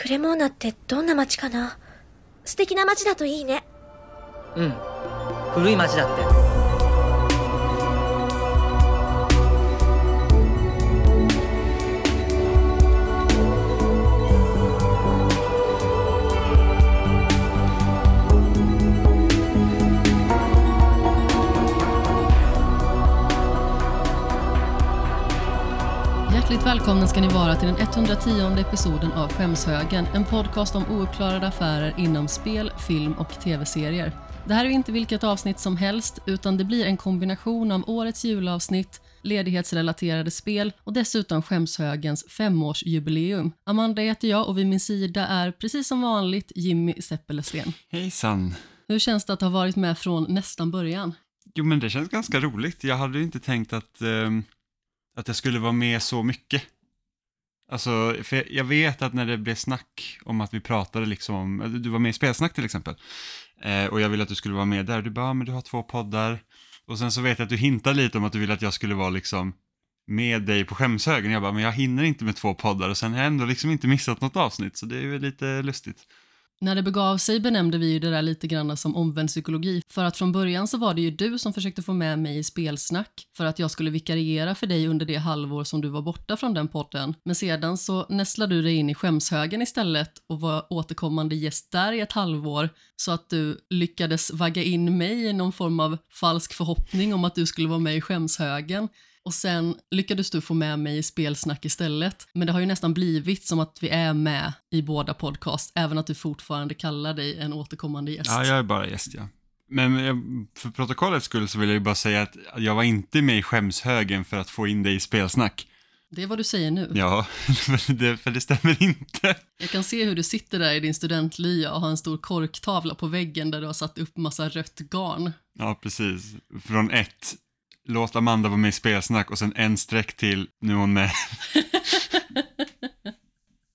クレモーナってどんな街かな？素敵な街だといいね。うん。古い街だって。Hjärtligt välkomna ska ni vara till den 110 episoden av Skämshögen, en podcast om ouppklarade affärer inom spel, film och tv-serier. Det här är inte vilket avsnitt som helst, utan det blir en kombination av årets julavsnitt, ledighetsrelaterade spel och dessutom Skämshögens femårsjubileum. Amanda heter jag och vid min sida är precis som vanligt Jimmy Seppelesten. Hejsan. Hur känns det att ha varit med från nästan början? Jo, men det känns ganska roligt. Jag hade inte tänkt att, ehm, att jag skulle vara med så mycket. Alltså, för jag- vet att när det blev snack om att vi pratade liksom om, du var med i Spelsnack till exempel, eh, och jag ville att du skulle vara med där, du bara, "Ja, men du har två poddar, och sen så vet jag att du hintar lite om att du vill att jag skulle vara liksom med dig på skämshögen. Jag bara, men jag hinner inte med två poddar och sen har jag ändå liksom inte missat något avsnitt, så det är ju lite lustigt. När det begav sig benämnde vi ju det där lite grann som omvänd psykologi. För att från början så var det ju du som försökte få med mig i spelsnack för att jag skulle vikariera för dig under det halvår som du var borta från den podden. Men sedan så nästlade du dig in i skämshögen istället och var återkommande gäst där i ett halvår så att du lyckades vagga in mig i någon form av falsk förhoppning om att du skulle vara med i skämshögen. Och sen lyckades du få med mig i spelsnack istället. Men det har ju nästan blivit som att vi är med i båda podcast, även att du fortfarande kallar dig en återkommande gäst. Ja, jag är bara gäst, ja. Men för protokollets skull så vill jag ju bara säga att jag var inte med i skämshögen för att få in dig i spelsnack. Det är vad du säger nu. Ja, för det, för det stämmer inte. Jag kan se hur du sitter där i din studentlya och har en stor korktavla på väggen där du har satt upp massa rött garn. Ja, precis. Från ett, låt Amanda vara med i spelsnack och sen en streck till, nu är hon med.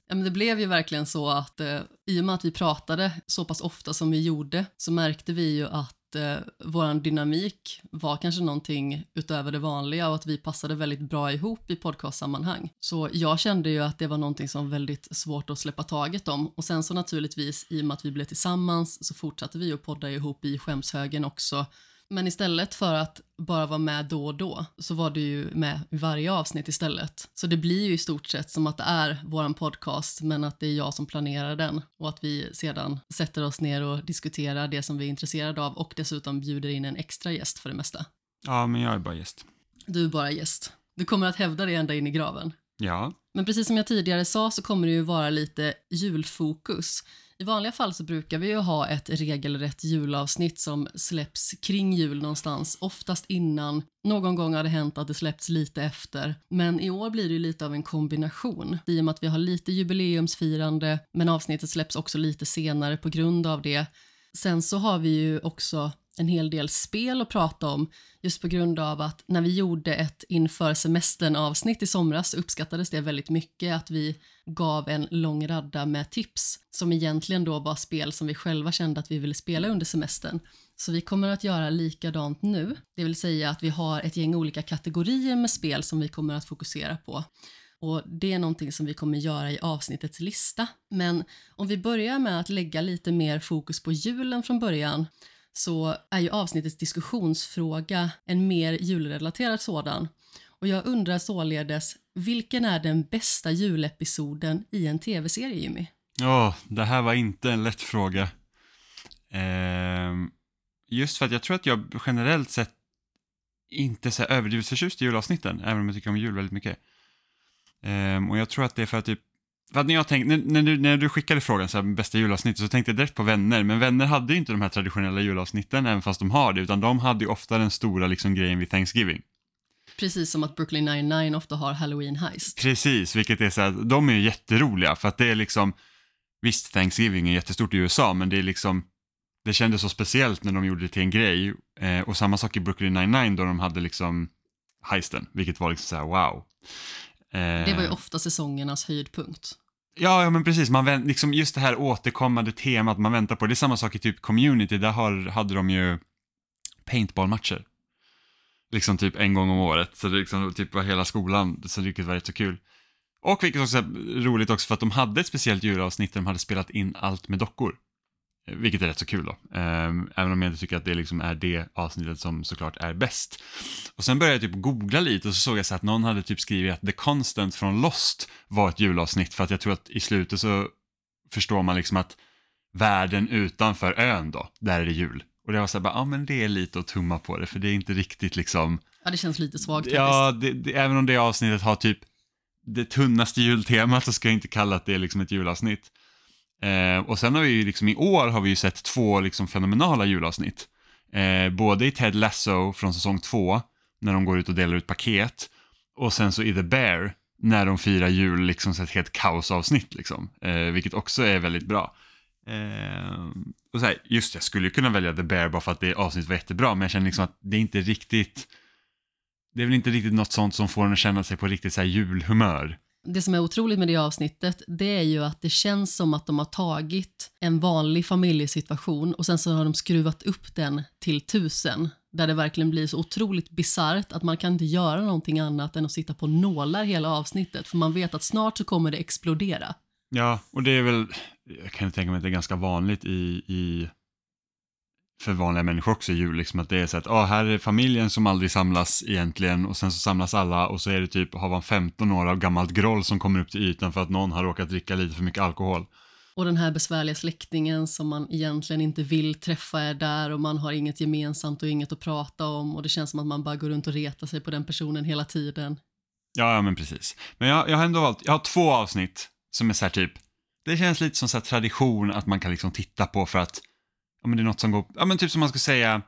Ja, men det blev ju verkligen så att eh, i och med att vi pratade så pass ofta som vi gjorde så märkte vi ju att eh, vår dynamik var kanske någonting utöver det vanliga och att vi passade väldigt bra ihop i podcastsammanhang. Så jag kände ju att det var någonting som var väldigt svårt att släppa taget om. Och sen så naturligtvis, i och med att vi blev tillsammans så fortsatte vi att podda ihop i skämshögen också. Men istället för att bara vara med då och då så var du ju med i varje avsnitt istället. Så det blir ju i stort sett som att det är våran podcast men att det är jag som planerar den och att vi sedan sätter oss ner och diskuterar det som vi är intresserade av och dessutom bjuder in en extra gäst för det mesta. Ja, men jag är bara gäst. Du är bara gäst. Du kommer att hävda det ända in i graven. Ja, Men precis som jag tidigare sa så kommer det ju vara lite julfokus. I vanliga fall så brukar vi ju ha ett regelrätt julavsnitt som släpps kring jul någonstans, oftast innan. Någon gång har det hänt att det släppts lite efter, men i år blir det ju lite av en kombination. I och med att vi har lite jubileumsfirande, men avsnittet släpps också lite senare på grund av det. Sen så har vi ju också en hel del spel att prata om just på grund av att när vi gjorde ett inför semestern avsnitt i somras så uppskattades det väldigt mycket att vi gav en lång radda med tips som egentligen då var spel som vi själva kände att vi ville spela under semestern. Så vi kommer att göra likadant nu, det vill säga att vi har ett gäng olika kategorier med spel som vi kommer att fokusera på. Och Det är någonting som vi kommer göra i avsnittets lista. Men om vi börjar med att lägga lite mer fokus på julen från början så är ju avsnittets diskussionsfråga en mer julrelaterad sådan. Och jag undrar således, vilken är den bästa julepisoden i en tv-serie, Jimmy? Åh, det här var inte en lätt fråga. Eh, just för att jag tror att jag generellt sett inte är så överdrivet förtjust i julavsnitten, även om jag tycker om jul väldigt mycket. Eh, och jag tror att det är för att typ, för när jag tänkte, när, du, när du skickade frågan så här, bästa julavsnittet så tänkte jag direkt på vänner, men vänner hade ju inte de här traditionella julavsnitten, även fast de har det, utan de hade ju ofta den stora liksom grejen vid Thanksgiving. Precis som att Brooklyn 99 ofta har Halloween Heist. Precis, vilket är så här, de är ju jätteroliga för att det är liksom, visst Thanksgiving är jättestort i USA, men det är liksom, det kändes så speciellt när de gjorde det till en grej. Eh, och samma sak i Brooklyn 99 då de hade liksom heisten, vilket var liksom så här wow. Eh, Det var ju ofta säsongernas höjdpunkt. Ja, ja men precis, man vänt, liksom just det här återkommande temat man väntar på. Det är samma sak i typ community, där har, hade de ju paintballmatcher. Liksom typ en gång om året, så det liksom typ var hela skolan, så det var rätt så kul. Och vilket också är roligt också för att de hade ett speciellt julavsnitt där de hade spelat in allt med dockor. Vilket är rätt så kul då. Ehm, Även om jag inte tycker att det liksom är det avsnittet som såklart är bäst. Och sen började jag typ googla lite och så såg jag så att någon hade typ skrivit att The Constant från Lost var ett julavsnitt för att jag tror att i slutet så förstår man liksom att världen utanför ön då, där är det jul. Och det var så här bara, ja men det är lite att tumma på det för det är inte riktigt liksom Ja, det känns lite svagt Ja, det, det, även om det avsnittet har typ det tunnaste jultemat så ska jag inte kalla att det är liksom ett julavsnitt. Eh, och sen har vi ju liksom i år har vi ju sett två liksom fenomenala julavsnitt. Eh, både i Ted Lasso från säsong två, när de går ut och delar ut paket, och sen så i The Bear, när de firar jul, liksom så ett helt kaosavsnitt liksom. Eh, vilket också är väldigt bra. Eh, och så här, just jag skulle ju kunna välja The Bear bara för att det avsnittet var jättebra, men jag känner liksom att det är inte riktigt det är väl inte riktigt något sånt som får en att känna sig på riktigt så här julhumör. Det som är otroligt med det avsnittet, det är ju att det känns som att de har tagit en vanlig familjesituation och sen så har de skruvat upp den till tusen. Där det verkligen blir så otroligt bisarrt att man kan inte göra någonting annat än att sitta på nålar hela avsnittet. För man vet att snart så kommer det explodera. Ja, och det är väl, jag kan tänka mig att det är ganska vanligt i, i för vanliga människor också jul, liksom att det är så att, ah, här är familjen som aldrig samlas egentligen och sen så samlas alla och så är det typ, har man 15 år av gammalt groll som kommer upp till ytan för att någon har råkat dricka lite för mycket alkohol. Och den här besvärliga släktingen som man egentligen inte vill träffa är där och man har inget gemensamt och inget att prata om och det känns som att man bara går runt och retar sig på den personen hela tiden. Ja, ja men precis. Men jag, jag har ändå valt, jag har två avsnitt som är så här typ, det känns lite som så här tradition att man kan liksom titta på för att, ja men det är något som går, ja men typ som man skulle säga,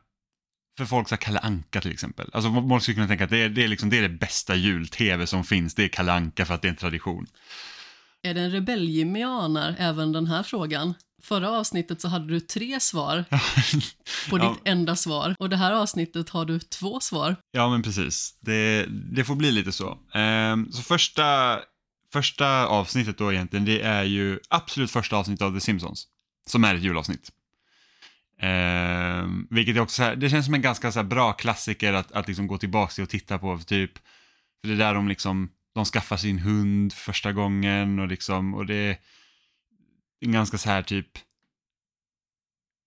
för folk som Kalle Anka till exempel. Alltså folk skulle kunna tänka att det är, det är, liksom, det, är det bästa jul-tv som finns, det är Kalle Anka för att det är en tradition. Är det en rebell anar även den här frågan? Förra avsnittet så hade du tre svar på Ja. ditt enda svar och det här avsnittet har du två svar. Ja, men precis. Det, det får bli lite så. Ehm, så första, första avsnittet då egentligen, det är ju absolut första avsnittet av The Simpsons. Som är ett julavsnitt. Eh, vilket är också så här, det känns som en ganska så här bra klassiker att, att liksom gå tillbaka till och titta på. För typ, för det är där de liksom, de skaffar sin hund första gången och liksom, och det är en ganska så här typ,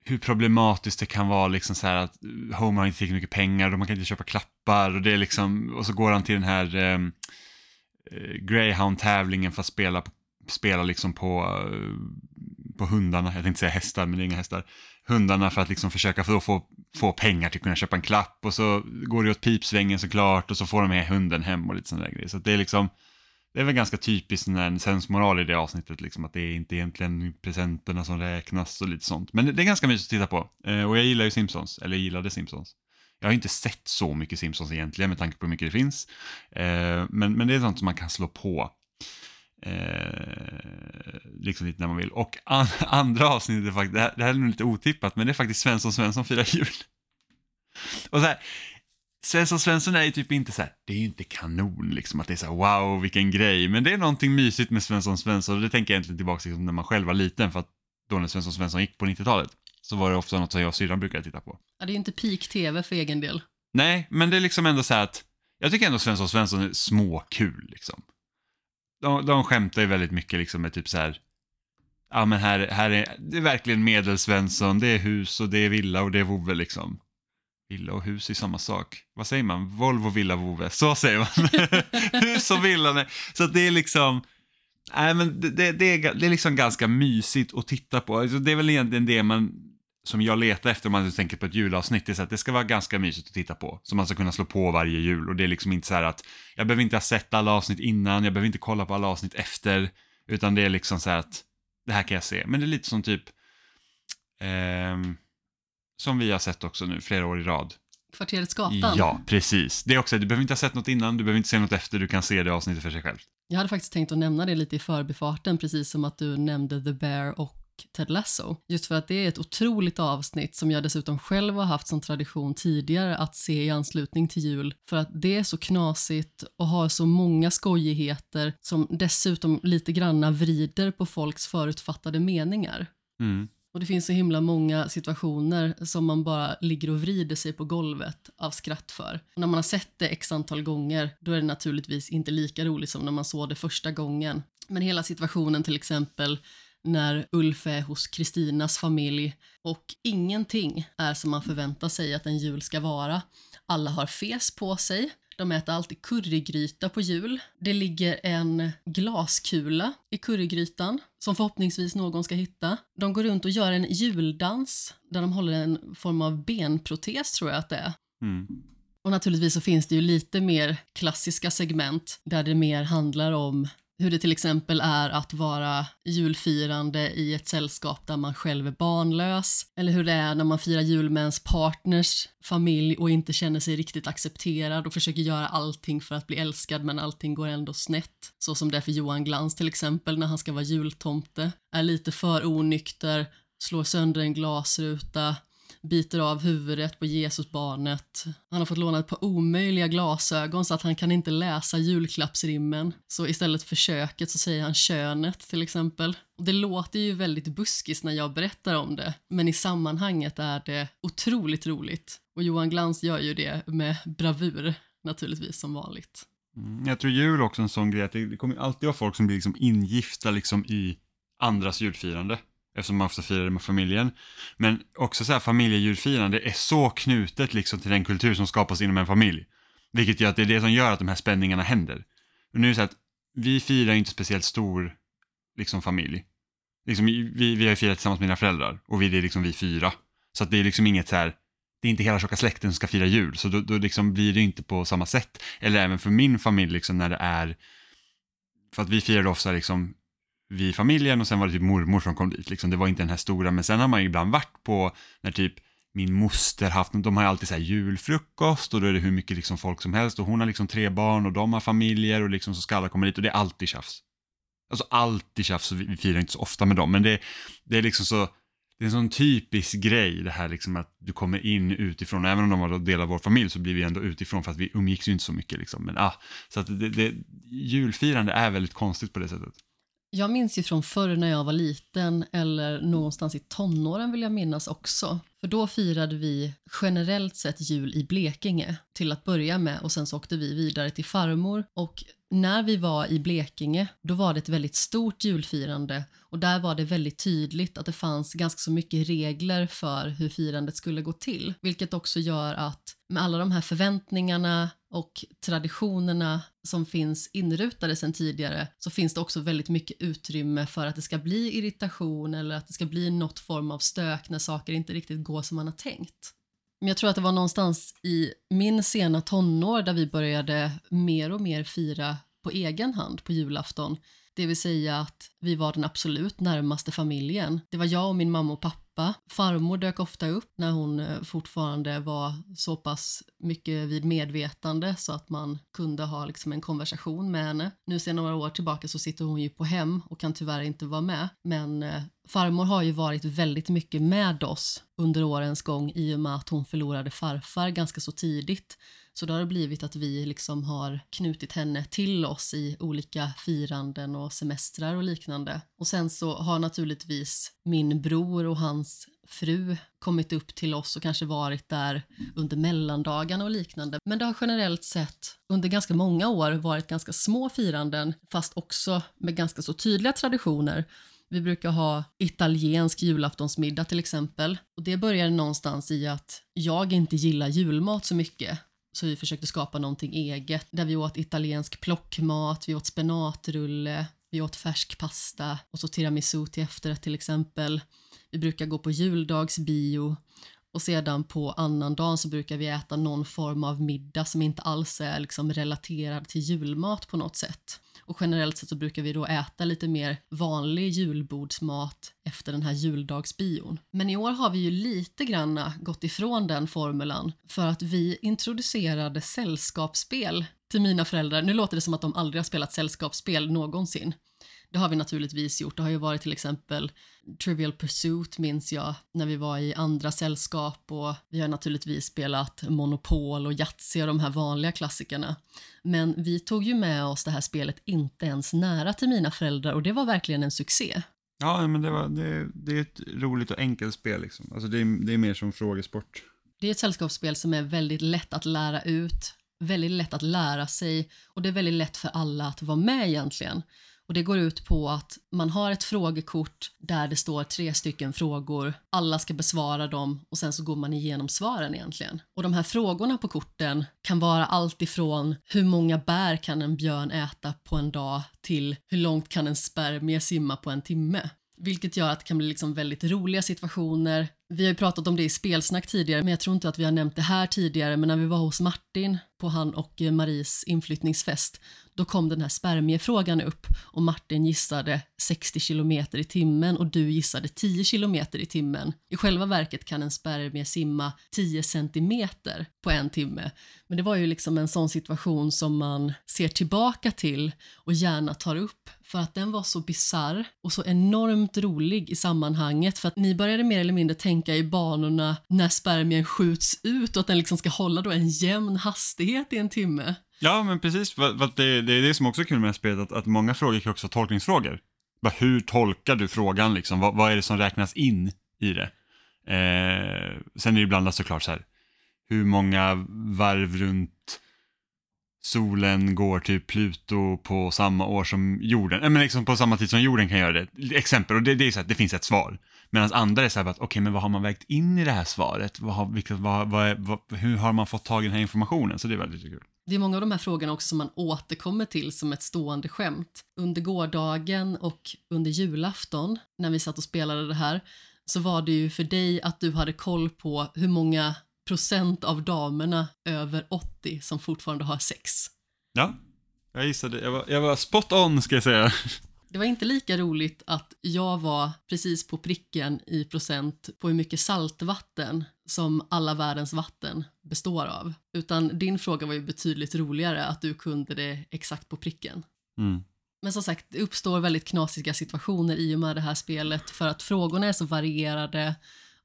hur problematiskt det kan vara liksom så här att eh, Homer har inte tillräckligt mycket pengar och man kan inte köpa klappar och det är liksom, och så går han till den här ehm, eh, Greyhound-tävlingen för att spela, spela liksom på, eh, på hundarna, jag tänkte säga hästar men det är inga hästar, hundarna för att liksom försöka få, få, få pengar till att kunna köpa en klapp och så går det åt pipsvängen såklart och så får de med hunden hem och lite sådana där grejer. Så det är liksom, det är väl ganska typiskt en sensmoral i det avsnittet, liksom, att det är inte egentligen presenterna som räknas och lite sånt. Men det, är ganska mysigt att titta på. Eh, och jag gillar ju Simpsons, eller jag gillade Simpsons. Jag har inte sett så mycket Simpsons egentligen med tanke på hur mycket det finns. Eh, men, men det är sånt som man kan slå på. Eh, liksom lite när man vill. Och an, andra avsnittet faktiskt, det här, det här är nog lite otippat, men det är faktiskt Svensson Svensson firar jul. Och så här, Svensson Svensson är ju typ inte så här, det är ju inte kanon liksom att det är så här, wow vilken grej, men det är någonting mysigt med Svensson Svensson och det tänker jag egentligen tillbaka till när man själv var liten för att då när Svensson Svensson gick på 90-talet så var det ofta något som jag och syrran brukade titta på. Ja, det är ju inte peak-tv för egen del. Nej, men det är liksom ändå så här att jag tycker ändå Svensson Svensson är småkul liksom. De, de skämtar ju väldigt mycket liksom med typ så här, ja men här, här är, det är verkligen medelsvensson, det är hus och det är villa och det är vovve liksom. Villa och hus är samma sak. Vad säger man? Volvo, villa, vovve. Så säger man. hus och villa. nej. Så det är liksom, nej men det, det, det, är, det är liksom ganska mysigt att titta på. Alltså det är väl egentligen det man, som jag letar efter om man tänker på ett julavsnitt, det är så att det ska vara ganska mysigt att titta på. Som man ska kunna slå på varje jul. Och det är liksom inte så här att, jag behöver inte ha sett alla avsnitt innan, jag behöver inte kolla på alla avsnitt efter. Utan det är liksom så här att, det här kan jag se. Men det är lite som typ, ehm, som vi har sett också nu flera år i rad. Kvarteret Skatan. Ja, precis. Det är också, du behöver inte ha sett något innan, du behöver inte se något efter, du kan se det avsnittet för sig själv. Jag hade faktiskt tänkt att nämna det lite i förbifarten, precis som att du nämnde The Bear och Ted Lasso. Just för att det är ett otroligt avsnitt som jag dessutom själv har haft som tradition tidigare att se i anslutning till jul. För att det är så knasigt och har så många skojigheter som dessutom lite granna vrider på folks förutfattade meningar. Mm. Och det finns så himla många situationer som man bara ligger och vrider sig på golvet av skratt för. Och när man har sett det x antal gånger, då är det naturligtvis inte lika roligt som när man såg det första gången. Men hela situationen till exempel när Ulf är hos Kristinas familj och ingenting är som man förväntar sig att en jul ska vara. Alla har fes på sig, de äter alltid currygryta på jul. Det ligger en glaskula i currygrytan som förhoppningsvis någon ska hitta. De går runt och gör en juldans där de håller en form av benprotes tror jag att det är. Mm. Och naturligtvis så finns det ju lite mer klassiska segment där det mer handlar om hur det till exempel är att vara julfirande i ett sällskap där man själv är barnlös, eller hur det är när man firar jul med ens partners familj och inte känner sig riktigt accepterad och försöker göra allting för att bli älskad men allting går ändå snett. Så som det är för Johan Glans till exempel när han ska vara jultomte, är lite för onykter, slår sönder en glasruta, biter av huvudet på Jesusbarnet. Han har fått låna ett par omöjliga glasögon så att han kan inte läsa julklappsrimmen. Så istället för köket så säger han könet till exempel. Och det låter ju väldigt buskis när jag berättar om det, men i sammanhanget är det otroligt roligt. Och Johan Glans gör ju det med bravur, naturligtvis som vanligt. Mm, Jag tror jul också är en sån grej att det kommer alltid vara folk som blir liksom ingifta liksom i andras julfirande. Eftersom man ofta firar det med familjen. Men också så här familjejulfirande är så knutet liksom till den kultur som skapas inom en familj. Vilket gör att det är det som gör att de här spänningarna händer. Och nu är det så att vi firar inte speciellt stor liksom familj. Liksom, vi, vi har ju firat tillsammans med mina föräldrar och vi det är liksom vi fyra. Så att det är liksom inget så här, det är inte hela tjocka släkten som ska fira jul, så då, då liksom blir det inte på samma sätt. Eller även för min familj liksom när det är, för att vi firade ofta liksom vi i familjen och sen var det typ mormor som kom dit. Liksom. Det var inte den här stora, men sen har man ju ibland varit på när typ min moster haft, de har ju alltid så här julfrukost och då är det hur mycket liksom folk som helst och hon har liksom tre barn och de har familjer och liksom så ska alla komma dit och det är alltid tjafs. Alltså alltid tjafs och vi, vi firar inte så ofta med dem, men det, det är liksom så, det är en sån typisk grej det här liksom att du kommer in utifrån, även om de var del av vår familj så blir vi ändå utifrån för att vi umgicks ju inte så mycket liksom, men ah, så att det, det, julfirande är väldigt konstigt på det sättet. Jag minns ju från förr när jag var liten eller någonstans i tonåren vill jag minnas också. För då firade vi generellt sett jul i Blekinge till att börja med och sen så åkte vi vidare till farmor och när vi var i Blekinge då var det ett väldigt stort julfirande och där var det väldigt tydligt att det fanns ganska så mycket regler för hur firandet skulle gå till. Vilket också gör att med alla de här förväntningarna och traditionerna som finns inrutade sedan tidigare så finns det också väldigt mycket utrymme för att det ska bli irritation eller att det ska bli något form av stök när saker inte riktigt går som man har tänkt. Men jag tror att det var någonstans i min sena tonår där vi började mer och mer fira på egen hand på julafton. Det vill säga att vi var den absolut närmaste familjen. Det var jag och min mamma och pappa. Farmor dök ofta upp när hon eh, fortfarande var så pass mycket vid medvetande så att man kunde ha liksom en konversation med henne. Nu sedan några år tillbaka så sitter hon ju på hem och kan tyvärr inte vara med. Men eh, farmor har ju varit väldigt mycket med oss under årens gång i och med att hon förlorade farfar ganska så tidigt. Så då har det blivit att vi liksom har knutit henne till oss i olika firanden och semestrar och liknande. Och sen så har naturligtvis min bror och hans fru kommit upp till oss och kanske varit där under mellandagarna och liknande. Men det har generellt sett under ganska många år varit ganska små firanden fast också med ganska så tydliga traditioner. Vi brukar ha italiensk julaftonsmiddag till exempel. Och det började någonstans i att jag inte gillar julmat så mycket. Så vi försökte skapa någonting eget där vi åt italiensk plockmat, vi åt spenatrulle, vi åt färsk pasta och så tiramisu till efterrätt till exempel. Vi brukar gå på juldagsbio och sedan på annandagen så brukar vi äta någon form av middag som inte alls är liksom relaterad till julmat på något sätt. Och generellt sett så brukar vi då äta lite mer vanlig julbordsmat efter den här juldagsbion. Men i år har vi ju lite granna gått ifrån den formulan för att vi introducerade sällskapsspel till mina föräldrar. Nu låter det som att de aldrig har spelat sällskapsspel någonsin. Det har vi naturligtvis gjort. Det har ju varit till exempel Trivial Pursuit minns jag när vi var i andra sällskap och vi har naturligtvis spelat Monopol och Yatzy och de här vanliga klassikerna. Men vi tog ju med oss det här spelet inte ens nära till mina föräldrar och det var verkligen en succé. Ja, men det, var, det, det är ett roligt och enkelt spel liksom. Alltså det är, det är mer som frågesport. Det är ett sällskapsspel som är väldigt lätt att lära ut, väldigt lätt att lära sig och det är väldigt lätt för alla att vara med egentligen. Och Det går ut på att man har ett frågekort där det står tre stycken frågor. Alla ska besvara dem och sen så går man igenom svaren egentligen. Och de här frågorna på korten kan vara allt ifrån hur många bär kan en björn äta på en dag till hur långt kan en spermie simma på en timme. Vilket gör att det kan bli liksom väldigt roliga situationer. Vi har ju pratat om det i spelsnack tidigare, men jag tror inte att vi har nämnt det här tidigare. Men när vi var hos Martin på han och eh, Maries inflyttningsfest, då kom den här spermiefrågan upp och Martin gissade 60 kilometer i timmen och du gissade 10 kilometer i timmen. I själva verket kan en spermie simma 10 centimeter på en timme. Men det var ju liksom en sån situation som man ser tillbaka till och gärna tar upp för att den var så bizarr och så enormt rolig i sammanhanget för att ni började mer eller mindre tänka i banorna när spermien skjuts ut och att den liksom ska hålla då en jämn hastighet i en timme. Ja, men precis. Det, är det som också är kul med det här spelet, att, att många frågor kan också vara tolkningsfrågor. Hur tolkar du frågan liksom? Vad, vad är det som räknas in i det? Eh, sen är det ibland såklart så här, hur många varv runt solen går till Pluto på samma år som jorden, äh, men liksom på samma tid som jorden kan göra det. Exempel, och det, det är så att det finns ett svar. Medan andra är så här att, okej, okay, men vad har man vägt in i det här svaret? Vad har, vilka, vad, vad, vad, hur har man fått tag i den här informationen? Så det är väldigt kul. Det är många av de här frågorna också som man återkommer till som ett stående skämt. Under gårdagen och under julafton, när vi satt och spelade det här, så var det ju för dig att du hade koll på hur många procent av damerna över 80 som fortfarande har sex. Ja, jag gissade. Jag var, jag var spot on, ska jag säga. Det var inte lika roligt att jag var precis på pricken i procent på hur mycket saltvatten som alla världens vatten består av. Utan din fråga var ju betydligt roligare, att du kunde det exakt på pricken. Mm. Men som sagt, det uppstår väldigt knasiga situationer i och med det här spelet för att frågorna är så varierade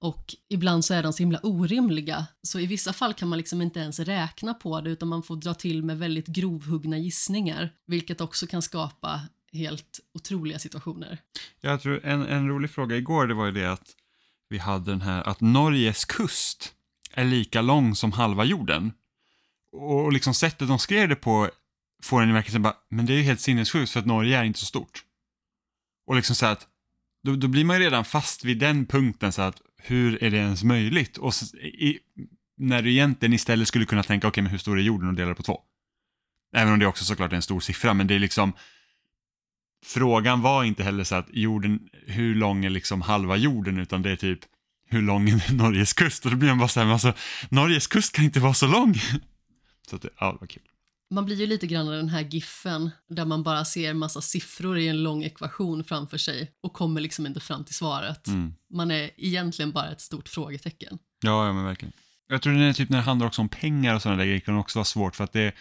och ibland så är de så himla orimliga. Så i vissa fall kan man liksom inte ens räkna på det utan man får dra till med väldigt grovhuggna gissningar, vilket också kan skapa helt otroliga situationer. Jag tror en, en rolig fråga igår det var ju det att vi hade den här att Norges kust är lika lång som halva jorden. Och liksom sättet de skrev det på får en verkligen bara, men det är ju helt sinnessjukt för att Norge är inte så stort. Och liksom så att, då, då blir man ju redan fast vid den punkten så att hur är det ens möjligt? Och i, när du egentligen istället skulle kunna tänka, okej okay, men hur stor är jorden och delar på två? Även om det också såklart är en stor siffra, men det är liksom frågan var inte heller så att jorden, hur lång är liksom halva jorden, utan det är typ hur lång är Norges kust? Och då blir man bara så här, men alltså, Norges kust kan inte vara så lång. Så att det, ja, det var kul. Man blir ju lite grann den här giffen där man bara ser massa siffror i en lång ekvation framför sig och kommer liksom inte fram till svaret. Mm. Man är egentligen bara ett stort frågetecken. Ja, ja men verkligen. Jag tror är typ när det handlar också om pengar och sådana där grejer kan också vara svårt för att det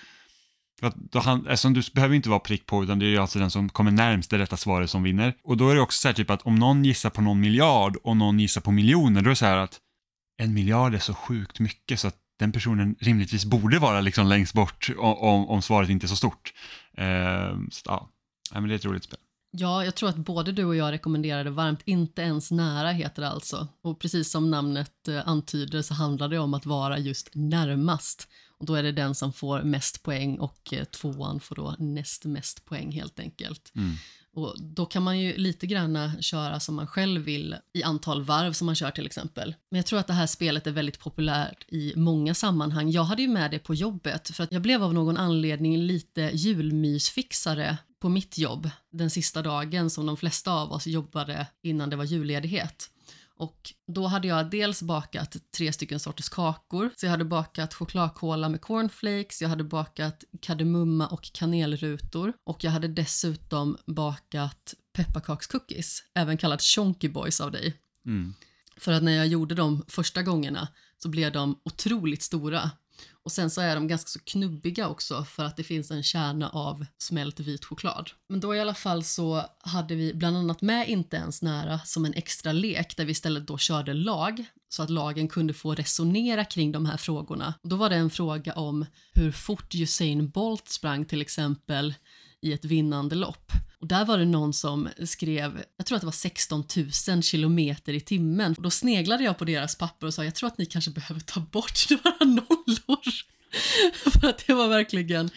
för att då han, alltså, du behöver inte vara prick på utan det är ju alltså den som kommer närmst det rätta svaret som vinner. Och då är det också så här typ att om någon gissar på någon miljard och någon gissar på miljoner, då är det så här att en miljard är så sjukt mycket så att den personen rimligtvis borde vara liksom längst bort om, om svaret inte är så stort. Eh, så ja, men det är ett roligt spel. Ja, jag tror att både du och jag rekommenderar det varmt. Inte ens nära heter det alltså. Och precis som namnet eh, antyder så handlar det om att vara just närmast. Och då är det den som får mest poäng och eh, tvåan får då näst mest poäng helt enkelt. Mm. Och då kan man ju lite grann köra som man själv vill i antal varv som man kör till exempel. Men jag tror att det här spelet är väldigt populärt i många sammanhang. Jag hade ju med det på jobbet för att jag blev av någon anledning lite julmysfixare på mitt jobb den sista dagen som de flesta av oss jobbade innan det var julledighet. Och då hade jag dels bakat tre stycken sorters kakor. Så jag hade bakat chokladkola med cornflakes, jag hade bakat kardemumma och kanelrutor och jag hade dessutom bakat pepparkakscookies, även kallat chonky boys av dig. Mm. För att när jag gjorde dem första gångerna så blev de otroligt stora och sen så är de ganska så knubbiga också för att det finns en kärna av smält vit choklad. Men då i alla fall så hade vi bland annat med Inte ens nära som en extra lek där vi istället då körde lag så att lagen kunde få resonera kring de här frågorna. Och då var det en fråga om hur fort Usain Bolt sprang till exempel i ett vinnande lopp. Och där var det någon som skrev, jag tror att det var 16 000 kilometer i timmen. Och då sneglade jag på deras papper och sa, jag tror att ni kanske behöver ta bort några nollor. För att det var verkligen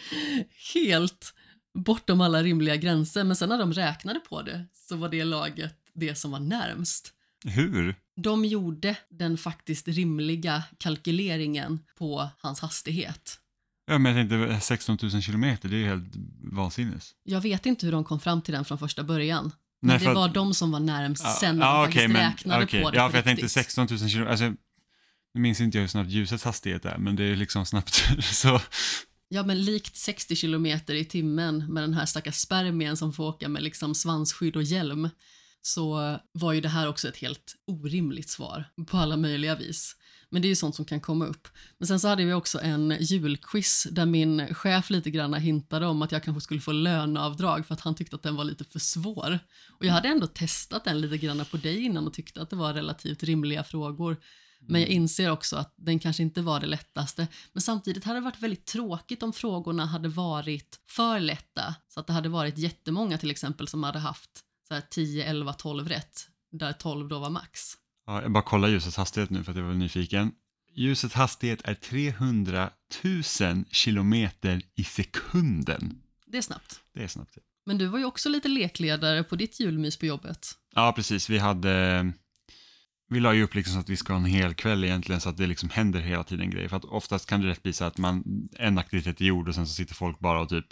helt bortom alla rimliga gränser. Men sen när de räknade på det så var det laget det som var närmst. Hur? De gjorde den faktiskt rimliga kalkyleringen på hans hastighet. Ja, men jag tänkte 16 000 kilometer, det är ju helt vansinnes. Jag vet inte hur de kom fram till den från första början. Men Nej, det att- var de som var närmst Ja, sen när ja, de faktiskt men- räknade okej. på det Ja, på för jag tänkte riktigt. 16 000 kilometer. Alltså, nu minns inte jag hur snabbt ljusets hastighet är, men det är liksom snabbt. Så, Ja, men likt 60 kilometer i timmen med den här stackars spermien som får åka med liksom svansskydd och hjälm så var ju det här också ett helt orimligt svar på alla möjliga vis. Men det är ju sånt som kan komma upp. Men sen så hade vi också en julquiz där min chef lite grann hintade om att jag kanske skulle få löneavdrag för att han tyckte att den var lite för svår. Och jag hade ändå testat den lite grann på dig innan och tyckte att det var relativt rimliga frågor. Men jag inser också att den kanske inte var det lättaste. Men samtidigt hade det varit väldigt tråkigt om frågorna hade varit för lätta. Så att det hade varit jättemånga till exempel som hade haft så här 10, 11, 12 rätt. Där 12 då var max. Ja, jag bara kollar ljusets hastighet nu för att jag var nyfiken. Ljusets hastighet är 300 000 kilometer i sekunden. Det är snabbt. Det är snabbt. Men du var ju också lite lekledare på ditt julmys på jobbet. Ja, precis. Vi hade... Vi la ju upp liksom så att vi ska ha en hel kväll egentligen så att det liksom händer hela tiden grejer. För att oftast kan det rätt bli så att man, en aktivitet är gjord och sen så sitter folk bara och typ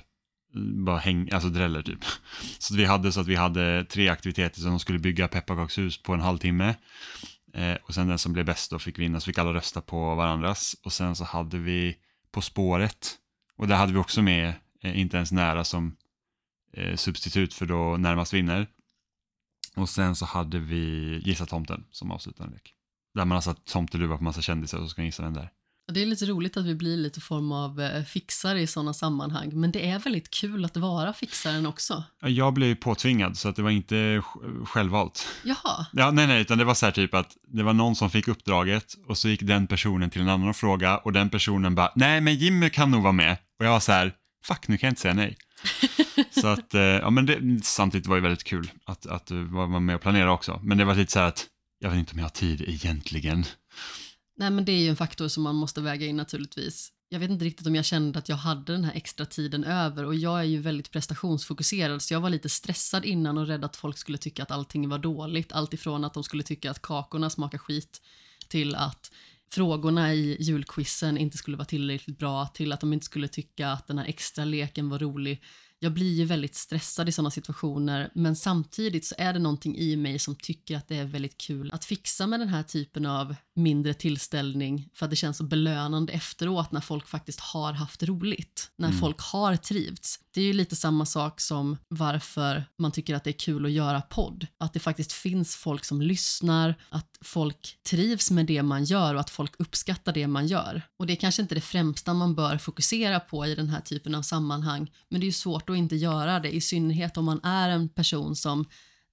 bara häng, alltså dräller typ. Så vi hade så att vi hade tre aktiviteter som de skulle bygga pepparkakshus på en halvtimme. Eh, och sen den som blev bäst då fick vinna så fick alla rösta på varandras. Och sen så hade vi På spåret. Och där hade vi också med eh, Inte ens nära som eh, substitut för då närmast vinner. Och sen så hade vi Gissa tomten som avslutande lek. Där man har satt tomteluva på massa kändisar och så ska man gissa vem det är. Det är lite roligt att vi blir lite form av eh, fixare i sådana sammanhang. Men det är väldigt kul att vara fixaren också. Ja, Jag blev ju påtvingad så att det var inte sj- självvalt. Jaha, Ja, nej, nej, utan det var så här typ att det var någon som fick uppdraget och så gick den personen till en annan och frågade och den personen bara, nej men Jimmy kan nog vara med. Och jag var så här, fuck nu kan jag inte säga nej. så att, eh, ja men det, samtidigt var det väldigt kul att, att du var var med och planera också. Men det var lite så här att, jag vet inte om jag har tid egentligen. Nej, men det är ju en faktor som man måste väga in naturligtvis. Jag vet inte riktigt om jag kände att jag hade den här extra tiden över och jag är ju väldigt prestationsfokuserad så jag var lite stressad innan och rädd att folk skulle tycka att allting var dåligt. Allt ifrån att de skulle tycka att kakorna smakar skit till att frågorna i julquizen inte skulle vara tillräckligt bra till att de inte skulle tycka att den här extra leken var rolig. Jag blir ju väldigt stressad i sådana situationer men samtidigt så är det någonting i mig som tycker att det är väldigt kul att fixa med den här typen av mindre tillställning för att det känns så belönande efteråt när folk faktiskt har haft roligt. När Mm. folk har trivts. Det är ju lite samma sak som varför man tycker att det är kul att göra podd. Att det faktiskt finns folk som lyssnar, att folk trivs med det man gör och att folk uppskattar det man gör. Och det är kanske inte det främsta man bör fokusera på i den här typen av sammanhang, men det är ju svårt att inte göra det, i synnerhet om man är en person som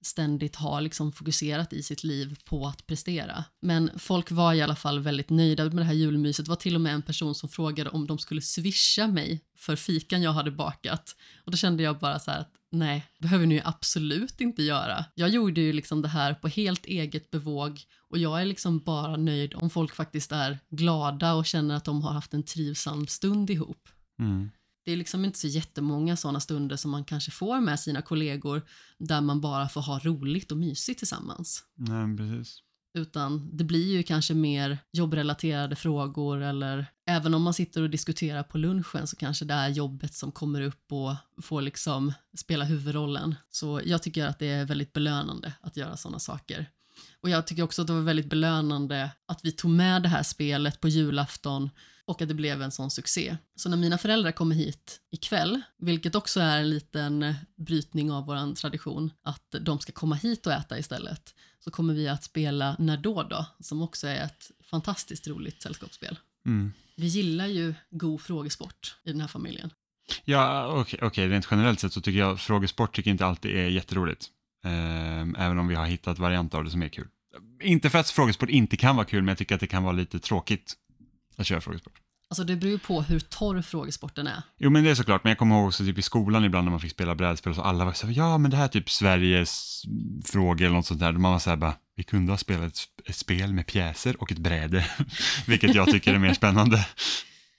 ständigt har liksom fokuserat i sitt liv på att prestera. Men folk var i alla fall väldigt nöjda med det här julmyset. Det var till och med en person som frågade om de skulle swisha mig för fikan jag hade bakat. Och då kände jag bara så här att nej, det behöver ni ju absolut inte göra. Jag gjorde ju liksom det här på helt eget bevåg och jag är liksom bara nöjd om folk faktiskt är glada och känner att de har haft en trivsam stund ihop. Mm. Det är liksom inte så jättemånga sådana stunder som man kanske får med sina kollegor där man bara får ha roligt och mysigt tillsammans. Nej, precis. Utan det blir ju kanske mer jobbrelaterade frågor eller även om man sitter och diskuterar på lunchen så kanske det är jobbet som kommer upp och får liksom spela huvudrollen. Så jag tycker att det är väldigt belönande att göra sådana saker. Och jag tycker också att det var väldigt belönande att vi tog med det här spelet på julafton och att det blev en sån succé. Så när mina föräldrar kommer hit ikväll, vilket också är en liten brytning av vår tradition, att de ska komma hit och äta istället, så kommer vi att spela När då då, som också är ett fantastiskt roligt sällskapsspel. Mm. Vi gillar ju god frågesport i den här familjen. Ja, okej, okej, rent generellt sett så tycker jag frågesport tycker inte alltid är jätteroligt. Ehm, även om vi har hittat varianter av det som är kul. Inte för att frågesport inte kan vara kul, men jag tycker att det kan vara lite tråkigt att köra frågesport. Alltså det beror ju på hur torr frågesporten är. Jo men det är såklart, men jag kommer ihåg också typ i skolan ibland när man fick spela brädspel så alla var så här, ja men det här är typ Sveriges frågor eller något sånt där. Man var så här bara, vi kunde ha spelat ett, ett spel med pjäser och ett bräde, vilket jag tycker är mer spännande.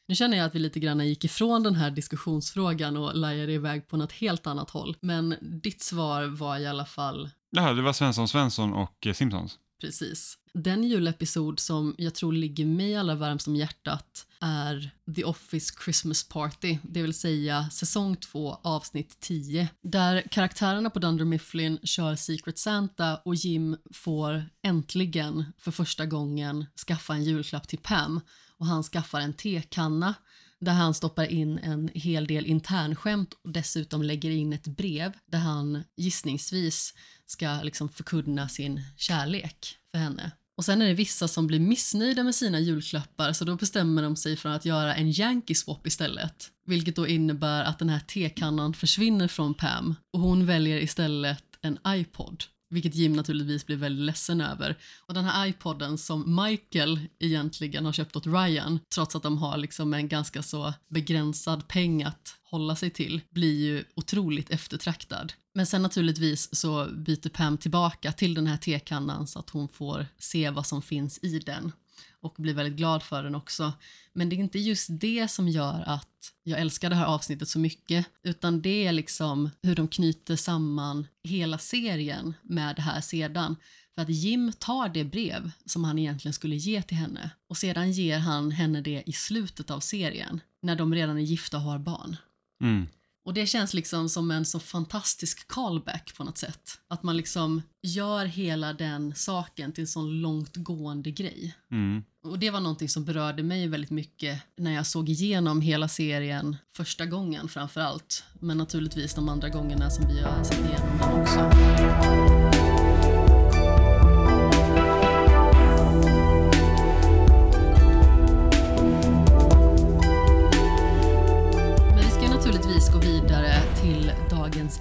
Nu känner jag att vi lite grann gick ifrån den här diskussionsfrågan och lajade iväg på något helt annat håll. Men ditt svar var i alla fall Ja, det var Svensson Svensson och eh, Simpsons. Precis. Den julepisod som jag tror ligger mig allra varmst om hjärtat är The Office Christmas Party, det vill säga säsong 2 avsnitt 10. Där karaktärerna på Dunder Mifflin kör Secret Santa och Jim får äntligen för första gången skaffa en julklapp till Pam och han skaffar en tekanna där han stoppar in en hel del internskämt och dessutom lägger in ett brev där han gissningsvis ska liksom förkunna sin kärlek för henne. Och sen är det vissa som blir missnöjda med sina julklappar så då bestämmer de sig för att göra en Yankee swap istället. Vilket då innebär att den här tekannan försvinner från Pam och hon väljer istället en iPod. Vilket Jim naturligtvis blir väldigt ledsen över. Och den här iPoden som Michael egentligen har köpt åt Ryan, trots att de har liksom en ganska så begränsad peng att hålla sig till, blir ju otroligt eftertraktad. Men sen naturligtvis så byter Pam tillbaka till den här tekannan så att hon får se vad som finns i den och blir väldigt glad för den också. Men det är inte just det som gör att jag älskar det här avsnittet så mycket, utan det är liksom hur de knyter samman hela serien med det här sedan. För att Jim tar det brev som han egentligen skulle ge till henne och sedan ger han henne det i slutet av serien, när de redan är gifta och har barn. Mm. Och det känns liksom som en så fantastisk callback på något sätt. Att man liksom gör hela den saken till en sån långtgående grej. Mm. Och det var någonting som berörde mig väldigt mycket när jag såg igenom hela serien första gången framför allt. Men naturligtvis de andra gångerna som vi har sett igenom den också.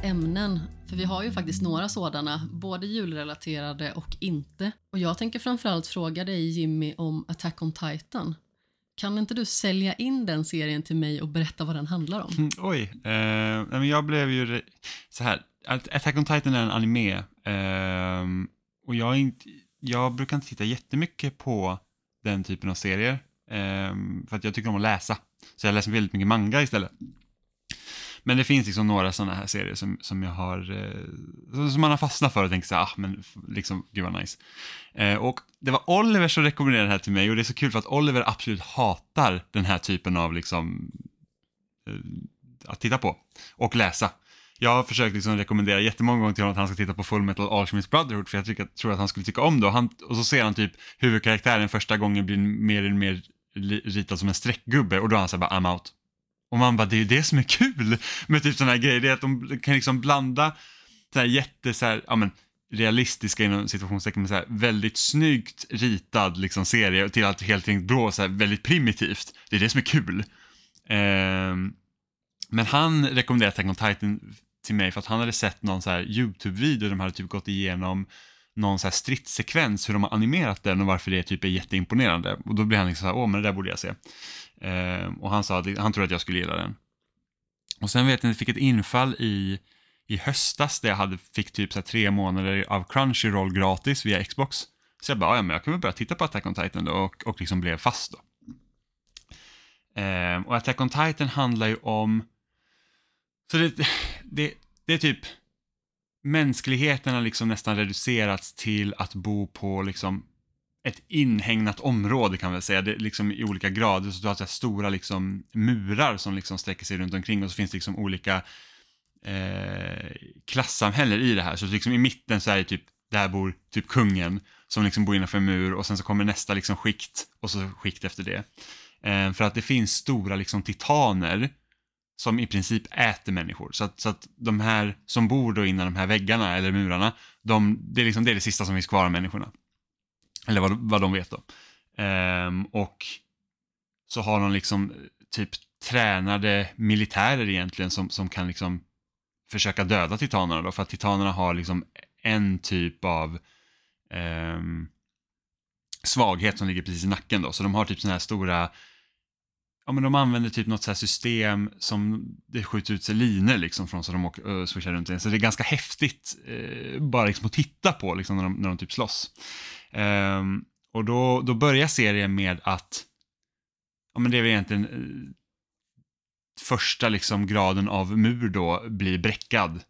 Ämnen. För vi har ju faktiskt några sådana, både julrelaterade och inte. Och jag tänker framförallt fråga dig Jimmy om Attack on Titan. Kan inte du sälja in den serien till mig och berätta vad den handlar om? Mm, Oj, eh, men jag blev ju så här. Attack on Titan är en anime eh, och jag, inte, jag brukar inte titta jättemycket på den typen av serier eh, för att jag tycker om att läsa. Så jag läser väldigt mycket manga istället. Men det finns liksom några sådana här serier som, som jag har, eh, som man har fastnat för och tänkt så här, ah, men liksom, gud vad nice. Eh, och det var Oliver som rekommenderade det här till mig och det är så kul för att Oliver absolut hatar den här typen av liksom eh, att titta på och läsa. Jag har försökt liksom rekommendera jättemånga gånger till honom att han ska titta på Full Metal Alchemist Brotherhood för jag tycker, tror att han skulle tycka om det och, han, och så ser han typ huvudkaraktären första gången blir mer eller mer ritad som en streckgubbe och då är han så här bara I'm out. Och man bara, det är ju det som är kul med typ sådana här grejer, det är att de kan liksom blanda så här jätte så här, ja men realistiska inom situationstecken men så här väldigt snyggt ritad liksom serie till att helt enkelt blå så här väldigt primitivt. Det är det som är kul. Eh, men han rekommenderade Attack on Titan till mig för att han hade sett någon så här YouTube-video de hade typ gått igenom någon så här stridssekvens, hur de har animerat den och varför det typ är jätteimponerande. Och då blir han liksom så här, åh men det där borde jag se. Ehm, och han sa att han trodde att jag skulle gilla den. Och sen vet jag att jag fick ett infall i, i höstas där jag hade, fick typ så här tre månader av Crunchyroll gratis via Xbox. Så jag bara, ja men jag kan väl börja titta på Attack on Titan då och, och liksom blev fast då. Ehm, och Attack on Titan handlar ju om, så det, det, det är typ, mänskligheten har liksom nästan reducerats till att bo på liksom ett inhägnat område kan man väl säga, det är liksom i olika grader. Så du har så här stora liksom murar som liksom sträcker sig runt omkring och så finns det liksom olika eh, klassamhällen i det här. Så liksom i mitten så är det typ, där bor typ kungen som liksom bor innanför en mur och sen så kommer nästa liksom skikt och så skikt efter det. Eh, för att det finns stora liksom titaner som i princip äter människor. Så att, så att de här som bor då innan de här väggarna eller murarna, de, det, är liksom, det är det sista som finns kvar av människorna. Eller vad, vad de vet då. Ehm, och så har de liksom eh, typ tränade militärer egentligen som, som kan liksom försöka döda titanerna då, för att titanerna har liksom en typ av ehm, svaghet som ligger precis i nacken då, så de har typ sådana här stora ja men de använder typ något så här system som det skjuter ut sig linor liksom från så de åker, uh, swishar runt i. Så det är ganska häftigt eh, bara liksom att titta på liksom när de, när de typ slåss. Um, och då, då börjar serien med att, ja men det är väl egentligen eh, första liksom graden av mur då blir bräckad.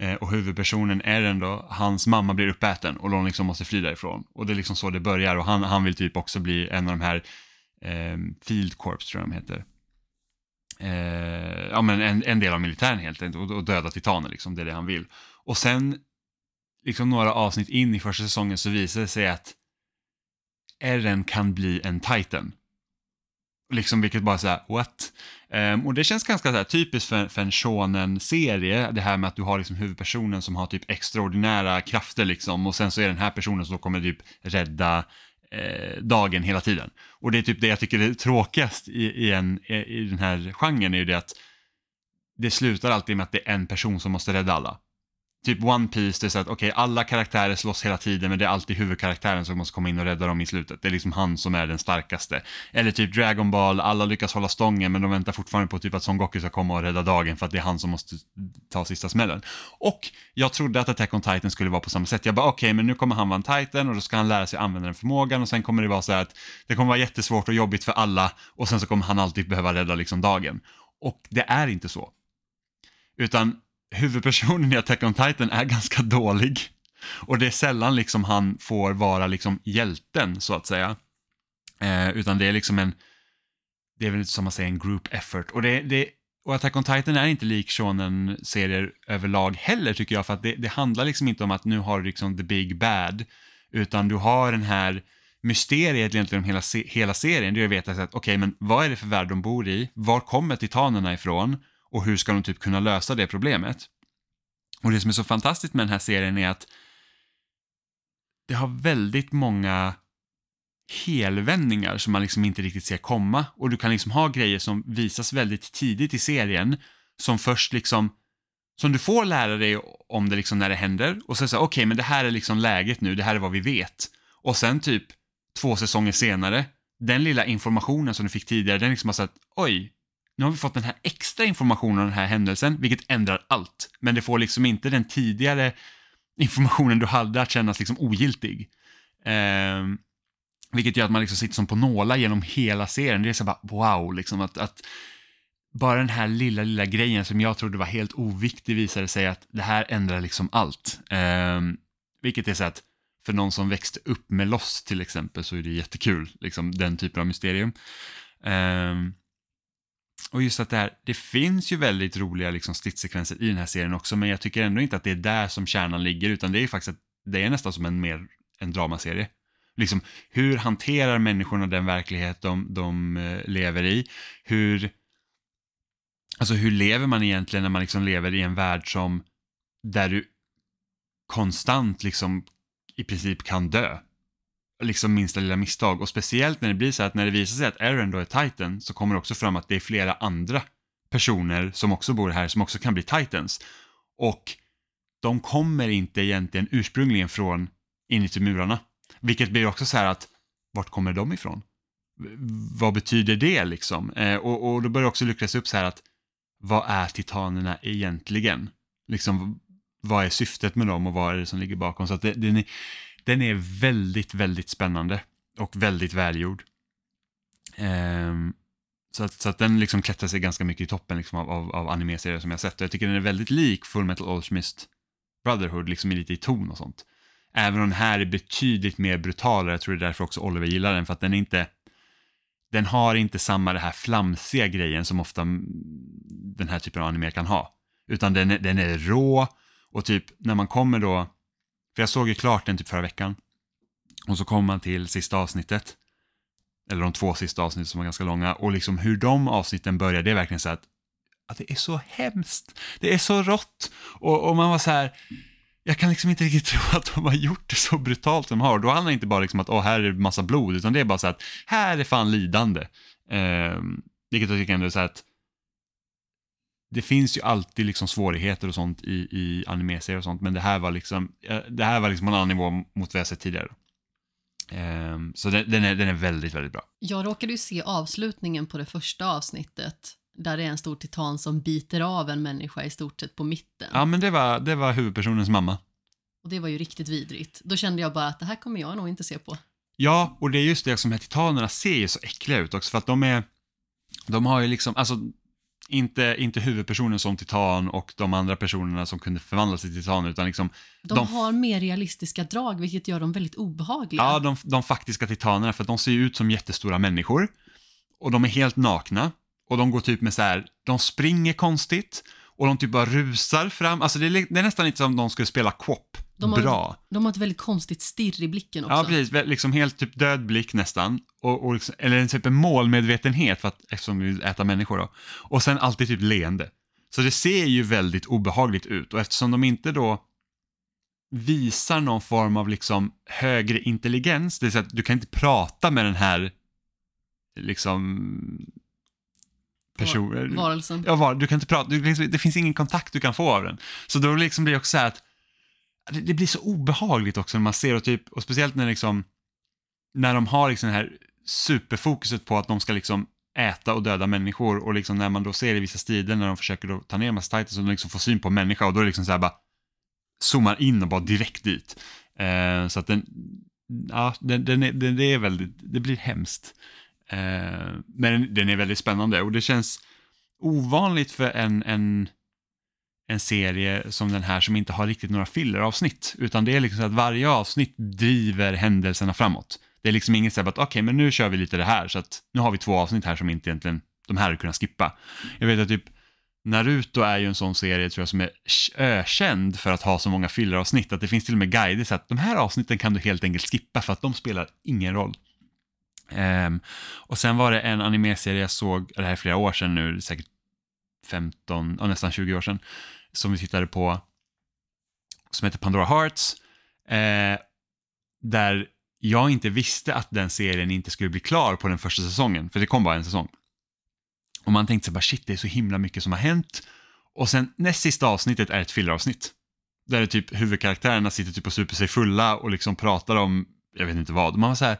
Eh, och huvudpersonen är ändå, hans mamma blir uppäten och de liksom måste fly därifrån. Och det är liksom så det börjar och han, han vill typ också bli en av de här eh, Field Corps tror jag de heter. Eh, ja men en, en del av militären helt enkelt och, och döda titaner liksom, det är det han vill. Och sen, liksom några avsnitt in i första säsongen så visar det sig att Eren kan bli en titan. Liksom vilket bara såhär, what? Um, och det känns ganska så här, typiskt för, för en shonen-serie, det här med att du har liksom huvudpersonen som har typ extraordinära krafter liksom och sen så är den här personen som kommer typ rädda eh, dagen hela tiden. Och det är typ det jag tycker är tråkigast i, i, en, i den här genren är ju det att det slutar alltid med att det är en person som måste rädda alla typ One Piece, det är så att okej, okay, alla karaktärer slåss hela tiden men det är alltid huvudkaraktären som måste komma in och rädda dem i slutet. Det är liksom han som är den starkaste. Eller typ Dragon Ball, alla lyckas hålla stången men de väntar fortfarande på typ att Son Goku ska komma och rädda dagen för att det är han som måste ta sista smällen. Och jag trodde att Attack on Titan skulle vara på samma sätt. Jag bara okej, okay, men nu kommer han vara en Titan och då ska han lära sig använda den förmågan och sen kommer det vara så här att det kommer vara jättesvårt och jobbigt för alla och sen så kommer han alltid behöva rädda liksom dagen. Och det är inte så. Utan huvudpersonen i Attack on Titan är ganska dålig. Och det är sällan liksom han får vara liksom hjälten så att säga. Eh, utan det är liksom en, det är väl som man säger en group effort. Och, det, det, och Attack on Titan är inte lik shonen-serier överlag heller tycker jag. För att det, det handlar liksom inte om att nu har du liksom the big bad. Utan du har den här mysteriet egentligen om hela, hela serien. Det är att veta att okej, okay, men vad är det för värld de bor i? Var kommer titanerna ifrån? Och hur ska de typ kunna lösa det problemet? Och det som är så fantastiskt med den här serien är att det har väldigt många helvändningar som man liksom inte riktigt ser komma och du kan liksom ha grejer som visas väldigt tidigt i serien som först liksom som du får lära dig om det liksom när det händer och sen så säger okej okay, men det här är liksom läget nu, det här är vad vi vet. Och sen typ två säsonger senare, den lilla informationen som du fick tidigare, den liksom har sagt oj, nu har vi fått den här extra informationen om den här händelsen, vilket ändrar allt. Men det får liksom inte den tidigare informationen du hade att kännas liksom ogiltig. Eh, vilket gör att man liksom sitter som på nålar genom hela serien. Det är så bara wow, liksom att, att bara den här lilla, lilla grejen som jag trodde var helt oviktig visade sig att det här ändrar liksom allt. Eh, vilket är så att för någon som växte upp med Lost till exempel så är det jättekul, liksom den typen av mysterium. Eh, och just att det här, det finns ju väldigt roliga liksom stridssekvenser i den här serien också, men jag tycker ändå inte att det är där som kärnan ligger, utan det är faktiskt att det är nästan som en mer en dramaserie. Liksom, hur hanterar människorna den verklighet de, de eh, lever i? Hur, alltså hur lever man egentligen när man liksom lever i en värld som, där du konstant liksom i princip kan dö? Liksom minsta lilla misstag. Och speciellt när det blir så att när det visar sig att Aaron då är Titan så kommer det också fram att det är flera andra personer som också bor här som också kan bli Titans. Och de kommer inte egentligen ursprungligen från inuti murarna. Vilket blir också så här att vart kommer de ifrån? Vad betyder det liksom? Eh, och, och då börjar det också luckras upp så här att vad är titanerna egentligen? Liksom, vad är syftet med dem och vad är det som ligger bakom? Så att det, det, den är väldigt, väldigt spännande och väldigt välgjord. Um, så att, så att den liksom klättrar sig ganska mycket i toppen liksom av, av, av animeserier som jag sett. Och jag tycker den är väldigt lik Full Metal Alchemist Brotherhood, liksom lite i ton och sånt. Även om den här är betydligt mer brutalare, jag tror det är därför också Oliver gillar den, för att den är inte den har inte samma det här flamsiga grejen som ofta den här typen av anime kan ha. Utan den är, den är rå och typ när man kommer då för jag såg ju klart den typ förra veckan. Och så kom man till sista avsnittet. Eller de två sista avsnitten som var ganska långa. Och liksom hur de avsnitten började, det är verkligen så att, att det är så hemskt. Det är så rått. Och, och man var så här, jag kan liksom inte riktigt tro att de har gjort det så brutalt som de har. Då handlar det inte bara liksom att åh, här är det massa blod, utan det är bara så att här är fan lidande. Eh, vilket jag tycker ändå är så att det finns ju alltid liksom svårigheter och sånt i, i animeserier och sånt, men det här var liksom, det här var liksom en annan nivå mot vad jag sett tidigare. Ehm, så den, den, är, den är väldigt, väldigt bra. Jag råkade ju se avslutningen på det första avsnittet där det är en stor titan som biter av en människa i stort sett på mitten. Ja, men det var, det var huvudpersonens mamma. Och det var ju riktigt vidrigt. Då kände jag bara att det här kommer jag nog inte se på. Ja, och det är just det som här titanerna ser ju så äckliga ut också, för att de är, de har ju liksom, alltså, inte, inte huvudpersonen som titan och de andra personerna som kunde förvandlas till titaner, utan liksom, De, De- har mer realistiska drag, vilket gör dem väldigt obehagliga. ja, de, de faktiska titanerna, för att de ser ut som jättestora människor, och de är helt nakna, och de går typ med så här, de springer konstigt, och de typ bara rusar fram, alltså det är, det är nästan lite som om de skulle spela quop De har- bra. De har ett väldigt konstigt stirr i blicken också. Ja, precis. Liksom helt typ död blick nästan. Och, och liksom, eller en typ en målmedvetenhet, för att, eftersom vi vill äta människor då. Och sen alltid typ leende. Så det ser ju väldigt obehagligt ut och eftersom de inte då visar någon form av liksom högre intelligens, det vill säga att du kan inte prata med den här liksom personen. Varelsen. Ja, var, du kan inte prata, du, det finns ingen kontakt du kan få av den. Så då liksom blir det också så här att det, det blir så obehagligt också när man ser och typ, och speciellt när liksom, när de har liksom det här superfokuset på att de ska liksom äta och döda människor och liksom när man då ser i vissa strider när de försöker ta ner massa titans och de liksom får syn på en människa och då är det liksom så här bara zoomar in och bara direkt dit. Eh, så att den, ja, den, den, är, den, det är väldigt, det blir hemskt. Eh, men den är väldigt spännande och det känns ovanligt för en, en, en serie som den här som inte har riktigt några filleravsnitt. Utan det är liksom så att varje avsnitt driver händelserna framåt. Det är liksom inget så här att okej, men nu kör vi lite det här så att nu har vi två avsnitt här som inte egentligen de här hade kunnat skippa. Jag vet att typ Naruto är ju en sån serie tror jag som är ökänd för att ha så många filleravsnitt att det finns till och med guider så att de här avsnitten kan du helt enkelt skippa för att de spelar ingen roll. Um, och sen var det en animeserie jag såg, det här är flera år sedan nu, säkert 15, ja, nästan 20 år sedan, som vi tittade på, som heter Pandora Hearts, eh, där jag inte visste att den serien inte skulle bli klar på den första säsongen, för det kom bara en säsong. Och man tänkte så bara shit, det är så himla mycket som har hänt. Och sen näst sista avsnittet är ett filleravsnitt. Där det typ huvudkaraktärerna sitter typ och super sig fulla och liksom pratar om, jag vet inte vad. Man var så här,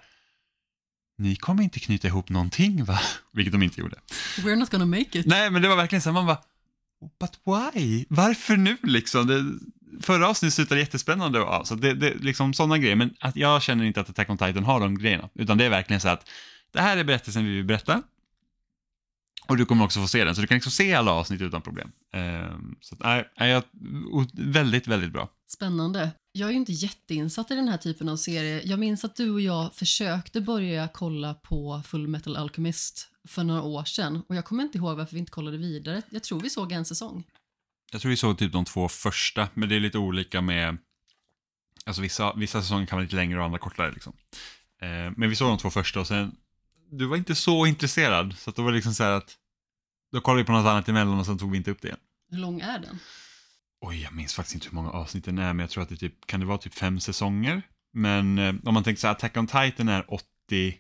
ni kommer inte knyta ihop någonting va? Vilket de inte gjorde. We're not gonna make it. Nej, men det var verkligen så här, man bara, but why? Varför nu liksom? Det, förra avsnittet slutade jättespännande och ja, så det, det liksom sådana grejer. Men att jag känner inte att Attack on Titan har de grejerna, utan det är verkligen så att det här är berättelsen vi vill berätta. Och du kommer också få se den, så du kan liksom se alla avsnitt utan problem. Ehm, så nej, jag, väldigt, väldigt bra. Spännande. Jag är ju inte jätteinsatt i den här typen av serie. Jag minns att du och jag försökte börja kolla på Full Metal Alchemist för några år sedan och jag kommer inte ihåg varför vi inte kollade vidare. Jag tror vi såg en säsong. Jag tror vi såg typ de två första, men det är lite olika med... Alltså vissa, vissa säsonger kan vara lite längre och andra kortare liksom. Eh, men vi såg de två första och sen... Du var inte så intresserad, så att det var liksom så här att... Då kollade vi på något annat emellan och sen tog vi inte upp det igen. Hur lång är den? Oj, jag minns faktiskt inte hur många avsnitt den är, men jag tror att det typ, kan det vara typ fem säsonger? Men eh, om man tänker så här, Attack on Titan är 80...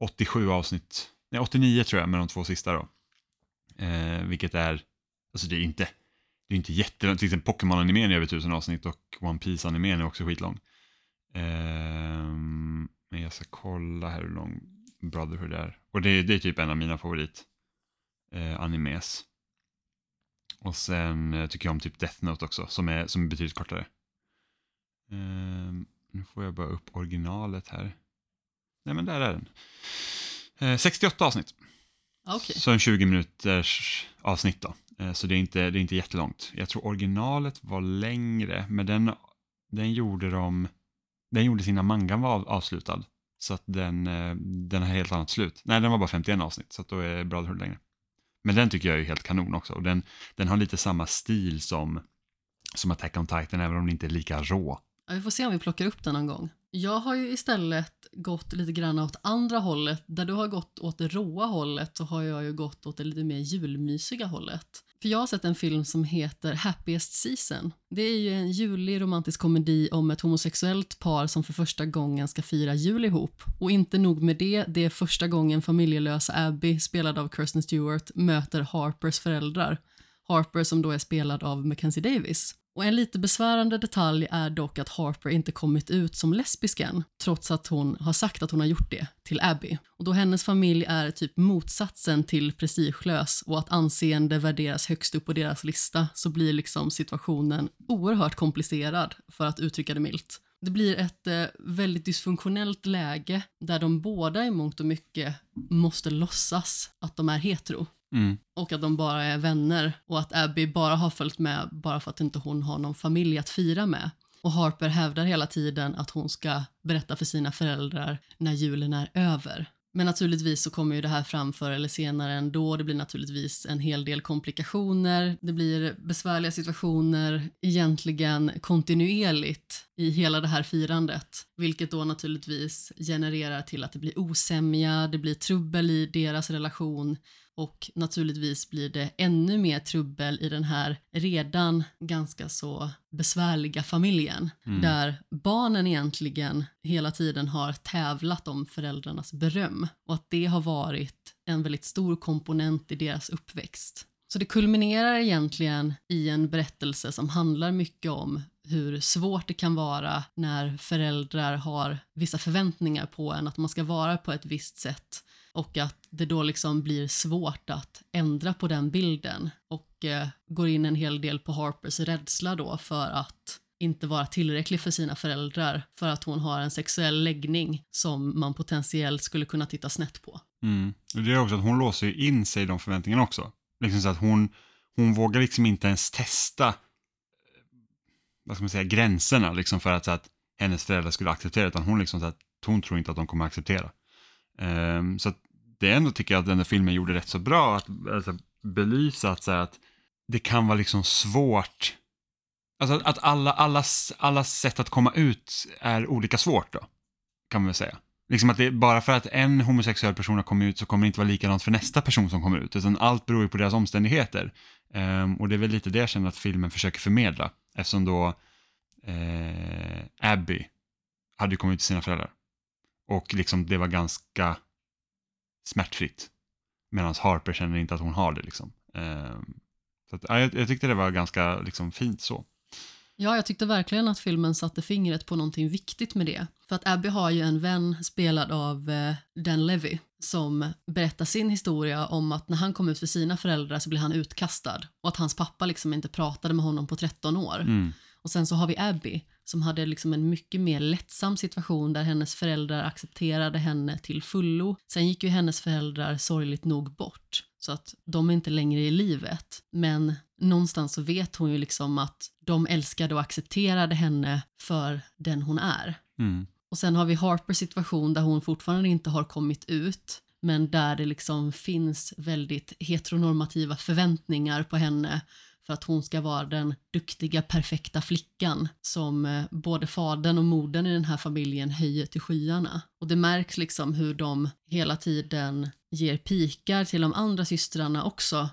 87 avsnitt. Nej, 89 tror jag med de två sista då. Eh, vilket är, alltså det är inte, det är inte jättelångt. Till exempel Pokémon-animen är över tusen avsnitt och One Piece-animen är också skitlång. Ehm, men jag ska kolla här hur lång Brotherhood är. Och det, det är typ en av mina favorit eh, animes. Och sen eh, tycker jag om typ Death Note också, som är, som är betydligt kortare. Ehm, nu får jag bara upp originalet här. Nej men där är den. Eh, 68 avsnitt. Ah, Okej. Så en 20 minuters avsnitt då. Eh, Så det är, inte, det är inte jättelångt. Jag tror originalet var längre, men den, den gjorde de... Den gjordes innan mangan var avslutad. Så att den, eh, den har helt annat slut. Nej, den var bara 51 avsnitt, så att då är Brotherhood längre. Men den tycker jag är helt kanon också. Och den, den har lite samma stil som, som Attack on Titan, även om den inte är lika rå. Ja, vi får se om vi plockar upp den någon gång. Jag har ju istället gått lite grann åt andra hållet. Där du har gått åt det råa hållet så har jag ju gått åt det lite mer julmysiga hållet. För jag har sett en film som heter Happiest Season. Det är ju en julig romantisk komedi om ett homosexuellt par som för första gången ska fira jul ihop. Och inte nog med det, det är första gången familjelösa Abby, spelad av Kirsten Stewart, möter Harpers föräldrar. Harper som då är spelad av Mackenzie Davis. Och en lite besvärande detalj är dock att Harper inte kommit ut som lesbisk än, trots att hon har sagt att hon har gjort det till Abby. Och då hennes familj är typ motsatsen till prestigelös och att anseende värderas högst upp på deras lista så blir liksom situationen oerhört komplicerad, för att uttrycka det milt. Det blir ett eh, väldigt dysfunktionellt läge där de båda i mångt och mycket måste låtsas att de är hetero Mm. och att de bara är vänner och att Abby bara har följt med bara för att inte hon har någon familj att fira med. Och Harper hävdar hela tiden att hon ska berätta för sina föräldrar när julen är över. Men naturligtvis så kommer ju det här fram förr eller senare ändå. Det blir naturligtvis en hel del komplikationer. Det blir besvärliga situationer egentligen kontinuerligt i hela det här firandet. Vilket då naturligtvis genererar till att det blir osämja, det blir trubbel i deras relation och naturligtvis blir det ännu mer trubbel i den här redan ganska så besvärliga familjen Mm. där barnen egentligen hela tiden har tävlat om föräldrarnas beröm och att det har varit en väldigt stor komponent i deras uppväxt. Så det kulminerar egentligen i en berättelse som handlar mycket om hur svårt det kan vara när föräldrar har vissa förväntningar på en att man ska vara på ett visst sätt och att det då liksom blir svårt att ändra på den bilden och eh, går in en hel del på Harpers rädsla då för att inte vara tillräcklig för sina föräldrar för att hon har en sexuell läggning som man potentiellt skulle kunna titta snett på. Mm. Och det är också att hon låser in sig i de förväntningarna också. Liksom så att hon, hon vågar liksom inte ens testa eh, vad ska man säga, gränserna liksom för att, så att hennes föräldrar skulle acceptera utan hon liksom så att hon tror inte att de kommer acceptera. Ehm, så att det är ändå tycker jag att den där filmen gjorde rätt så bra att alltså, belysa att, så här, att det kan vara liksom svårt Alltså att- att alla, alla, sätt att komma ut är olika svårt då, kan man väl säga. Liksom att det, bara för att en homosexuell person har kommit ut så kommer det inte vara likadant för nästa person som kommer ut, utan allt beror ju på deras omständigheter. Um, och det är väl lite det jag känner att filmen försöker förmedla, eftersom då eh, Abby hade ju kommit ut till sina föräldrar. Och liksom det var ganska smärtfritt. Medan Harper känner inte att hon har det liksom. Ehm, så att, ja, jag, jag tyckte det var ganska liksom, fint så. Ja, jag tyckte verkligen att filmen satte fingret på någonting viktigt med det. För att Abby har ju en vän spelad av eh, Dan Levy som berättar sin historia om att när han kom ut för sina föräldrar så blev han utkastad och att hans pappa liksom inte pratade med honom på 13 år. Mm. Och sen så har vi Abby som hade liksom en mycket mer lättsam situation där hennes föräldrar accepterade henne till fullo. Sen gick ju hennes föräldrar sorgligt nog bort så att de är inte längre i livet. Men någonstans så vet hon ju liksom att de älskade och accepterade henne för den hon är. Mm. Och sen har vi Harpers situation där hon fortfarande inte har kommit ut men där det liksom finns väldigt heteronormativa förväntningar på henne för att hon ska vara den duktiga, perfekta flickan som eh, både fadern och modern i den här familjen höjer till skyarna. Och det märks liksom hur de hela tiden ger pikar till de andra systrarna också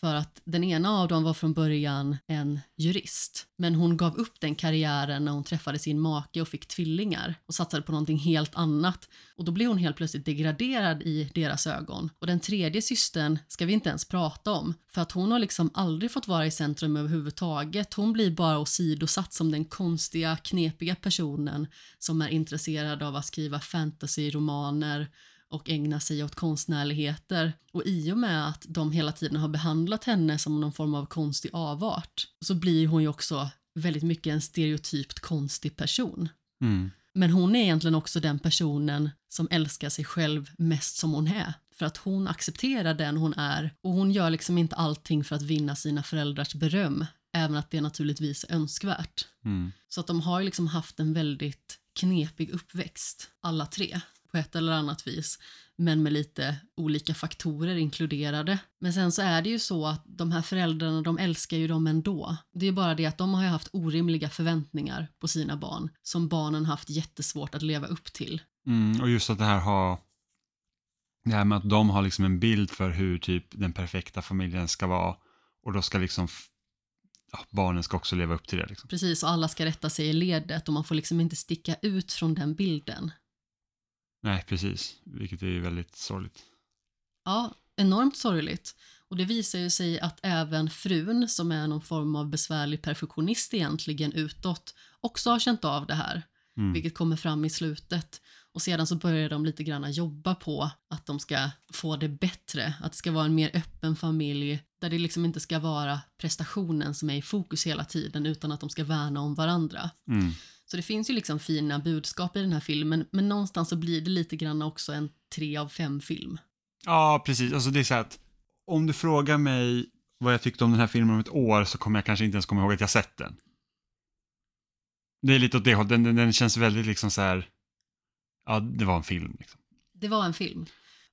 för att den ena av dem var från början en jurist. Men hon gav upp den karriären när hon träffade sin make och fick tvillingar och satsade på någonting helt annat. Och då blev hon helt plötsligt degraderad i deras ögon. Och den tredje systern ska vi inte ens prata om. För att hon har liksom aldrig fått vara i centrum överhuvudtaget. Hon blir bara åsidosatt som den konstiga, knepiga personen som är intresserad av att skriva fantasyromaner och ägna sig åt konstnärligheter. Och i och med att de hela tiden har behandlat henne som någon form av konstig avart så blir hon ju också väldigt mycket en stereotypt konstig person. Mm. Men hon är egentligen också den personen som älskar sig själv mest som hon är. För att hon accepterar den hon är och hon gör liksom inte allting för att vinna sina föräldrars beröm, även att det naturligtvis är önskvärt. Mm. Så att de har ju liksom haft en väldigt knepig uppväxt, alla tre, på ett eller annat vis. Men med lite olika faktorer inkluderade. Men sen så är det ju så att de här föräldrarna, de älskar ju dem ändå. Det är bara det att de har haft orimliga förväntningar på sina barn som barnen haft jättesvårt att leva upp till. Mm, och just att det här har det här med att de har liksom en bild för hur typ den perfekta familjen ska vara och då ska liksom ja, barnen ska också leva upp till det. Liksom. Precis, och alla ska rätta sig i ledet och man får liksom inte sticka ut från den bilden. Nej, precis. Vilket är väldigt sorgligt. Ja, enormt sorgligt. Och det visar ju sig att även frun, som är någon form av besvärlig perfektionist egentligen utåt, också har känt av det här, Mm. vilket kommer fram i slutet. Och sedan så börjar de lite grann jobba på att de ska få det bättre, att det ska vara en mer öppen familj där det liksom inte ska vara prestationen som är i fokus hela tiden utan att de ska värna om varandra. Mm. Så det finns ju liksom fina budskap i den här filmen, men någonstans så blir det lite grann också en tre av fem film. Ja, precis. Alltså det är så att om du frågar mig vad jag tyckte om den här filmen om ett år så kommer jag kanske inte ens komma ihåg att jag sett den. Det är lite åt det hållet. Den, den, den känns väldigt liksom så här, ja, det var en film liksom. Det var en film.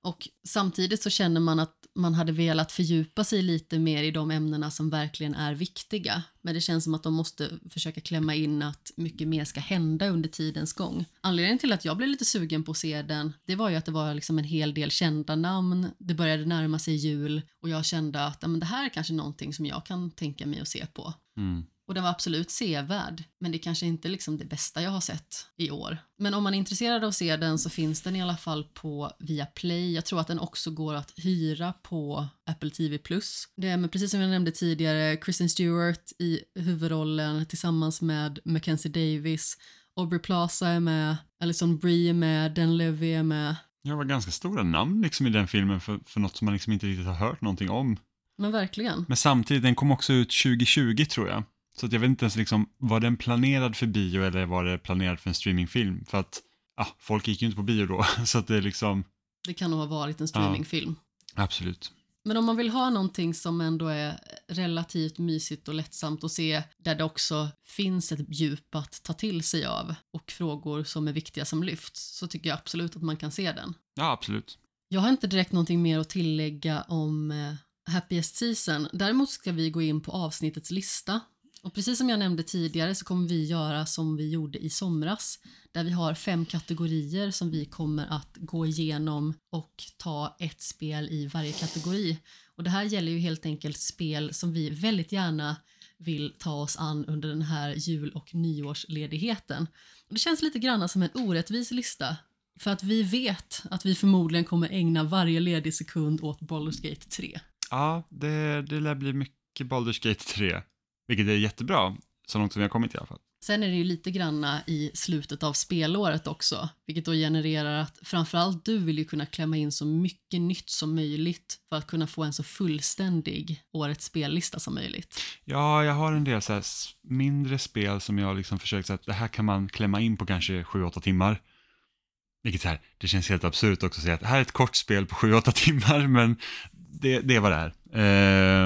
Och samtidigt så känner man att man hade velat fördjupa sig lite mer i de ämnena som verkligen är viktiga. Men det känns som att de måste försöka klämma in att mycket mer ska hända under tidens gång. Anledningen till att jag blev lite sugen på att se den, det var ju att det var liksom en hel del kända namn. Det började närma sig jul och jag kände att ja, men det här är kanske någonting som jag kan tänka mig att se på. Mm. Och den var absolut sevärd, men det kanske inte är liksom det bästa jag har sett i år. Men om man är intresserad av att se den så finns den i alla fall på Viaplay. Jag tror att den också går att hyra på Apple TV+. Det är med, precis som jag nämnde tidigare, Kristen Stewart i huvudrollen tillsammans med Mackenzie Davis. Aubrey Plaza är med, Alison Brie är med, Dan Levy är med. Det var ganska stora namn liksom i den filmen för, för något som man liksom inte riktigt har hört någonting om. Men verkligen. Men samtidigt, den kom också ut 2020 tror jag. Så att jag vet inte ens liksom, var den planerad för bio eller var det planerad för en streamingfilm? För att, ja, folk gick ju inte på bio då. Så att det är liksom, Det kan nog ha varit en streamingfilm. absolut. Men om man vill ha någonting som ändå är relativt mysigt och lättsamt att se där det också finns ett djup att ta till sig av och frågor som är viktiga som lyfts så tycker jag absolut att man kan se den. Ja, absolut. Jag har inte direkt någonting mer att tillägga om eh, Happiest Season. Däremot ska vi gå in på avsnittets lista. Och precis som jag nämnde tidigare så kommer vi göra som vi gjorde i somras där vi har fem kategorier som vi kommer att gå igenom och ta ett spel i varje kategori. Och det här gäller ju helt enkelt spel som vi väldigt gärna vill ta oss an under den här jul och nyårsledigheten. Och det känns lite grann som en orättvis lista för att vi vet att vi förmodligen kommer ägna varje ledig sekund åt Baldur's Gate 3. Ja, det, det lär bli mycket Baldur's Gate 3. Vilket är jättebra, så långt som vi har kommit i alla fall. Sen är det ju lite granna i slutet av spelåret också, vilket då genererar att framförallt du vill ju kunna klämma in så mycket nytt som möjligt för att kunna få en så fullständig årets spellista som möjligt. Ja, jag har en del så mindre spel som jag liksom försökt säga att det här kan man klämma in på kanske 7-8 timmar. Vilket så här, det känns helt absurt också att säga att det här är ett kort spel på 7-8 timmar, men det, det är vad det är.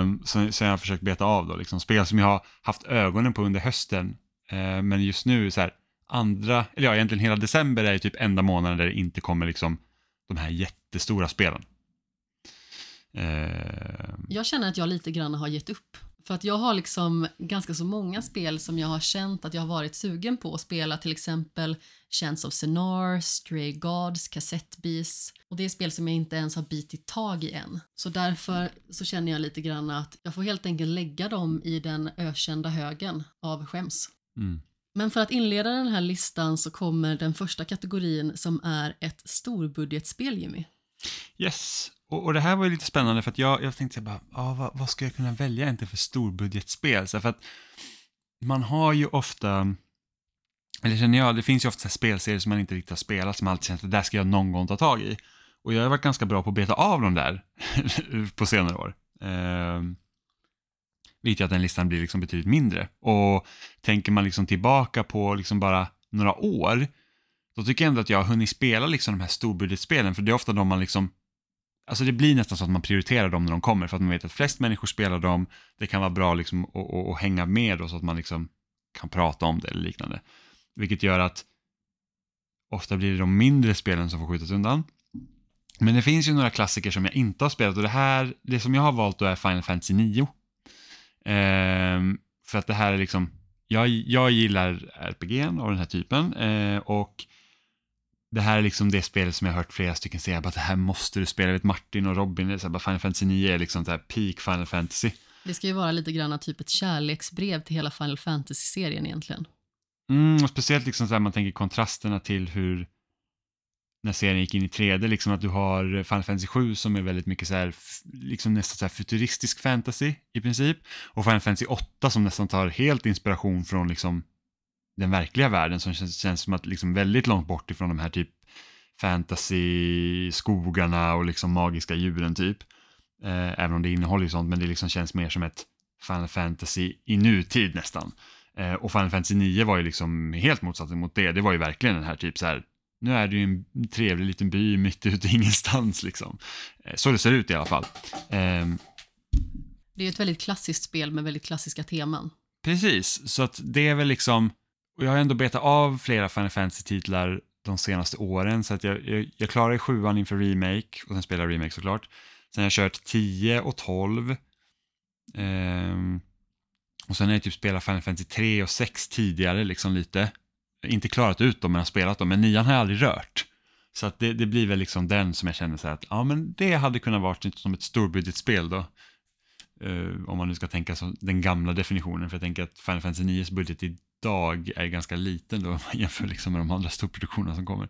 Eh, sen, sen jag har försökt beta av då, liksom spel som jag har haft ögonen på under hösten, eh, men just nu så här, andra, eller ja, egentligen hela december är ju typ enda månaden där det inte kommer liksom de här jättestora spelen. Eh, Jag känner att jag lite grann har gett upp. För att jag har liksom ganska så många spel som jag har känt att jag har varit sugen på att spela, till exempel Chance of Senar, Stray Gods, Cassette Beasts. Och det är spel som jag inte ens har bitit tag i än. Så därför så känner jag lite grann att jag får helt enkelt lägga dem i den ökända högen av skäms. mm. Men för att inleda den här listan så kommer den första kategorin som är ett storbudgetspel, Jimmy. Yes, och, och det här var ju lite spännande för att jag, jag tänkte bara, ah, vad, vad ska jag kunna välja inte för storbudgetspel? Så för att man har ju ofta, eller känner jag, det finns ju ofta spelserier som man inte riktigt har spelat som man alltid känner att det där ska jag någon gång ta tag i. Och jag har varit ganska bra på att beta av de där på senare år. Eh, vilket gör att den listan blir liksom betydligt mindre. Och tänker man liksom tillbaka på liksom bara några år, då tycker jag ändå att jag har hunnit spela liksom de här storbudgetspelen, för det är ofta de man liksom Alltså det blir nästan så att man prioriterar dem när de kommer för att man vet att flest människor spelar dem. Det kan vara bra liksom att, att, att hänga med då, så att man liksom kan prata om det eller liknande. Vilket gör att ofta blir det de mindre spelen som får skjutas undan. Men det finns ju några klassiker som jag inte har spelat och det här, det som jag har valt då är Final Fantasy 9. Ehm, för att det här är liksom, jag, jag gillar RPG av den här typen eh, och det här är liksom det spelet som jag har hört flera stycken säga att det här måste du spela. Vet Martin och Robin, så här, bara Final Fantasy 9 är liksom så här peak Final Fantasy. Det ska ju vara lite grann typ ett kärleksbrev till hela Final Fantasy-serien egentligen. Mm, och speciellt liksom så här, man tänker kontrasterna till hur när serien gick in i 3D, liksom att du har Final Fantasy 7 som är väldigt mycket så här, liksom nästan så här futuristisk fantasy i princip. Och Final Fantasy 8 som nästan tar helt inspiration från liksom den verkliga världen som känns, känns som att liksom väldigt långt bort ifrån de här typ fantasy-skogarna och liksom magiska djuren typ. Eh, även om det innehåller ju sånt, men det liksom känns mer som ett Final Fantasy i nutid nästan. Eh, och Final Fantasy 9 var ju liksom helt motsatsen mot det. Det var ju verkligen den här typ så här, nu är det ju en trevlig liten by mitt ute i ingenstans liksom. Eh, så det ser ut i alla fall. Ehm, Det är ett väldigt klassiskt spel med väldigt klassiska teman. Precis, så att det är väl liksom, och jag har ändå betat av flera Final Fantasy-titlar de senaste åren, så att jag, jag, jag klarade sjuan inför remake, och sen spelar jag remake såklart. Sen har jag kört 10 och 12. Ehm, och sen har jag typ spelat Final Fantasy 3 och 6 tidigare, liksom lite. Inte klarat ut dem, men har spelat dem, men nian har jag aldrig rört. Så att det, det blir väl liksom den som jag känner så här att, ja men det hade kunnat vara som ett storbudgetspel då. Uh, om man nu ska tänka så, den gamla definitionen, för jag tänker att Final Fantasy 9s budget idag är ganska liten då om man jämför liksom med de andra storproduktionerna som kommer.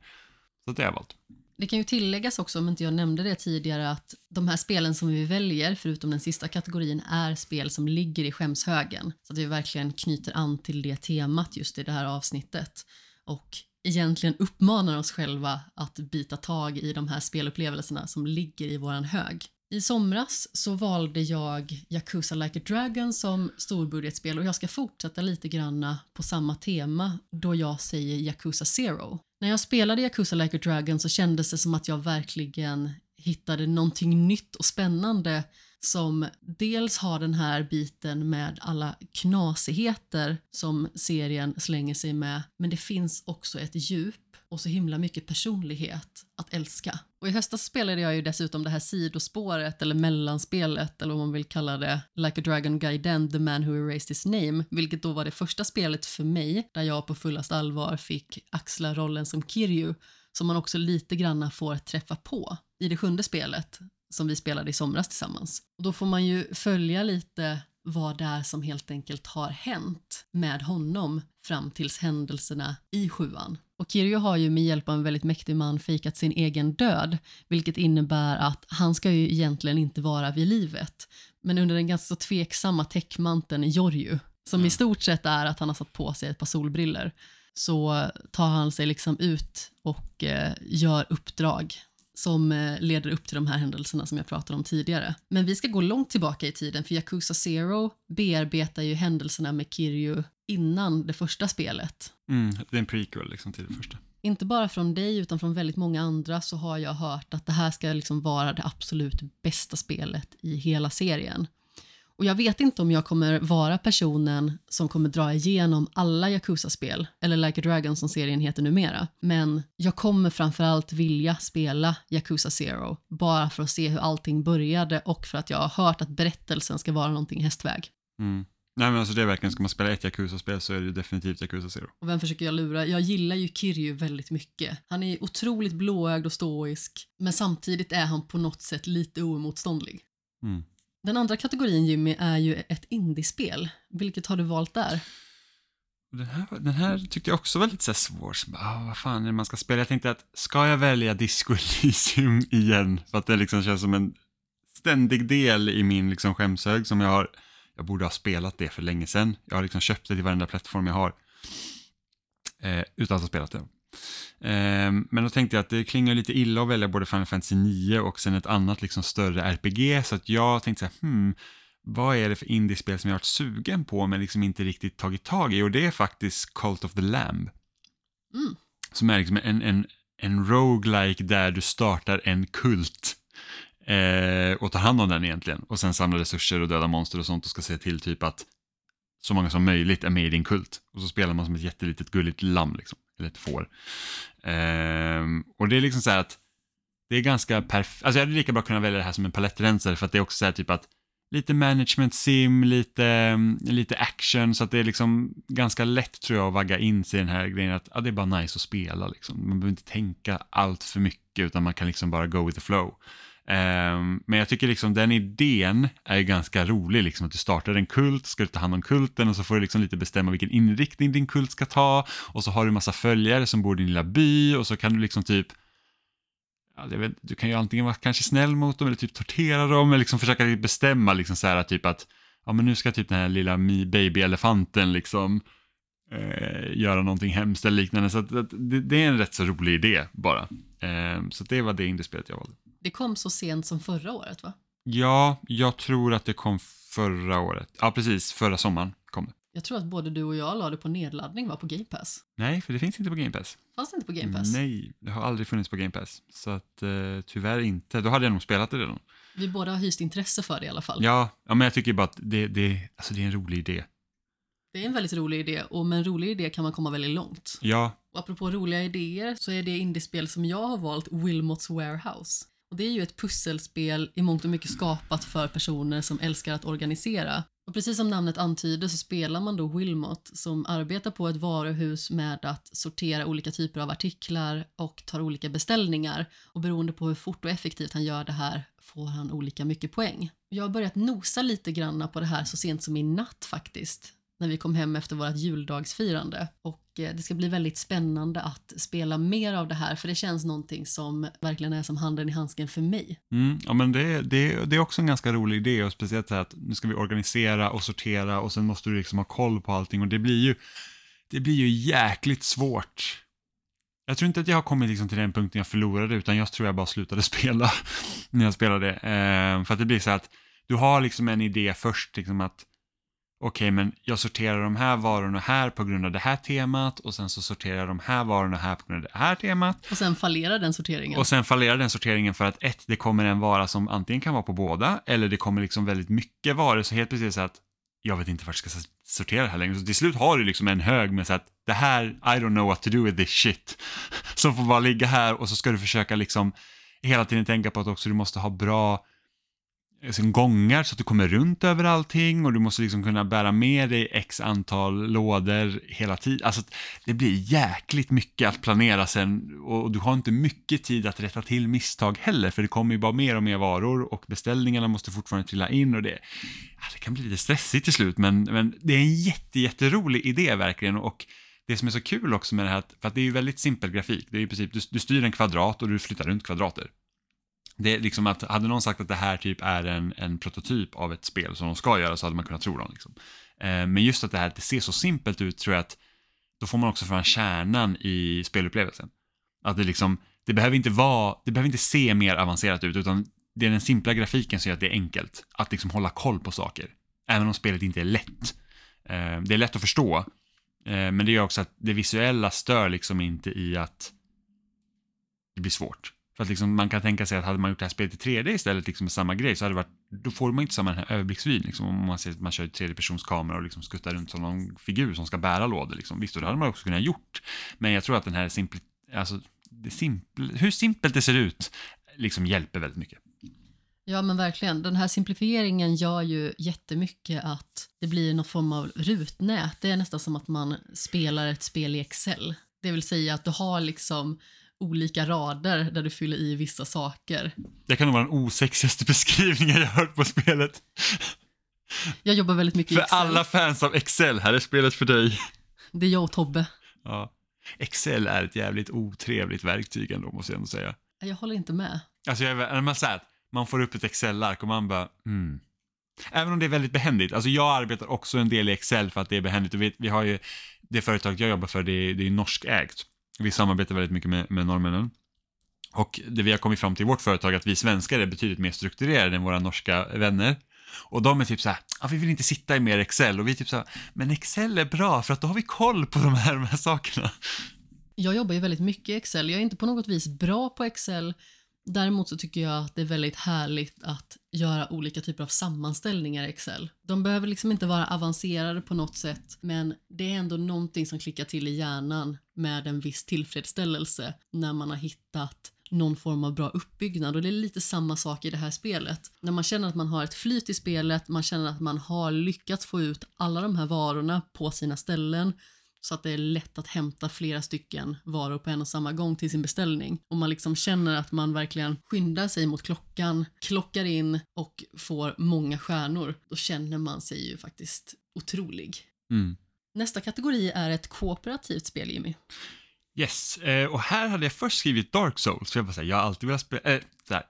Så det har jag valt. Det kan ju tilläggas också, om inte jag nämnde det tidigare, att de här spelen som vi väljer, förutom den sista kategorin, är spel som ligger i skämshögen. Så att vi verkligen knyter an till det temat just i det här avsnittet. Och egentligen uppmanar oss själva att bita tag i de här spelupplevelserna som ligger i våran hög. I somras så valde jag Yakuza Like a Dragon som storbudgetspel och jag ska fortsätta lite granna på samma tema då jag säger Yakuza Zero. När jag spelade Yakuza Like a Dragon så kändes det som att jag verkligen hittade någonting nytt och spännande som dels har den här biten med alla knasigheter som serien slänger sig med, men det finns också ett djup och så himla mycket personlighet att älska. Och i höstas spelade jag ju dessutom det här sidospåret eller mellanspelet eller vad man vill kalla det, Like a Dragon Gaiden, The Man Who Erased His Name, vilket då var det första spelet för mig där jag på fullast allvar fick axla rollen som Kiryu som man också lite granna får träffa på i det sjunde spelet som vi spelade i somras tillsammans. Och då får man ju följa lite vad det är som helt enkelt har hänt med honom fram tills händelserna i sjuan. Och Kiryu har ju med hjälp av en väldigt mäktig man fejkat sin egen död, vilket innebär att han ska ju egentligen inte vara vid livet. Men under den ganska så tveksamma täckmanteln Jorju, som i stort sett är att han har satt på sig ett par solbriller, så tar han sig liksom ut och eh, gör uppdrag som eh, leder upp till de här händelserna som jag pratade om tidigare. Men vi ska gå långt tillbaka i tiden för Yakuza Zero bearbetar ju händelserna med Kiryu innan det första spelet. Mm, det är en prequel liksom till det första. Inte bara från dig utan från väldigt många andra så har jag hört att det här ska liksom vara det absolut bästa spelet i hela serien. Och jag vet inte om jag kommer vara personen som kommer dra igenom alla Yakuza-spel, eller Like a Dragon som serien heter numera. Men jag kommer framförallt vilja spela Yakuza Zero, bara för att se hur allting började och för att jag har hört att berättelsen ska vara någonting hästväg. Mm. Nej men alltså det är verkligen, ska man spela ett Yakuza-spel så är det definitivt Yakuza Zero. Och vem försöker jag lura? Jag gillar ju Kiryu väldigt mycket. Han är otroligt blåögd och stoisk, men samtidigt är han på något sätt lite oemotståndlig. Mm. Den andra kategorin Jimmy är ju ett indiespel. Vilket har du valt där? Den här, den här tyckte jag också var lite så svår. Så bara, ah, vad fan är det man ska spela? Jag tänkte att, ska jag välja Disco Elysium igen? För att det liksom känns som en ständig del i min liksom skämshög som jag har, jag borde ha spelat det för länge sedan. Jag har liksom köpt det till varenda plattform jag har. Eh, utan att ha spelat det. Eh, men då tänkte jag att det klingar lite illa att välja både Final Fantasy 9 och sen ett annat liksom större RPG. Så att jag tänkte så här, hmm, vad är det för indiespel som jag har varit sugen på men liksom inte riktigt tagit tag i? Och det är faktiskt Cult of the Lamb. Mm. Som är liksom en, en, en roguelike där du startar en kult eh, och tar hand om den egentligen. Och sen samlar resurser och dödar monster och sånt och ska se till typ att så många som möjligt är med i din kult. Och så spelar man som ett jättelitet gulligt lamm, liksom, eller ett får. Ehm, och det är liksom så här att det är ganska perfekt. Alltså jag hade lika bra kunnat välja det här som en palettrensare för att det är också så här typ att lite management sim, lite, lite action, så att det är liksom ganska lätt tror jag att vagga in sig i den här grejen att ja, det är bara nice att spela. Liksom. Man behöver inte tänka allt för mycket utan man kan liksom bara go with the flow. Ehm, men jag tycker liksom den idén är ju ganska rolig, liksom att du startar en kult, ska du ta hand om kulten och så får du liksom lite bestämma vilken inriktning din kult ska ta och så har du massa följare som bor i din lilla by och så kan du liksom typ ja, vet, du kan ju antingen vara kanske snäll mot dem eller typ tortera dem eller liksom försöka bestämma liksom så här typ att ja men nu ska typ den här lilla mi- baby-elefanten liksom eh, göra någonting hemskt eller liknande. Så att, att det, det är en rätt så rolig idé bara. Eh, så det var det indiespelet jag valde. Det kom så sent som förra året va? Ja, jag tror att det kom förra året. Ja, precis. Förra sommaren kom det. Jag tror att både du och jag la det på nedladdning va, på Game Pass. Nej, för det finns inte på Game Pass. Fanns det inte på Game Pass? Nej, det har aldrig funnits på Game Pass. Så att eh, tyvärr inte. Då hade jag nog spelat det redan. Vi båda har hyst intresse för det i alla fall. Ja, ja men jag tycker bara att det, det, alltså det är en rolig idé. Det är en väldigt rolig idé och med en rolig idé kan man komma väldigt långt. Ja, Och apropå roliga idéer så är det indiespel som jag har valt Wilmots Warehouse. Och det är ju ett pusselspel i mångt och mycket skapat för personer som älskar att organisera. Och precis som namnet antyder så spelar man då Wilmot som arbetar på ett varuhus med att sortera olika typer av artiklar och tar olika beställningar. Och beroende på hur fort och effektivt han gör det här får han olika mycket poäng. Jag har börjat nosa lite granna på det här så sent som i natt faktiskt när vi kom hem efter vårt juldagsfirande. Och eh, det ska bli väldigt spännande att spela mer av det här för det känns någonting som verkligen är som handen i handsken för mig. mm, ja men det, det, det är också en ganska rolig idé och speciellt så här att nu ska vi organisera och sortera och sen måste du liksom ha koll på allting och det blir ju, det blir ju jäkligt svårt. Jag tror inte att jag har kommit liksom till den punkten jag förlorade utan jag tror jag bara slutade spela när jag spelade. Eh, för att det blir så här att du har liksom en idé först liksom att okej, men jag sorterar de här varorna här på grund av det här temat och sen så sorterar jag de här varorna här på grund av det här temat. Och sen fallerar den sorteringen. Och sen fallerar den sorteringen för att ett, det kommer en vara som antingen kan vara på båda eller det kommer liksom väldigt mycket varor så helt plötsligt så att jag vet inte vart jag ska sortera det här längre. Så till slut har du liksom en hög med så att det här, I don't know what to do with this shit. Som får bara ligga här och så ska du försöka liksom hela tiden tänka på att också du måste ha bra liksom, gångar så att du kommer runt över allting och du måste liksom kunna bära med dig x antal lådor hela tiden. Alltså det blir jäkligt mycket att planera sen och du har inte mycket tid att rätta till misstag heller för det kommer ju bara mer och mer varor och beställningarna måste fortfarande trilla in och det, ja, det kan bli lite stressigt till slut men, men det är en jätte, jätterolig idé verkligen och det som är så kul också med det här, för att det är ju väldigt simpel grafik, det är ju i princip, du, du styr en kvadrat och du flyttar runt kvadrater. Det är liksom att, hade någon sagt att det här typ är en, en prototyp av ett spel som de ska göra så hade man kunnat tro dem. Liksom. Eh, men just att det här det ser så simpelt ut tror jag att då får man också fram kärnan i spelupplevelsen. Att det liksom, det behöver inte vara, det behöver inte se mer avancerat ut utan det är den simpla grafiken som gör att det är enkelt att liksom hålla koll på saker. Även om spelet inte är lätt. Eh, det är lätt att förstå, eh, men det gör också att det visuella stör liksom inte i att det blir svårt. För att liksom man kan tänka sig att hade man gjort det här spelet i 3D istället liksom med samma grej så hade det varit, då får man inte samma överblicksvy här överblicksvyn liksom om man ser att man kör i tredjepersonskamera och liksom skuttar runt som någon figur som ska bära lådor liksom. Visst, och det hade man också kunnat gjort. Men jag tror att den här simpel, alltså, det simpel, hur simpelt det ser ut liksom hjälper väldigt mycket. Ja men verkligen, den här simplifieringen gör ju jättemycket att det blir någon form av rutnät. Det är nästan som att man spelar ett spel i Excel. Det vill säga att du har liksom olika rader där du fyller i vissa saker. Det kan nog vara den osexigaste beskrivningen jag hört på spelet. Jag jobbar väldigt mycket i För Excel. alla fans av Excel, här är spelet för dig. Det är jag och Tobbe. Ja. Excel är ett jävligt otrevligt verktyg ändå, måste jag ändå säga. Jag håller inte med. Alltså, jag, när man att man får upp ett Excel-ark och man bara, mm. Även om det är väldigt behändigt. Alltså jag arbetar också en del i Excel för att det är behändigt. Och vi, vi har ju, det företaget jag jobbar för, det är, det är norskägt. Vi samarbetar väldigt mycket med, med norrmännen. Och det vi har kommit fram till i vårt företag är att vi svenskar är betydligt mer strukturerade än våra norska vänner. Och de är typ så här, ah, vi vill inte sitta i mer Excel. Och vi är typ så här, men Excel är bra för att då har vi koll på de här, de här sakerna. Jag jobbar ju väldigt mycket i Excel. Jag är inte på något vis bra på Excel. Däremot så tycker jag att det är väldigt härligt att göra olika typer av sammanställningar i Excel. De behöver liksom inte vara avancerade på något sätt, men det är ändå någonting som klickar till i hjärnan med en viss tillfredsställelse när man har hittat någon form av bra uppbyggnad och det är lite samma sak i det här spelet. När man känner att man har ett flyt i spelet, man känner att man har lyckats få ut alla de här varorna på sina ställen så att det är lätt att hämta flera stycken varor på en och samma gång till sin beställning. Och man liksom känner att man verkligen skyndar sig mot klockan, klockar in och får många stjärnor. Då känner man sig ju faktiskt otrolig. Mm. Nästa kategori är ett kooperativt spel, Jimmy. Yes, eh, och här hade jag först skrivit Dark Souls, för jag bara säga, jag har alltid velat spela, här.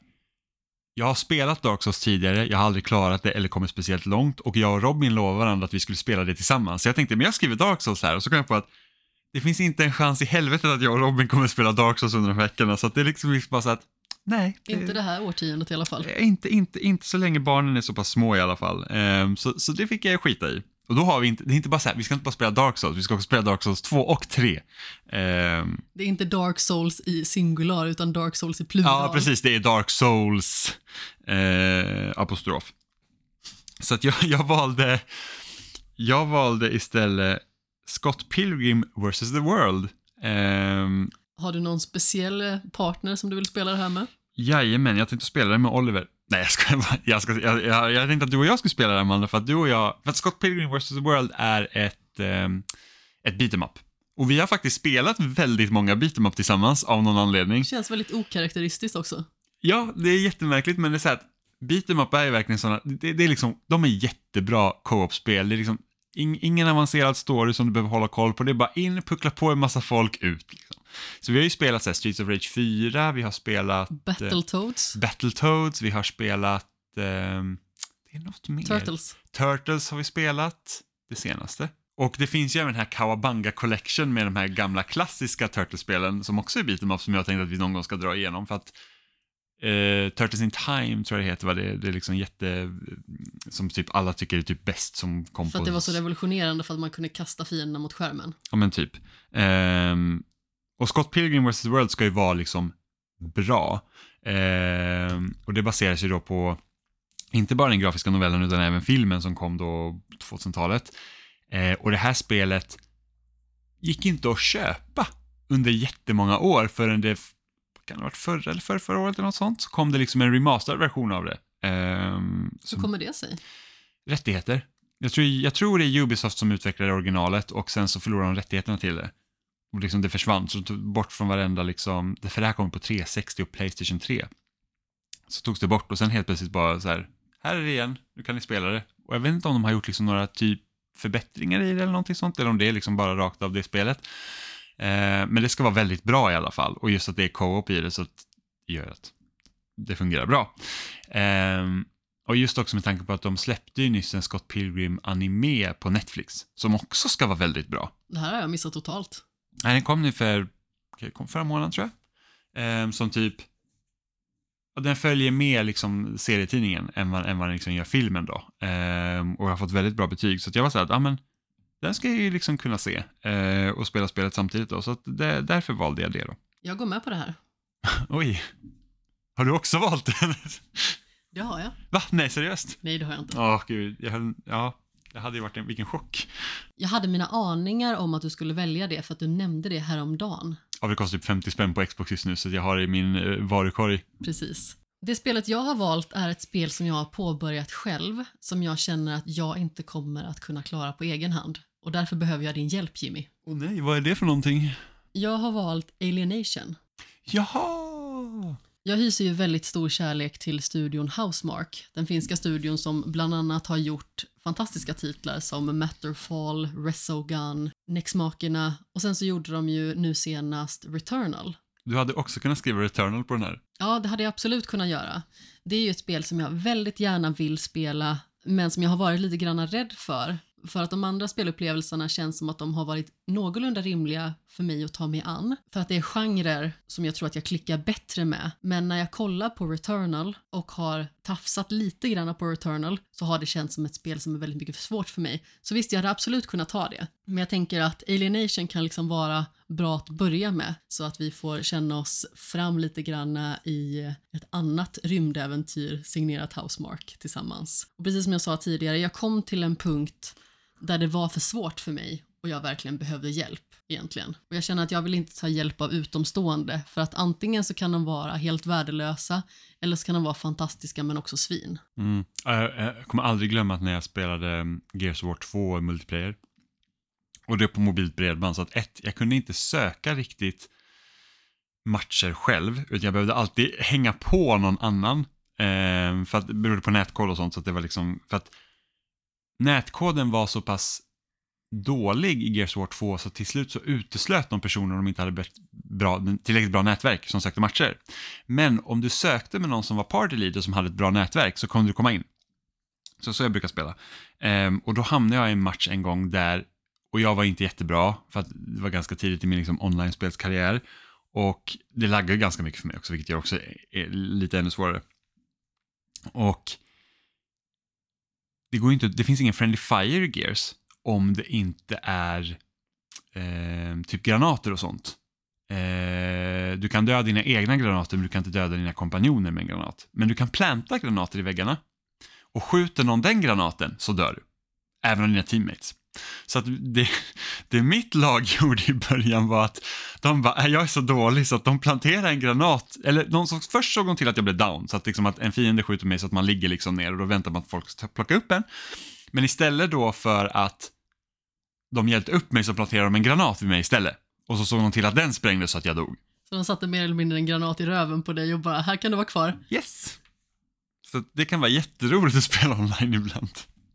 Jag har spelat Dark Souls tidigare, jag har aldrig klarat det eller kommit speciellt långt och jag och Robin lovade varandra att vi skulle spela det tillsammans. Så jag tänkte, men jag skriver Dark Souls här och så kom jag på att det finns inte en chans i helvetet att jag och Robin kommer spela Dark Souls under de här veckorna, så att det är liksom bara så att, nej. det- Inte det här årtiondet i alla fall. Eh, Inte, inte, inte så länge barnen är så pass små i alla fall. Ehm, så, så det fick jag skita i. Och då har vi inte, det är inte bara så här, vi ska inte bara spela Dark Souls, vi ska också spela Dark Souls 2 och 3. Ehm, Det är inte Dark Souls i singular utan Dark Souls i plural. ja, precis, det är Dark Souls eh, apostrof. Så att jag, jag valde, jag valde istället Scott Pilgrim vs. The World. Ehm, Har du någon speciell partner som du vill spela det här med? Jajamän, jag tänkte spela det med Oliver. Nej, jag ska jag, ska, jag, jag, jag tänkte att du och jag skulle spela det Amanda, för att du och jag, för att Scott Pilgrim vs. The World är ett, um, ett beat'em up. Och vi har faktiskt spelat väldigt många beat'em up tillsammans av någon anledning. Det känns väldigt okaraktäristiskt också. Ja, det är jättemärkligt, men det är så här att beat'em up är ju verkligen sådana, det, det är liksom, de är jättebra co-op-spel. Det är liksom ingen avancerad story som du behöver hålla koll på, det är bara in, puckla på en massa folk ut. Liksom. Så vi har ju spelat så här, Streets of Rage 4, vi har spelat Battletoads, Battletoads, vi har spelat... ehm, det är något mer. Turtles. Turtles har vi spelat, det senaste. Och det finns ju även den här Kawabanga Collection med de här gamla klassiska Turtles-spelen som också är beat'em up som jag tänkte att vi någon gång ska dra igenom. För att eh, Turtles in Time tror jag det heter, va? Det, det är liksom jätte... Som typ alla tycker är typ bäst som kom För på... att det var så revolutionerande för att man kunde kasta fienderna mot skärmen. Ja men typ. Ehm, och Scott Pilgrim vs. World ska ju vara liksom bra. Ehm, och det baserar sig då på inte bara den grafiska novellen utan även filmen som kom då 2000-talet. Eh, och det här spelet gick inte att köpa under jättemånga år förrän det, kan det ha varit förra eller förra, förra året eller något sånt, så kom det liksom en remasterad version av det. Ehm, Hur kommer det sig? rättigheter. Jag tror, jag tror det är Ubisoft som utvecklade originalet och sen så förlorade de rättigheterna till det. Och liksom det försvann, så de tog bort från varenda liksom, för det här kom på 360 och Playstation 3. Så togs det bort och sen helt plötsligt bara så här, här är det igen, nu kan ni spela det. Och jag vet inte om de har gjort liksom några typ förbättringar i det eller någonting sånt, eller om det är liksom bara rakt av det spelet. Eh, men det ska vara väldigt bra i alla fall, och just att det är co-op i det så gör att det fungerar bra. Ehm, och just också med tanke på att de släppte ju nyss en Scott Pilgrim anime på Netflix, som också ska vara väldigt bra. Det här har jag missat totalt. Nej, den kom nu för, kom förra månaden tror jag. Ehm, som typ, den följer med liksom serietidningen än vad, än vad den liksom gör filmen då. Ehm, och har fått väldigt bra betyg, så jag var så här att, ja men, den ska jag ju liksom kunna se eh, och spela spelet samtidigt då, så det, därför valde jag det då. Jag går med på det här. Oj, har du också valt den? Det har jag. Va? Nej, seriöst? Nej, det har jag inte. Åh, gud, jag ja, det hade ju varit en, vilken chock. Jag hade mina aningar om att du skulle välja det för att du nämnde det häromdagen. Ja, det kostar typ 50 spänn på Xbox just nu, så jag har det i min eh, varukorg. Precis. Det spelet jag har valt är ett spel som jag har påbörjat själv, som jag känner att jag inte kommer att kunna klara på egen hand. Och därför behöver jag din hjälp, Jimmy. Åh nej, vad är det för någonting? Jag har valt Alienation. Jaha! Jag hyser ju väldigt stor kärlek till studion Housemark, den finska studion som bland annat har gjort fantastiska titlar som Matterfall, Resogun, Nexmakerna och sen så gjorde de ju nu senast Returnal. Du hade också kunnat skriva Returnal på den här. Ja, det hade jag absolut kunnat göra. Det är ju ett spel som jag väldigt gärna vill spela, men som jag har varit lite grann rädd för. För att de andra spelupplevelserna känns som att de har varit någorlunda rimliga för mig att ta mig an. För att det är genrer som jag tror att jag klickar bättre med. Men när jag kollar på Returnal och har tafsat lite grann på Returnal så har det känts som ett spel som är väldigt mycket för svårt för mig. Så visst, jag hade absolut kunnat ta det. Men jag tänker att Alienation kan liksom vara bra att börja med så att vi får känna oss fram lite grann i ett annat rymdäventyr signerat Housemark tillsammans. Och precis som jag sa tidigare, jag kom till en punkt där det var för svårt för mig och jag verkligen behövde hjälp egentligen. Och jag känner att jag vill inte ta hjälp av utomstående för att antingen så kan de vara helt värdelösa eller så kan de vara fantastiska men också svin. Mm. Jag, Jag kommer aldrig glömma att när jag spelade mm, Gears of War 2 i multiplayer och det på mobilt bredband så att ett, jag kunde inte söka riktigt matcher själv utan jag behövde alltid hänga på någon annan eh, för att det berodde på nätkoll och sånt så att det var liksom för att nätkoden var så pass dålig i Gears of War 2 så till slut så uteslöt de personer om de inte hade bra, tillräckligt bra nätverk som sökte matcher. Men om du sökte med någon som var party leader som hade ett bra nätverk så kunde du komma in. Så så jag brukar spela. Um, och då hamnade jag i en match en gång där, och jag var inte jättebra för att det var ganska tidigt i min liksom, online-spelskarriär. Och det laggade ganska mycket för mig också, vilket gör också är lite ännu svårare. Och det, går inte, det finns ingen friendly fire i Gears om det inte är eh, typ granater och sånt. Eh, du kan döda dina egna granater men du kan inte döda dina kompanjoner med en granat. Men du kan planta granater i väggarna. Och skjuter någon den granaten så dör du. Även av dina teammates. Så att det, det mitt lag gjorde i början var att de bara, äh, jag är så dålig så att de planterade en granat, eller de såg, först såg de till att jag blev down, så att, liksom att en fiende skjuter mig så att man ligger liksom ner och då väntar man att folk ska plocka upp en. Men istället då för att de hjälpte upp mig så planterade de en granat vid mig istället. Och så såg de till att den sprängdes så att jag dog. Så de satte mer eller mindre en granat i röven på dig och bara, här kan du vara kvar. Yes! Så det kan vara jätteroligt att spela online ibland.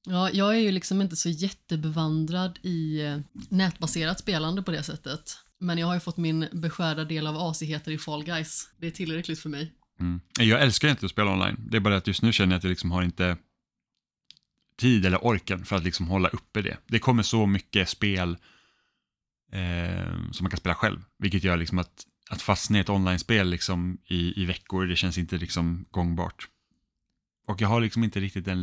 Ja, jag är ju liksom inte så jättebevandrad i eh, nätbaserat spelande på det sättet. Men jag har ju fått min beskärda del av asigheter i Fall Guys. Det är tillräckligt för mig. Mm. Jag älskar inte att spela online. Det är bara att just nu känner jag att jag liksom har inte tid eller orken för att liksom hålla uppe det. Det kommer så mycket spel eh, som man kan spela själv, vilket gör liksom att, att fastna i ett online-spel liksom i, i veckor, det känns inte liksom gångbart. Och jag har liksom inte riktigt den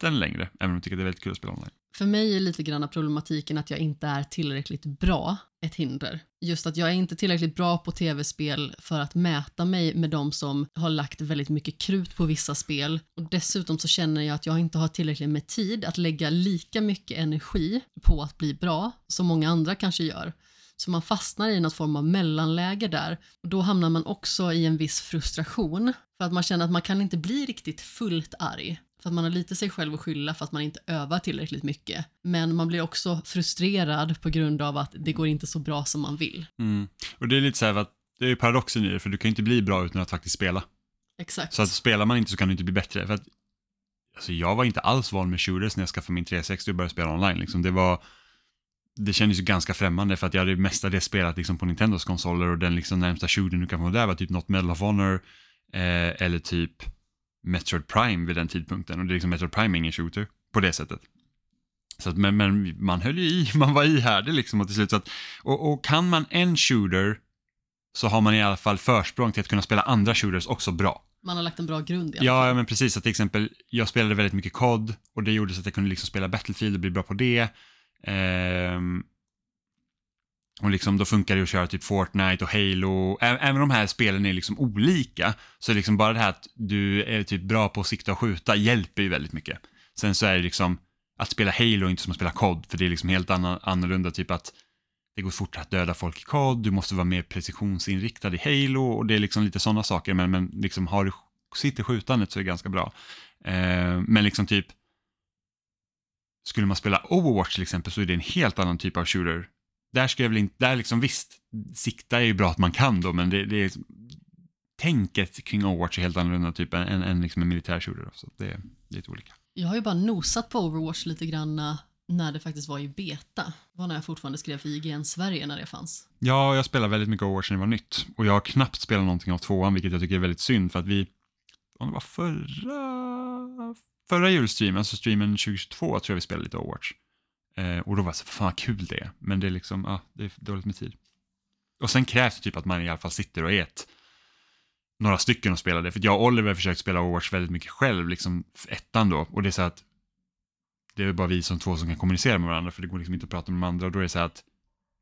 den längre, även om jag tycker det är väldigt kul att spela online. För mig är lite grann problematiken att jag inte är tillräckligt bra ett hinder. Just att jag är inte tillräckligt bra på tv-spel för att mäta mig med de som har lagt väldigt mycket krut på vissa spel. Och dessutom så känner jag att jag inte har tillräckligt med tid att lägga lika mycket energi på att bli bra som många andra kanske gör. Så man fastnar i något form av mellanläge där. Och då hamnar man också i en viss frustration. För att man känner att man kan inte bli riktigt fullt arg. För att man har lite sig själv att skylla för att man inte övar tillräckligt mycket. Men man blir också frustrerad på grund av att det går inte så bra som man vill. Mm. Och det är lite så här att det är paradoxen i det, för du kan inte bli bra utan att faktiskt spela. Exakt. Så att spelar man inte så kan du inte bli bättre. För att, alltså jag var inte alls van med shooters när jag skaffade min 360 och började spela online. Liksom. Det var det kändes ju ganska främmande för att jag hade mestadels spelat liksom på Nintendos konsoler och den liksom närmsta shooter du kan få där var typ något Medal of Honor eh, eller typ Metroid Prime vid den tidpunkten och det är liksom Metroid Prime är ingen shooter på det sättet. Så att, men, men man höll ju i, man var ihärdig liksom och till slut så att, och, och kan man en shooter så har man i alla fall försprång till att kunna spela andra shooters också bra. Man har lagt en bra grund i alla Ja, fall. ja men precis. Så till exempel, jag spelade väldigt mycket COD och det gjorde så att jag kunde liksom spela Battlefield och bli bra på det. Ehm, och liksom då funkar det att köra typ Fortnite och Halo. Även om de här spelen är liksom olika, så är liksom bara det här att du är typ bra på att sikta och skjuta hjälper ju väldigt mycket. Sen så är det liksom, att spela Halo är inte som att spela COD, för det är liksom helt annan, annorlunda, typ att det går fortare att döda folk i COD, du måste vara mer precisionsinriktad i Halo och det är liksom lite sådana saker, men, men liksom har du sitter skjutandet så är det ganska bra. Eh, men liksom typ, skulle man spela Overwatch till exempel så är det en helt annan typ av shooter. Där ska jag väl inte, där liksom visst, sikta är ju bra att man kan då, men det, det är, tänket kring Overwatch är helt annorlunda typ än, än, än liksom en militär shooter. Då, så det är lite olika. Jag har ju bara nosat på Overwatch lite grann eh, när det faktiskt var i beta. Det var när jag fortfarande skrev för IGN Sverige när det fanns. Ja, jag spelar väldigt mycket Overwatch när det var nytt. Och jag har knappt spelat någonting av tvåan, vilket jag tycker är väldigt synd för att vi, om det var förra, förra julstreamen, alltså streamen 2022, tror jag vi spelade lite Overwatch. Eh, och då var det så, fan vad kul det är. Men det är liksom, ja, det är dåligt med tid. Och sen krävs det typ att man i alla fall sitter och är ett, några stycken och spelar det. För jag och Oliver har försökt spela Overwatch väldigt mycket själv, liksom ettan då. Och det är så att det är bara vi som två som kan kommunicera med varandra, för det går liksom inte att prata med de andra. Och då är det så att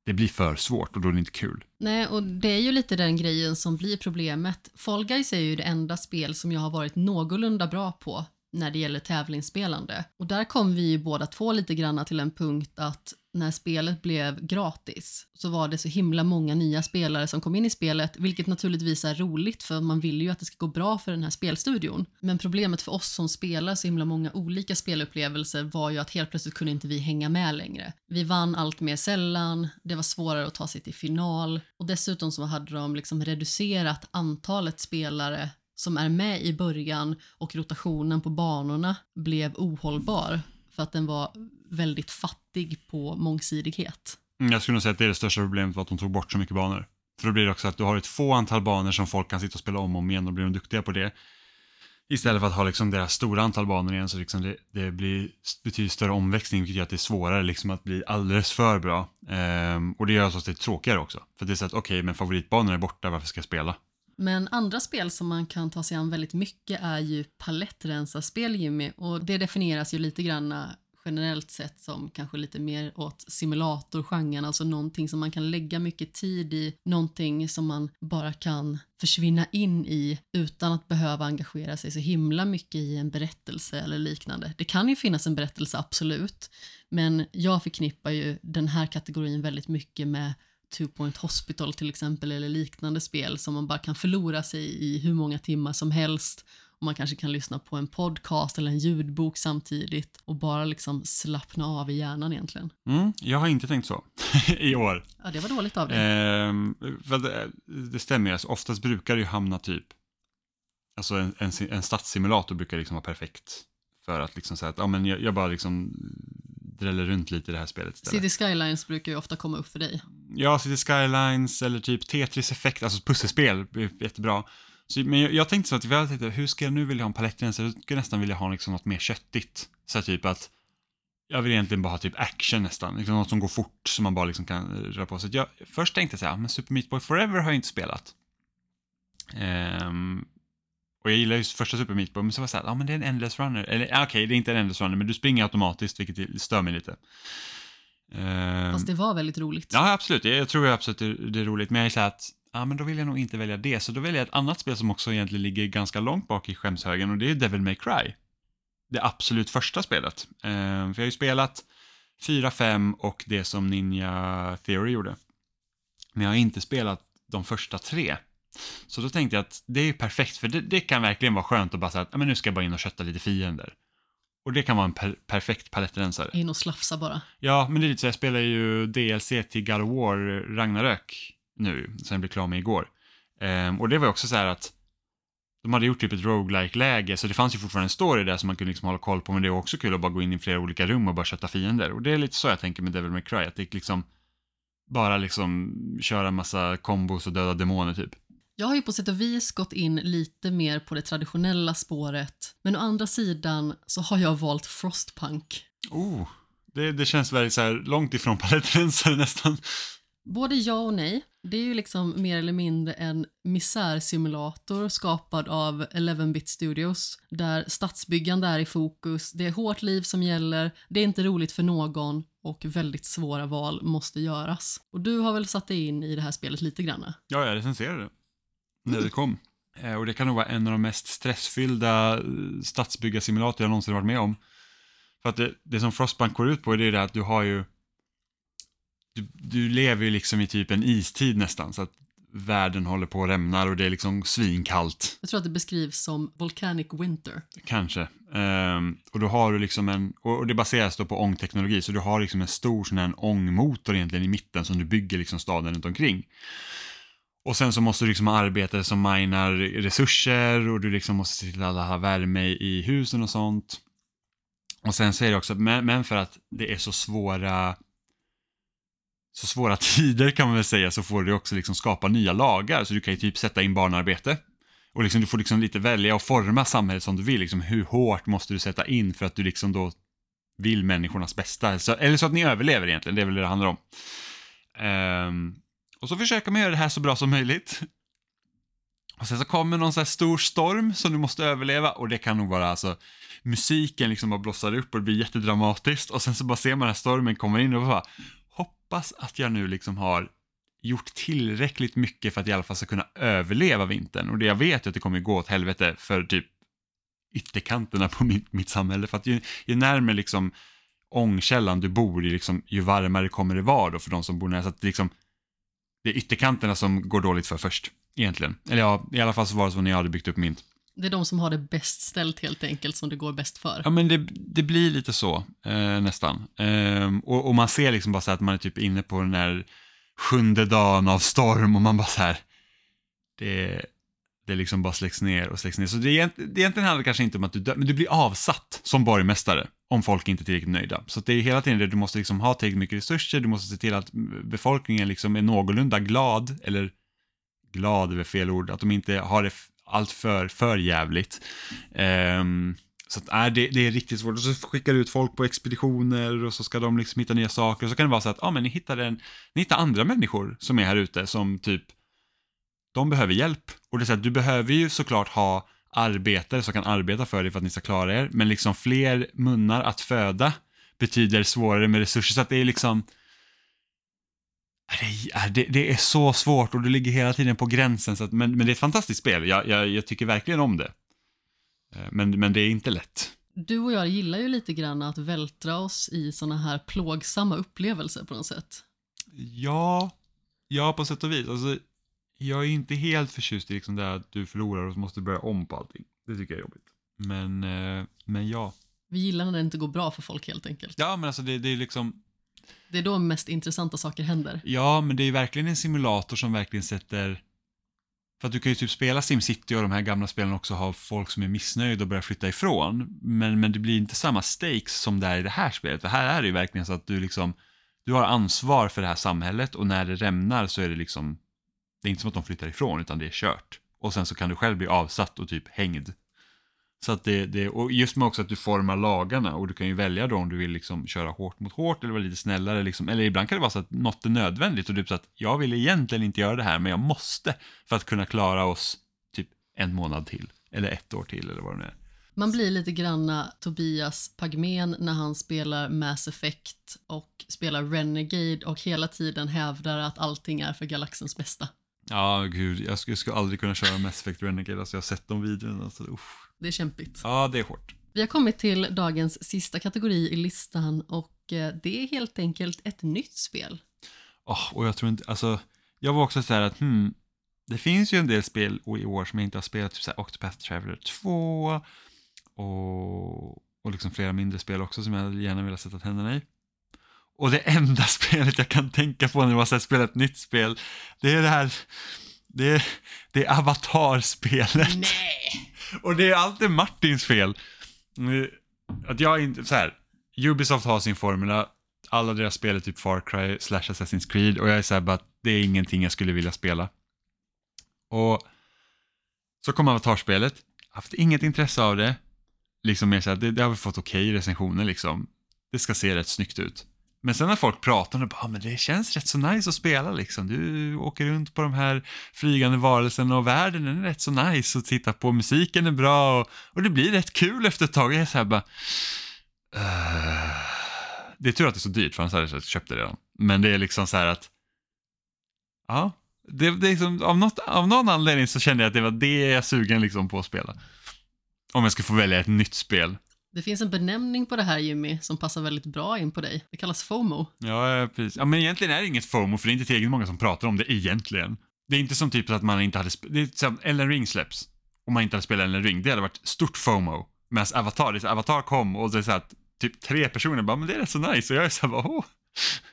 det blir för svårt och då är det inte kul. Nej, och det är ju lite den grejen som blir problemet. Fall Guys är ju det enda spel som jag har varit någorlunda bra på när det gäller tävlingsspelande. Och där kom vi ju båda två lite granna till en punkt att när spelet blev gratis så var det så himla många nya spelare som kom in i spelet, vilket naturligtvis är roligt för man vill ju att det ska gå bra för den här spelstudion. Men problemet för oss som spelar så himla många olika spelupplevelser var ju att helt plötsligt kunde inte vi hänga med längre. Vi vann allt mer sällan, det var svårare att ta sig till final och dessutom så hade de liksom reducerat antalet spelare som är med i början och rotationen på banorna blev ohållbar. för att den var väldigt fattig på mångsidighet. Mm, jag skulle nog säga att det är det största problemet var att de tog bort så mycket banor. För då blir det också att du har ett få antal banor som folk kan sitta och spela om och om igen och blir de duktiga på det. Istället för att ha liksom deras stora antal banor igen så liksom det, det blir betydligt större omväxling vilket gör att det är svårare liksom att bli alldeles för bra. Ehm, och det gör så att det är tråkigare också. För det är så att okej, men favoritbanorna är borta, varför ska jag spela? Men andra spel som man kan ta sig an väldigt mycket är ju palettrensarspel Jimmy och det definieras ju lite grann eh, generellt sett som kanske lite mer åt simulatorgenren, alltså någonting som man kan lägga mycket tid i, någonting som man bara kan försvinna in i utan att behöva engagera sig så himla mycket i en berättelse eller liknande. Det kan ju finnas en berättelse, absolut, men jag förknippar ju den här kategorin väldigt mycket med Two Point Hospital till exempel eller liknande spel som man bara kan förlora sig i hur många timmar som helst och man kanske kan lyssna på en podcast eller en ljudbok samtidigt och bara liksom slappna av i hjärnan egentligen. Mm, jag har inte tänkt så i år. Ja, det var dåligt av dig. För det, det stämmer, alltså, oftast brukar det ju hamna typ, alltså en, en, en stadssimulator brukar liksom vara perfekt för att liksom säga att ja, men jag, jag bara liksom dräller runt lite i det här spelet istället. City Skylines brukar ju ofta komma upp för dig. Ja, City Skylines eller typ Tetris Effect, alltså pusselspel, är jättebra. Så, men jag, jag tänkte så att vi hade tänkt, hur ska jag nu vilja ha en palettgränser? Jag skulle nästan vilja ha liksom något mer köttigt. Så typ att jag vill egentligen bara ha typ action nästan, liksom något som går fort som man bara liksom kan röra på sig. Jag, först tänkte jag så här, men Super Meat Boy Forever har jag inte spelat. Ehm, och jag gillar ju första Super Meat Boy, men så var jag så här, ja men det är en Endless Runner. Eller okej, det är inte en Endless Runner, men du springer automatiskt, vilket stör mig lite. Ehm, Fast det var väldigt roligt. Ja, absolut. Jag, jag tror absolut det, det är roligt, men jag är så här att ja, men då vill jag nog inte välja det. Så då väljer jag ett annat spel som också egentligen ligger ganska långt bak i skämshögen och det är Devil May Cry. Det absolut första spelet. Eh, för jag har ju spelat 4, 5 och det som Ninja Theory gjorde. Men jag har inte spelat de första tre. Så då tänkte jag att det är perfekt, för det, det kan verkligen vara skönt att bara säga att men nu ska jag bara in och kötta lite fiender. Och det kan vara en per perfekt palettrensare. In och slafsa bara. Ja, men det är lite så, jag spelar ju DLC till God of War Ragnarök nu, som jag blev klar med igår. Ehm, och det var också så här att de hade gjort typ ett roguelike läge så det fanns ju fortfarande en story där som man kunde liksom hålla koll på, men det var också kul att bara gå in i flera olika rum och bara kötta fiender. Och det är lite så jag tänker med Devil May Cry, att det liksom bara liksom köra massa kombos och döda demoner typ. Jag har ju på sätt och vis gått in lite mer på det traditionella spåret, men å andra sidan så har jag valt Frostpunk. Oh, det, det känns väldigt så här långt ifrån palettrensare nästan. Både ja och nej. Det är ju liksom mer eller mindre en misärsimulator skapad av 11-bit studios där stadsbyggande är i fokus, det är hårt liv som gäller, det är inte roligt för någon och väldigt svåra val måste göras. Och du har väl satt dig in i det här spelet lite grann? Ja, jag recenserade det när det kom. Eh, Och det kan nog vara en av de mest stressfyllda eh, stadsbyggarsimulator jag någonsin varit med om. För att det, det som Frostbank går ut på är det att du har ju... Du, du lever ju liksom i typ en istid nästan, så att världen håller på att rämnar och det är liksom svinkallt. Jag tror att det beskrivs som Volcanic Winter. Kanske. Ehm, och då har du liksom en, och och det baseras då på ångteknologi, så du har liksom en stor sån här ångmotor egentligen i mitten som du bygger liksom staden runt omkring. Och sen så måste du liksom ha arbetare som minar resurser och du liksom måste se till att alla har värme i husen och sånt. Och sen så är det också, men, för att det är så svåra så svåra tider kan man väl säga så får du också liksom skapa nya lagar så du kan ju typ sätta in barnarbete. Och liksom, du får liksom lite välja och forma samhället som du vill. Liksom, hur hårt måste du sätta in för att du liksom då vill människornas bästa? Så, eller så att ni överlever egentligen, det är väl det det handlar om. Um, och så försöker man göra det här så bra som möjligt. Och sen så kommer någon så här stor storm som du måste överleva. Och det kan nog vara alltså musiken liksom bara blossar upp och det blir jättedramatiskt. Och sen så bara ser man den här stormen komma in och bara hoppas att jag nu liksom har gjort tillräckligt mycket för att i alla fall ska kunna överleva vintern. Och det jag vet är att det kommer gå åt helvete för typ ytterkanterna på mitt, mitt samhälle. För att ju, ju närmare liksom ångkällan du bor i liksom, ju varmare kommer det vara då för de som bor nära. Så att liksom det är ytterkanterna som går dåligt för först, egentligen. Eller ja, i alla fall så var det så när jag hade byggt upp min. Det är de som har det bäst ställt helt enkelt som det går bäst för. Ja, men det, det blir lite så, eh, nästan. Ehm, och, och man ser liksom bara så här att man är typ inne på den här sjunde dagen av storm och man bara så här, det, det liksom bara släcks ner och släcks ner. Så det, är, det egentligen handlar det kanske inte om att du dör, men du blir avsatt som borgmästare om folk inte är tillräckligt nöjda. Så det är hela tiden det, du måste liksom ha tillräckligt mycket resurser, du måste se till att befolkningen liksom är någorlunda glad, eller glad är väl fel ord, att de inte har det allt för, för jävligt. Um, så att, äh, det, det är riktigt svårt. Och så skickar du ut folk på expeditioner och så ska de liksom hitta nya saker. Och så kan det vara så att, ja men ni hittar, en, ni hittar andra människor som är här ute som typ, de behöver hjälp. Och det är så att du behöver ju såklart ha arbetare som kan arbeta för dig för att ni ska klara er. Men liksom fler munnar att föda betyder svårare med resurser. Så att det är liksom, det är, det, är så svårt och du ligger hela tiden på gränsen. Så att, men, men det är ett fantastiskt spel. Jag, jag, jag tycker verkligen om det. Eh, Men, men det är inte lätt. Du och jag gillar ju lite grann att vältra oss i såna här plågsamma upplevelser på något sätt. Ja, ja på sätt och vis. Alltså, jag är inte helt förtjust i liksom det här att du förlorar och så måste börja om på allting. Det tycker jag är jobbigt. Men, eh, men ja. Vi gillar när det inte går bra för folk helt enkelt. Ja, men alltså det, det är liksom, Det är då mest intressanta saker händer. ja, men det är verkligen en simulator som verkligen sätter för att du kan ju typ spela SimCity och de här gamla spelen också ha folk som är missnöjda och börjar flytta ifrån. Men, men det blir inte samma stakes som det är i det här spelet. För här är det ju verkligen så att du liksom, du har ansvar för det här samhället och när det rämnar så är det liksom, det är inte som att de flyttar ifrån utan det är kört. Och sen så kan du själv bli avsatt och typ hängd. Så att det, det och just med också att du formar lagarna och du kan ju välja då om du vill liksom köra hårt mot hårt eller vara lite snällare liksom. Eller ibland kan det vara så att något är nödvändigt och du typ så att jag vill egentligen inte göra det här men jag måste för att kunna klara oss typ en månad till. Eller ett år till eller vad det nu är. Man blir lite granna Tobias Pagmen när han spelar Mass Effect och spelar Renegade och hela tiden hävdar att allting är för galaxens bästa. Ja, gud, jag skulle, jag skulle aldrig kunna köra Mass Effect Renegade, alltså jag har sett de videorna. Alltså, uff. Det är kämpigt. Ja, det är hårt. Vi har kommit till dagens sista kategori i listan och eh, det är helt enkelt ett nytt spel. Åh, och jag tror inte, alltså, jag var också så här att, hmm, det finns ju en del spel i år som jag inte har spelat, typ så här Octopath Traveler 2 och, och liksom flera mindre spel också som jag gärna vill sätta tänderna i. Och det enda spelet jag kan tänka på när jag har spelat ett nytt spel, det är det här, det är, det är Avatar-spelet. Nej! Och det är alltid Martins fel. Att jag inte, så här, Ubisoft har sin formula, alla deras spel är typ Far Cry slash Assassin's Creed och jag är så här bara att det är ingenting jag skulle vilja spela. Och så kom Avatar-spelet, haft inget intresse av det. Liksom mer så här, det, det har vi fått okej recensioner liksom. Det ska se rätt snyggt ut. Men sen när folk pratar om det, bara, "Ah, men det känns rätt så nice att spela liksom. Du åker runt på de här flygande varelserna och världen den är rätt så nice och titta på. Musiken är bra och, och det blir rätt kul efter ett tag. Jag är så här bara... uh... det är tur att det är så dyrt för annars hade jag köpt det redan. Men det är liksom så här att... Ja, det, det är liksom, av, något, av någon anledning så kände jag att det var det jag är sugen liksom på att spela. Om jag skulle få välja ett nytt spel. Det finns en benämning på det här Jimmy som passar väldigt bra in på dig. Det kallas FOMO. Ja, precis. Ja, men egentligen är det inget FOMO för det är inte tillräckligt många som pratar om det egentligen. Det är inte som typ att man inte hade Det är som Ellen Ring släpps. Om man inte hade spelat Ellen Ring. Det hade varit stort FOMO. Medan Avatar, det Avatar kom och det är så att typ tre personer bara, men det är rätt så nice. Och jag är så här bara, åh.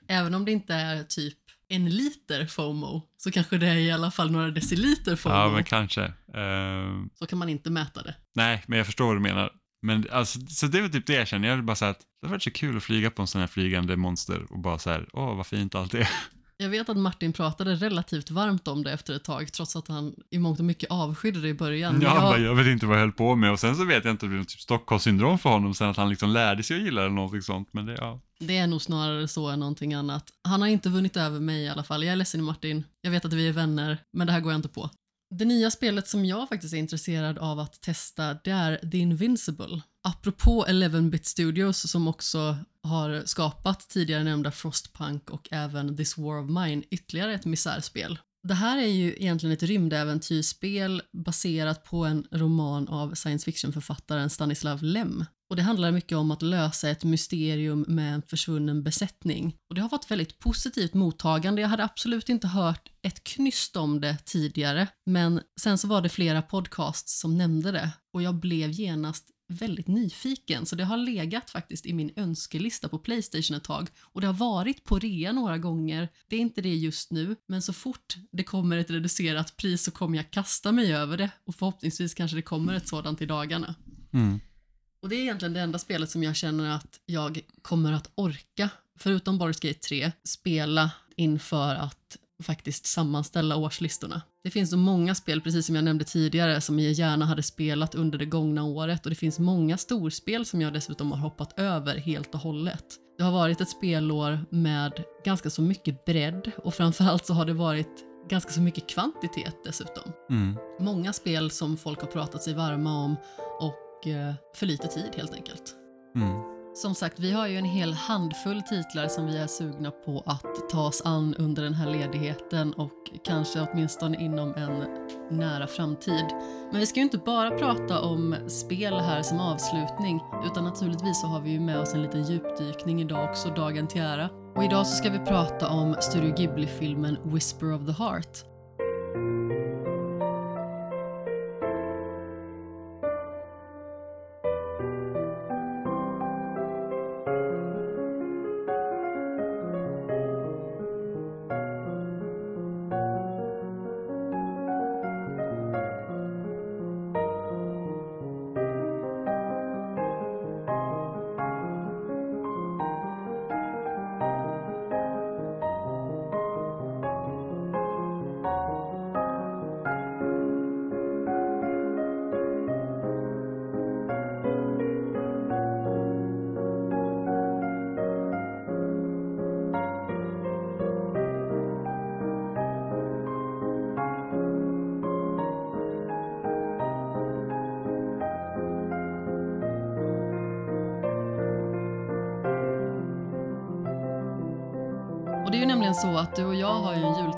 Även om det inte är typ en liter FOMO så kanske det är i alla fall några deciliter FOMO. Ja, men kanske. Ehm, Så kan man inte mäta det. nej, men jag förstår vad du menar. Men alltså, så det var typ det jag kände. Jag bara så att det hade varit så kul att flyga på en sån här flygande monster och bara så här, åh vad fint allt är. Jag vet att Martin pratade relativt varmt om det efter ett tag trots att han i mångt och mycket avskydde det i början. Ja, han bara, jag, jag vet inte vad jag höll på med och sen så vet jag inte om det blev typ Stockholmssyndrom för honom sen att han liksom lärde sig att gilla det eller någonting sånt. Men det, ja. det är nog snarare så än någonting annat. Han har inte vunnit över mig i alla fall. Jag är ledsen Martin. Jag vet att vi är vänner, men det här går jag inte på. Det nya spelet som jag faktiskt är intresserad av att testa det är The Invincible. Apropå 11-bit Studios som också har skapat tidigare nämnda Frostpunk och även This War of Mine, ytterligare ett misärspel. Det här är ju egentligen ett rymdäventyrsspel baserat på en roman av science fiction-författaren Stanislav Lem. Och det handlar mycket om att lösa ett mysterium med en försvunnen besättning. Och det har fått väldigt positivt mottagande. Jag hade absolut inte hört ett knyst om det tidigare, men sen så var det flera podcasts som nämnde det och jag blev genast väldigt nyfiken så det har legat faktiskt i min önskelista på Playstation ett tag och det har varit på rea några gånger. Det är inte det just nu, men så fort det kommer ett reducerat pris så kommer jag kasta mig över det och förhoppningsvis kanske det kommer ett sådant i dagarna. Mm. Och det är egentligen det enda spelet som jag känner att jag kommer att orka, förutom Baldur's Gate 3, spela inför att faktiskt sammanställa årslistorna. Det finns så många spel, precis som jag nämnde tidigare, som jag gärna hade spelat under det gångna året och det finns många storspel som jag dessutom har hoppat över helt och hållet. Det har varit ett spelår med ganska så mycket bredd och framförallt så har det varit ganska så mycket kvantitet dessutom. Mm. Många spel som folk har pratat sig varma om och eh, för lite tid helt enkelt. Mm. Som sagt, vi har ju en hel handfull titlar som vi är sugna på att ta oss an under den här ledigheten och kanske åtminstone inom en nära framtid. Men vi ska ju inte bara prata om spel här som avslutning utan naturligtvis så har vi ju med oss en liten djupdykning idag också, dagen till ära. Och idag så ska vi prata om Studio Ghibli-filmen Whisper of the Heart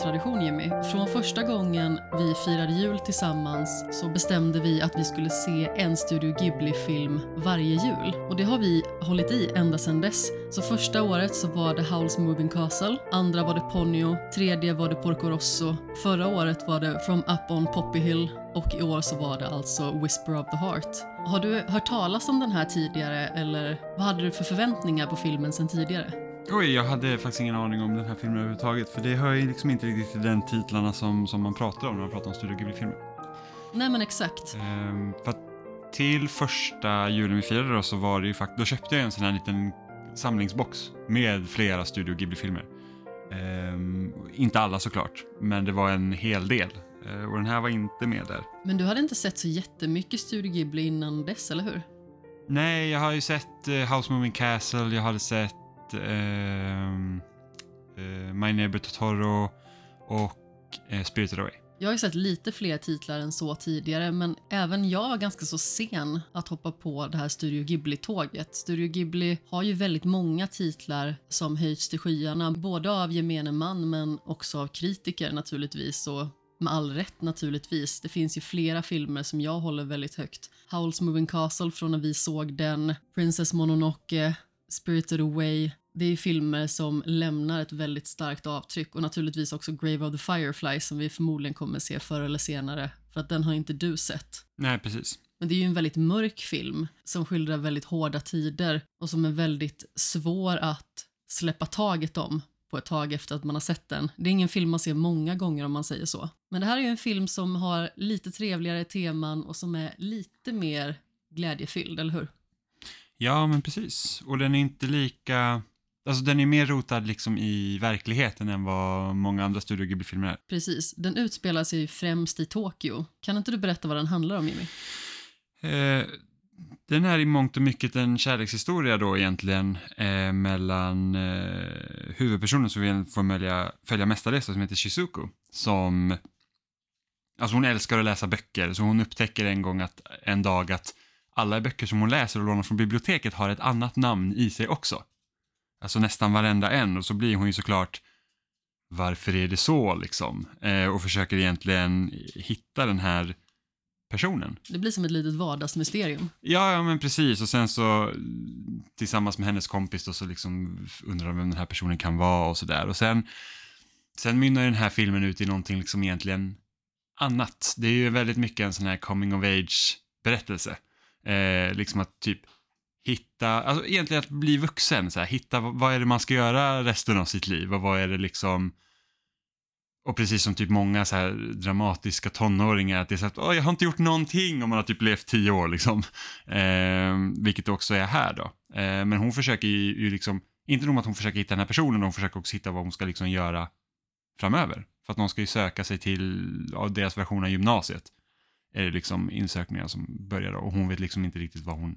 tradition jultradition Jimmy. Från första gången vi firade jul tillsammans så bestämde vi att vi skulle se en Studio Ghibli-film varje jul. Och det har vi hållit i ända sedan dess. Så första året så var det Howl's Moving Castle, andra var det Ponyo, tredje var det Porco Rosso, förra året var det From Up On Poppy Hill och i år så var det alltså Whisper of the Heart. Har du hört talas om den här tidigare eller vad hade du för förväntningar på filmen sedan tidigare? Oj, jag hade faktiskt ingen aning om den här filmen överhuvudtaget. För det hör ju liksom inte riktigt till den titlarna som, som man pratar om när man pratar om Studio Ghibli-filmer. Nej men exakt. Ehm, för att till första julen vi firade då så var det ju faktiskt, då köpte jag en sån här liten samlingsbox med flera Studio Ghibli-filmer. Ehm, inte alla såklart, men det var en hel del. Ehm, och den här var inte med där. Men du hade inte sett så jättemycket Studio Ghibli innan dess, eller hur? Nej, jag har ju sett uh, House Moving Castle, jag hade sett eh, Ehm, eh, My Neighbor Totoro och eh, Spirited Away. Jag har ju sett lite fler titlar än så tidigare, men även jag var ganska så sen att hoppa på det här Studio Ghibli-tåget. Studio Ghibli har ju väldigt många titlar som höjts till skyarna, både av gemene man men också av kritiker naturligtvis och med all rätt naturligtvis. Det finns ju flera filmer som jag håller väldigt högt. Howl's Moving Castle från när vi såg den, Princess Mononoke, Spirited Away. Det är filmer som lämnar ett väldigt starkt avtryck och naturligtvis också Grave of the Firefly som vi förmodligen kommer se förr eller senare, för att den har inte du sett. Nej, precis. Men det är ju en väldigt mörk film som skildrar väldigt hårda tider och som är väldigt svår att släppa taget om på ett tag efter att man har sett den. Det är ingen film man ser många gånger om man säger så. Men det här är ju en film som har lite trevligare teman och som är lite mer glädjefylld, eller hur? Ja, men precis. Och den är inte lika... Alltså den är mer rotad liksom i verkligheten än vad många andra Studio Ghibli-filmer är. Precis. Den utspelar sig främst i Tokyo. Kan inte du berätta vad den handlar om, Jimmy? Eh, den är i mångt och mycket en kärlekshistoria då egentligen eh, mellan eh, huvudpersonen som vi får följa, följa mestadels som heter Shizuku. Som, alltså hon älskar att läsa böcker så hon upptäcker en gång att, en dag att alla böcker som hon läser och lånar från biblioteket har ett annat namn i sig också. Alltså nästan varenda en och så blir hon ju såklart varför är det så liksom? Eh, och försöker egentligen hitta den här personen. Det blir som ett litet vardagsmysterium. Ja, ja, men precis. Och sen så tillsammans med hennes kompis då, så liksom undrar vem den här personen kan vara och sådär. Och sen, sen mynnar den här filmen ut i någonting liksom egentligen annat. Det är ju väldigt mycket en sån här coming of age berättelse. Eh, liksom att typ hitta, alltså egentligen att bli vuxen, så här, hitta vad, är det man ska göra resten av sitt liv och vad är det liksom och precis som typ många så här dramatiska tonåringar, att det är så att jag har inte gjort någonting om man har typ levt tio år liksom. Eh, vilket också är här då. Eh, men hon försöker ju, ju liksom, inte nog att hon försöker hitta den här personen, hon försöker också hitta vad hon ska liksom göra framöver. För att någon ska ju söka sig till ja, deras version av gymnasiet. Är det liksom insökningar som börjar då, och hon vet liksom inte riktigt vad hon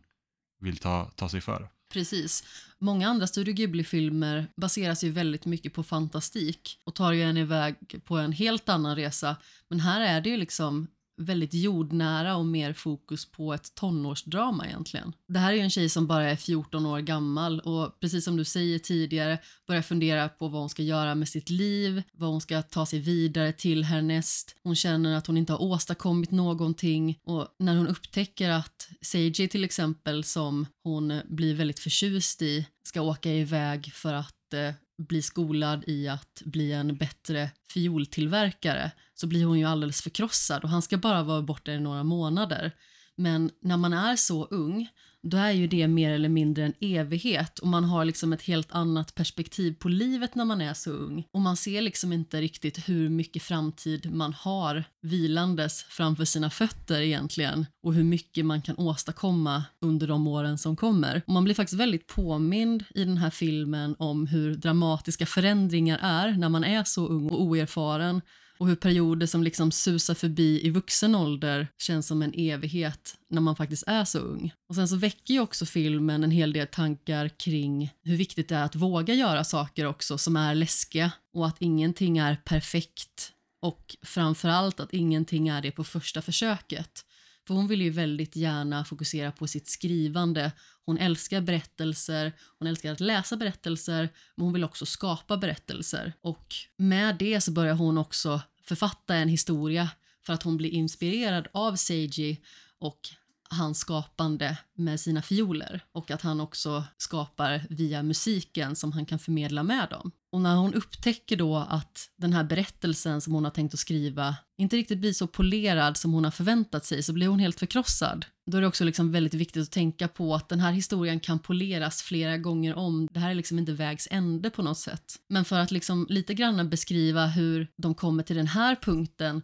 vill ta, ta sig för. Precis. Många andra Studio Ghibli-filmer baseras ju väldigt mycket på fantastik och tar ju en iväg på en helt annan resa. Men här är det ju liksom väldigt jordnära och mer fokus på ett tonårsdrama egentligen. Det här är ju en tjej som bara är 14 år gammal och precis som du säger tidigare börjar fundera på vad hon ska göra med sitt liv, vad hon ska ta sig vidare till härnäst. Hon känner att hon inte har åstadkommit någonting och när hon upptäcker att Seiji till exempel som hon blir väldigt förtjust i ska åka iväg för att eh, bli skolad i att bli en bättre fioltillverkare så blir hon ju alldeles förkrossad och han ska bara vara borta i några månader. Men när man är så ung då är ju det mer eller mindre en evighet och man har liksom ett helt annat perspektiv på livet när man är så ung. Och man ser liksom inte riktigt hur mycket framtid man har vilandes framför sina fötter egentligen och hur mycket man kan åstadkomma under de åren som kommer. Och man blir faktiskt väldigt påmind i den här filmen om hur dramatiska förändringar är när man är så ung och oerfaren och hur perioder som liksom susar förbi i vuxen ålder känns som en evighet när man faktiskt är så ung. Och sen så väcker ju också filmen en hel del tankar kring hur viktigt det är att våga göra saker också som är läskiga och att ingenting är perfekt och framförallt att ingenting är det på första försöket. För hon vill ju väldigt gärna fokusera på sitt skrivande. Hon älskar berättelser, hon älskar att läsa berättelser, men hon vill också skapa berättelser. Och med det så börjar hon också författa en historia för att hon blir inspirerad av Seiji och hans skapande med sina fioler och att han också skapar via musiken som han kan förmedla med dem. Och när hon upptäcker då att den här berättelsen som hon har tänkt att skriva inte riktigt blir så polerad som hon har förväntat sig så blir hon helt förkrossad. Då är det också liksom väldigt viktigt att tänka på att den här historien kan poleras flera gånger om. Det här är liksom inte vägs ände på något sätt. Men för att liksom lite grann beskriva hur de kommer till den här punkten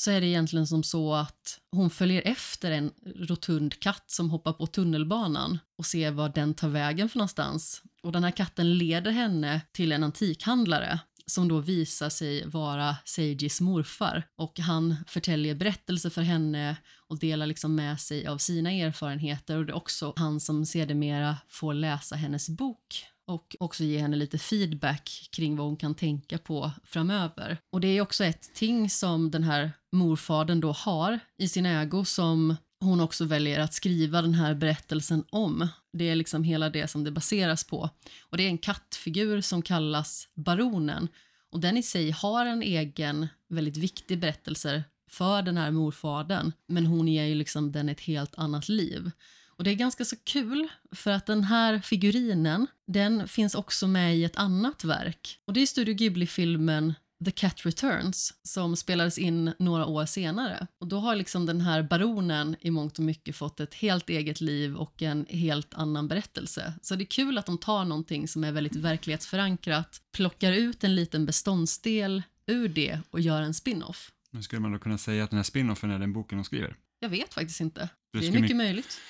så är det egentligen som så att hon följer efter en rotund katt som hoppar på tunnelbanan och ser var den tar vägen för någonstans. Och den här katten leder henne till en antikhandlare som då visar sig vara Seijis morfar. Och han förtäljer berättelser för henne och delar liksom med sig av sina erfarenheter. Och det är också han som sedermera får läsa hennes bok och också ge henne lite feedback kring vad hon kan tänka på framöver. Och det är också ett ting som den här morfadern då har i sin ägo som hon också väljer att skriva den här berättelsen om. Det är liksom hela det som det baseras på. Och det är en kattfigur som kallas Baronen och den i sig har en egen väldigt viktig berättelse för den här morfadern men hon ger ju liksom den ett helt annat liv. Och det är ganska så kul för att den här figurinen den finns också med i ett annat verk och det är Studio Ghibli-filmen The Cat Returns som spelades in några år senare. Och då har liksom den här baronen i mångt och mycket fått ett helt eget liv och en helt annan berättelse. Så det är kul att de tar någonting som är väldigt verklighetsförankrat, plockar ut en liten beståndsdel ur det och gör en spin-off. Men skulle man då kunna säga att den här spin-offen är den boken de skriver? Jag vet faktiskt inte. Det Det är mycket my- möjligt.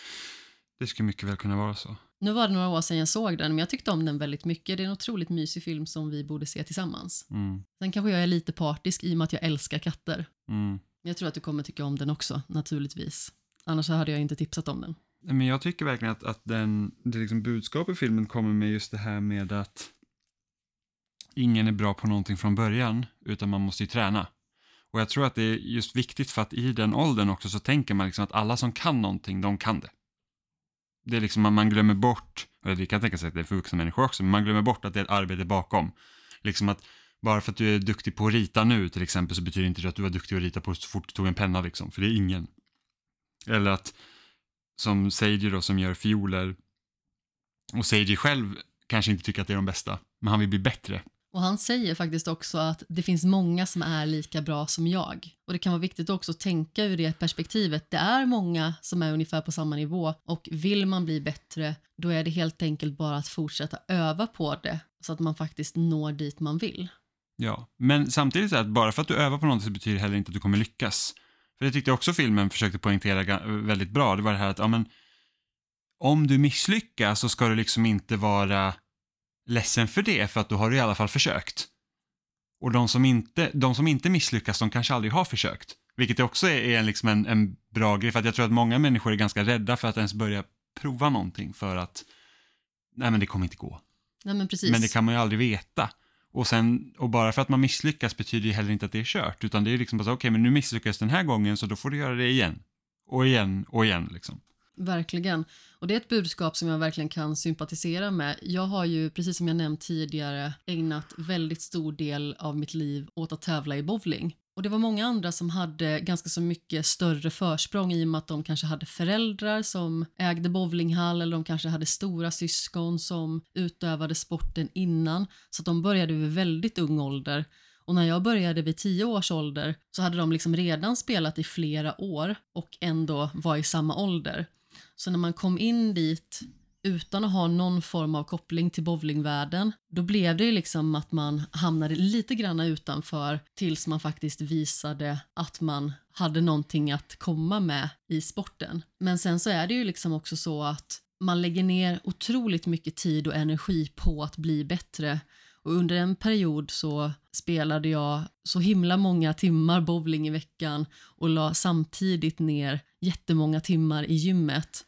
Det skulle mycket väl kunna vara så. Nu var det några år sedan jag såg den, men jag tyckte om den väldigt mycket. Det är en otroligt mysig film som vi borde se tillsammans. Mm. Sen kanske jag är lite partisk i och med att jag älskar katter. Mm. Jag tror att du kommer tycka om den också, naturligtvis. Annars hade jag inte tipsat om den. Men jag tycker verkligen att, att den, det liksom budskap i filmen kommer med just det här med att ingen är bra på någonting från början, utan man måste ju träna. Och jag tror att det är just viktigt för att i den åldern också så tänker man liksom att alla som kan någonting, de kan det. Det är liksom att man glömmer bort, och det kan tänka sig att det är för vuxna människor också, men man glömmer bort att det är ett arbete bakom. Liksom att bara för att du är duktig på att rita nu till exempel så betyder inte det att du var duktig att rita på så fort du tog en penna liksom, för det är ingen. Eller att som Seiji då som gör fioler och Seiji själv kanske inte tycker att det är de bästa, men han vill bli bättre. Och han säger faktiskt också att det finns många som är lika bra som jag. Och det kan vara viktigt också att tänka ur det perspektivet. Det är många som är ungefär på samma nivå och vill man bli bättre då är det helt enkelt bara att fortsätta öva på det så att man faktiskt når dit man vill. Ja, men samtidigt så att bara för att du övar på något så betyder det heller inte att du kommer lyckas. För det tyckte jag också filmen försökte poängtera väldigt bra. Det var det här att, ja men, om du misslyckas så ska du liksom inte vara ledsen för det, för att då har du i alla fall försökt. Och de som inte, de som inte misslyckas, de kanske aldrig har försökt. Vilket också är, är liksom en, en bra grej, för att jag tror att många människor är ganska rädda för att ens börja prova någonting för att, nej men det kommer inte gå. Nej men precis. Men det kan man ju aldrig veta. Och, sen, och bara för att man misslyckas betyder ju heller inte att det är kört, utan det är liksom bara så, okej, men nu misslyckas den här gången, så då får du göra det igen. Och igen och igen liksom. Verkligen. Och det är ett budskap som jag verkligen kan sympatisera med. Jag har ju, precis som jag nämnt tidigare, ägnat väldigt stor del av mitt liv åt att tävla i bowling. Och det var många andra som hade ganska så mycket större försprång i och med att de kanske hade föräldrar som ägde bowlinghall eller de kanske hade stora syskon som utövade sporten innan. Så att de började vid väldigt ung ålder. Och när jag började vid tio års ålder så hade de liksom redan spelat i flera år och ändå var i samma ålder. Så när man kom in dit utan att ha någon form av koppling till bowlingvärlden, då blev det ju liksom att man hamnade lite grann utanför tills man faktiskt visade att man hade någonting att komma med i sporten. Men sen så är det ju liksom också så att man lägger ner otroligt mycket tid och energi på att bli bättre och under en period så spelade jag så himla många timmar bowling i veckan och la samtidigt ner jättemånga timmar i gymmet.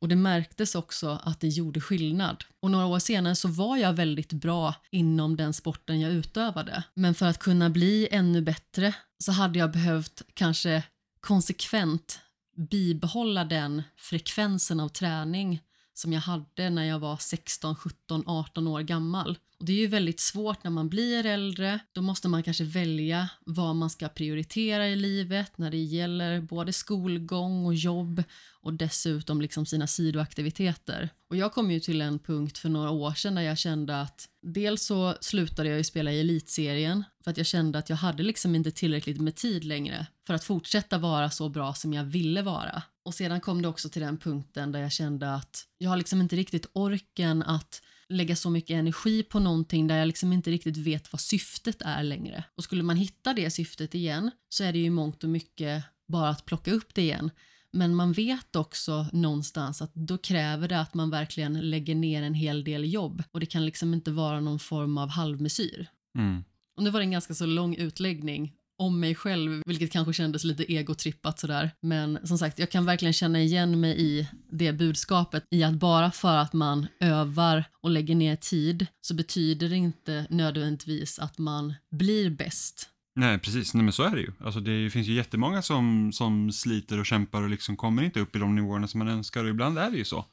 Och det märktes också att det gjorde skillnad. Och några år senare så var jag väldigt bra inom den sporten jag utövade. Men för att kunna bli ännu bättre så hade jag behövt kanske konsekvent bibehålla den frekvensen av träning som jag hade när jag var 16, 17, 18 år gammal. Och Det är ju väldigt svårt när man blir äldre. Då måste man kanske välja vad man ska prioritera i livet när det gäller både skolgång och jobb och dessutom liksom sina sidoaktiviteter. Och jag kom ju till en punkt för några år sedan där jag kände att dels så slutade jag ju spela i elitserien för att jag kände att jag hade liksom inte tillräckligt med tid längre för att fortsätta vara så bra som jag ville vara. Och sedan kom det också till den punkten där jag kände att jag har liksom inte riktigt orken att lägga så mycket energi på någonting där jag liksom inte riktigt vet vad syftet är längre. Och skulle man hitta det syftet igen så är det ju mångt och mycket bara att plocka upp det igen. Men man vet också någonstans att då kräver det att man verkligen lägger ner en hel del jobb och det kan liksom inte vara någon form av halvmesyr. Mm. Och nu var det en ganska så lång utläggning om mig själv, vilket kanske kändes lite egotrippat sådär. Men som sagt, jag kan verkligen känna igen mig i det budskapet i att bara för att man övar och lägger ner tid så betyder det inte nödvändigtvis att man blir bäst. Nej, precis. Nej, men så är det ju. Alltså, det finns ju jättemånga som, som sliter och kämpar och liksom kommer inte upp i de nivåerna som man önskar och ibland är det ju så.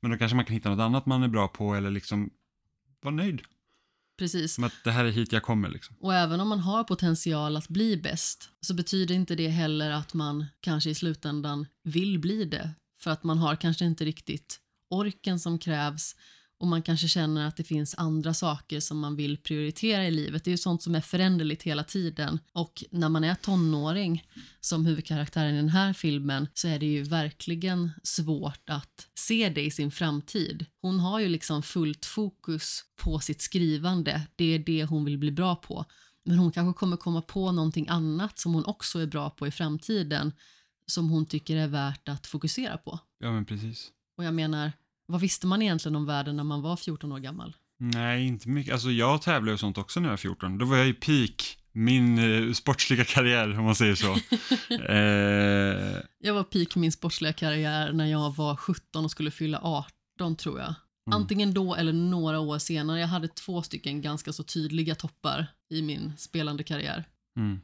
Men då kanske man kan hitta något annat man är bra på eller liksom vara nöjd Precis. med att det här är hit jag kommer liksom. Och även om man har potential att bli bäst så betyder inte det heller att man kanske i slutändan vill bli det. För att man har kanske inte riktigt orken som krävs och man kanske känner att det finns andra saker som man vill prioritera i livet. Det är ju sånt som är föränderligt hela tiden. Och när man är tonåring, som huvudkaraktären i den här filmen, så är det ju verkligen svårt att se det i sin framtid. Hon har ju liksom fullt fokus på sitt skrivande. Det är det hon vill bli bra på. Men hon kanske kommer komma på någonting annat som hon också är bra på i framtiden som hon tycker är värt att fokusera på. Ja, men precis. Och jag menar, vad visste man egentligen om världen när man var 14 år gammal? Nej, inte mycket. Alltså jag tävlade och sånt också när jag var 14. Då var jag i peak, min eh, sportsliga karriär om man säger så. eh, Jag var peak min sportsliga karriär när jag var 17 och skulle fylla 18 tror jag. Antingen då eller några år senare. Jag hade två stycken ganska så tydliga toppar i min spelande karriär. mm.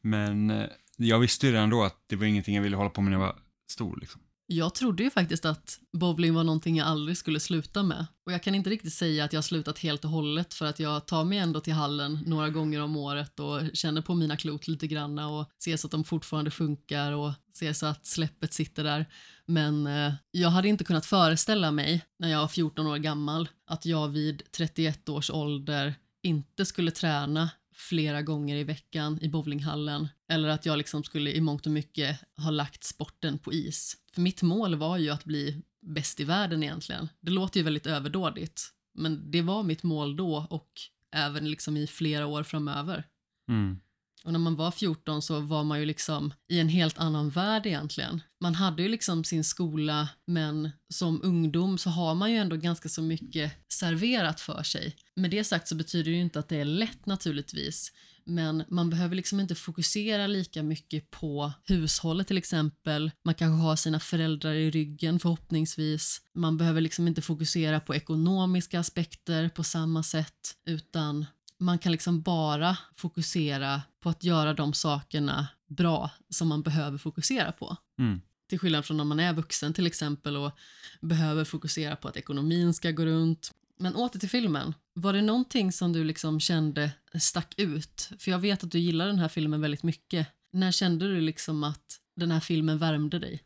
Men eh, jag visste ju redan då att det var ingenting jag ville hålla på med när jag var stor liksom. Jag trodde ju faktiskt att bowling var någonting jag aldrig skulle sluta med. Och jag kan inte riktigt säga att jag har slutat helt och hållet för att jag tar mig ändå till hallen några gånger om året och känner på mina klot lite granna och ser så att de fortfarande funkar och ser så att släppet sitter där. Men eh, jag hade inte kunnat föreställa mig när jag var 14 år gammal att jag vid 31 års ålder inte skulle träna flera gånger i veckan i bowlinghallen eller att jag liksom skulle i mångt och mycket ha lagt sporten på is. För mitt mål var ju att bli bäst i världen egentligen. Det låter ju väldigt överdådigt, men det var mitt mål då och även liksom i flera år framöver. Mm. Och när man var 14 så var man ju liksom i en helt annan värld egentligen. Man hade ju liksom sin skola, men som ungdom så har man ju ändå ganska så mycket serverat för sig. Med det sagt så betyder det ju inte att det är lätt naturligtvis. Men man behöver liksom inte fokusera lika mycket på hushållet till exempel. Man kanske har sina föräldrar i ryggen förhoppningsvis. Man behöver liksom inte fokusera på ekonomiska aspekter på samma sätt utan man kan liksom bara fokusera på att göra de sakerna bra som man behöver fokusera på. Mm. Till skillnad från när man är vuxen till exempel och behöver fokusera på att ekonomin ska gå runt. Men åter till filmen. Var det någonting som du liksom kände stack ut? För jag vet att du gillar den här filmen väldigt mycket. När kände du liksom att den här filmen värmde dig?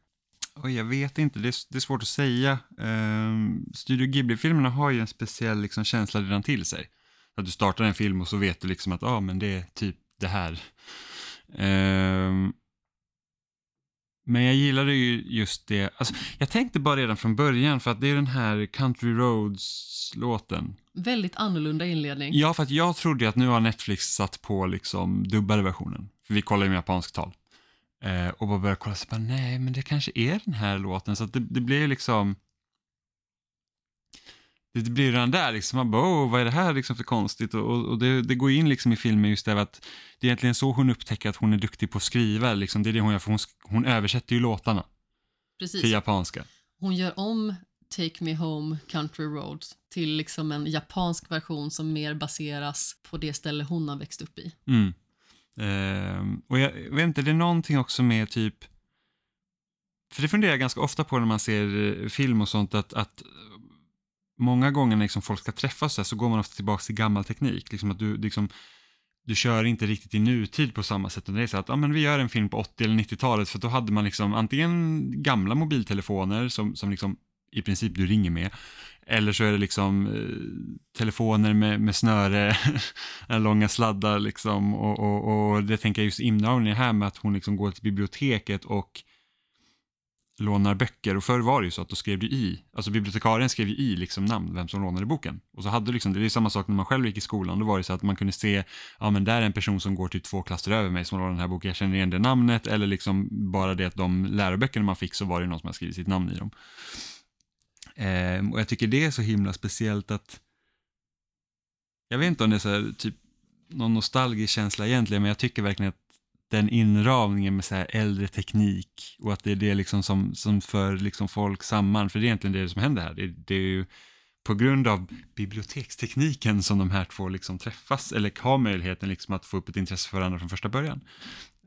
Oj, jag vet inte, det är, det är svårt att säga. Ehm, Studio Ghibli-filmerna har ju en speciell liksom, känsla redan till sig. Att du startar en film och så vet du liksom att ah, men det är typ det här. Ehm, men jag gillade ju just det. Alltså, jag tänkte bara redan från början för att det är den här Country Roads-låten. Väldigt annorlunda inledning. Ja, för att jag trodde ju att nu har Netflix satt på liksom dubbade versionen. För vi kollar ju med japansk tal. Eh, och bara började kolla så bara, nej men det kanske är den här låten. Så det, det blir liksom... Det, blir redan där liksom, man bara, oh, vad är det här liksom för konstigt? Och, och, det, det går in liksom i filmen just det att det är egentligen så hon upptäcker att hon är duktig på att skriva. Liksom. Det är det hon gör, för hon, hon översätter ju låtarna Precis. till japanska. Hon gör om Take Me Home Country Roads till liksom en japansk version som mer baseras på det ställe hon har växt upp i. Mm. Ehm, och jag, jag vet inte, det är någonting också med typ... För det funderar jag ganska ofta på när man ser eh, film och sånt att, att många gånger när liksom folk ska träffas så, här, så går man ofta tillbaka till gammal teknik. Liksom att du, liksom, du kör inte riktigt i nutid på samma sätt. utan Det är så att ja, men vi gör en film på 80 eller 90-talet för då hade man liksom antingen gamla mobiltelefoner som, som liksom i princip du ringer med. Eller så är det liksom eh, telefoner med, med snöre, långa sladdar liksom. Och, och, och det tänker jag just inramningen här med att hon liksom går till biblioteket och lånar böcker. Och förr var det ju så att då skrev du i, alltså bibliotekarien skrev ju i liksom namn, vem som lånade boken. Och så hade du liksom, det är ju samma sak när man själv gick i skolan, då var det så att man kunde se, ja men där är en person som går till två klasser över mig som lånar den här boken, jag känner igen det namnet, eller liksom bara det att de läroböckerna man fick så var det någon som hade skrivit sitt namn i dem. Ehm, och jag tycker det är så himla speciellt att jag vet inte om det är så här, typ någon nostalgisk känsla egentligen, men jag tycker verkligen att den inramningen med så här äldre teknik och att det är det liksom som, som för liksom folk samman, för det är egentligen det som händer här. Det, det är ju på grund av bibliotekstekniken som de här två liksom träffas, eller har möjligheten liksom att få upp ett intresse för varandra från första början.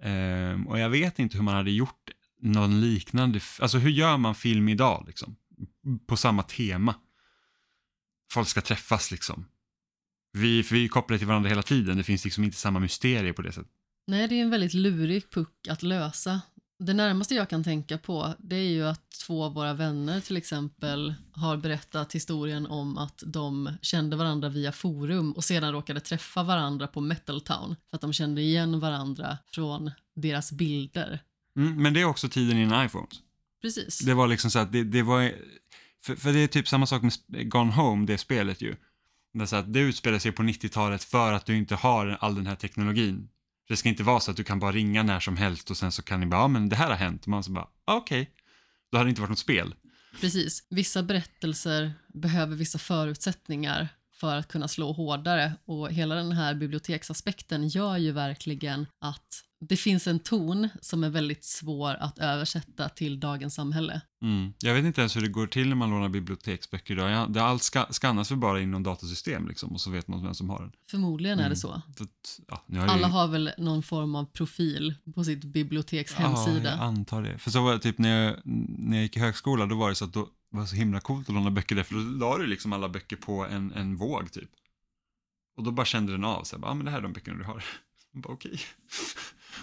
Ehm, och jag vet inte hur man hade gjort någon liknande, alltså hur gör man film idag liksom? På samma tema. Folk ska träffas liksom. Vi, för vi är kopplade till varandra hela tiden, det finns liksom inte samma mysterier på det sättet. Nej, det är en väldigt lurig puck att lösa. Det närmaste jag kan tänka på det är ju att två av våra vänner till exempel har berättat historien om att de kände varandra via forum och sedan råkade träffa varandra på Metal Town för att de kände igen varandra från deras bilder. Mm, men det är också tiden innan iPhones. Precis. Det var liksom så att det, det var, för, för det är typ samma sak med Gone Home, det spelet ju. Det, så att det utspelar sig på 90-talet för att du inte har all den här teknologin. Det ska inte vara så att du kan bara ringa när som helst och sen så kan ni bara, ja men det här har hänt. Och man så bara, ah, okej. Då hade det inte varit något spel. Precis. Vissa berättelser behöver vissa förutsättningar för att kunna slå hårdare och hela den här biblioteksaspekten gör ju verkligen att det finns en ton som är väldigt svår att översätta till dagens samhälle. Mm. Jag vet inte ens hur det går till när man lånar biblioteksböcker idag. Det allt ska, skannas väl bara in i någon datasystem liksom och så vet man vem som har den. Förmodligen är Mm. det så. Så att, ja, har Alla ju- har väl någon form av profil på sitt biblioteks hemsida. Ja, jag antar det. För så var det typ när jag, när jag gick i högskola, då var det så att då var det så himla coolt att låna böcker där, för då la du liksom alla böcker på en, en våg typ. Och då bara kände den av, så jag bara, ah, men det här är de böckerna du har. Okej.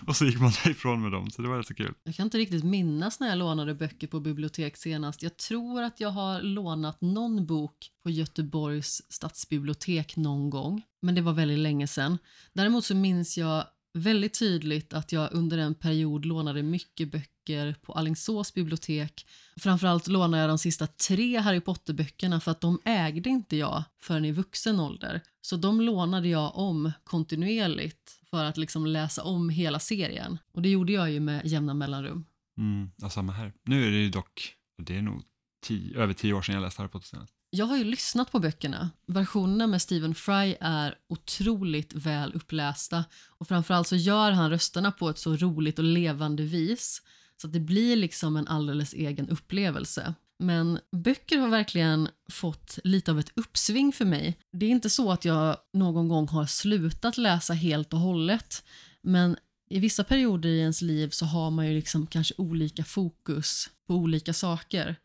Och så gick man därifrån med dem, så det var rätt så kul. Jag kan inte riktigt minnas när jag lånade böcker på bibliotek senast. Jag tror att jag har lånat någon bok på Göteborgs stadsbibliotek någon gång, men det var väldigt länge sedan. Däremot så minns jag väldigt tydligt att jag under en period lånade mycket böcker på Alingsås bibliotek. Framförallt lånade jag de sista tre Harry Potter-böckerna för att de ägde inte jag förrän i vuxen ålder. Så de lånade jag om kontinuerligt för att liksom läsa om hela serien. Och det gjorde jag ju med jämna mellanrum. Mm, ja, samma här. Nu är det ju dock, det är nog tio, över tio år sedan jag läste Harry Potter senast. Jag har ju lyssnat på böckerna. Versionerna med Stephen Fry är otroligt väl upplästa och framförallt så gör han rösterna på ett så roligt och levande vis så att det blir liksom en alldeles egen upplevelse. Men böcker har verkligen fått lite av ett uppsving för mig. Det är inte så att jag någon gång har slutat läsa helt och hållet, men i vissa perioder i ens liv så har man ju liksom kanske olika fokus på olika saker.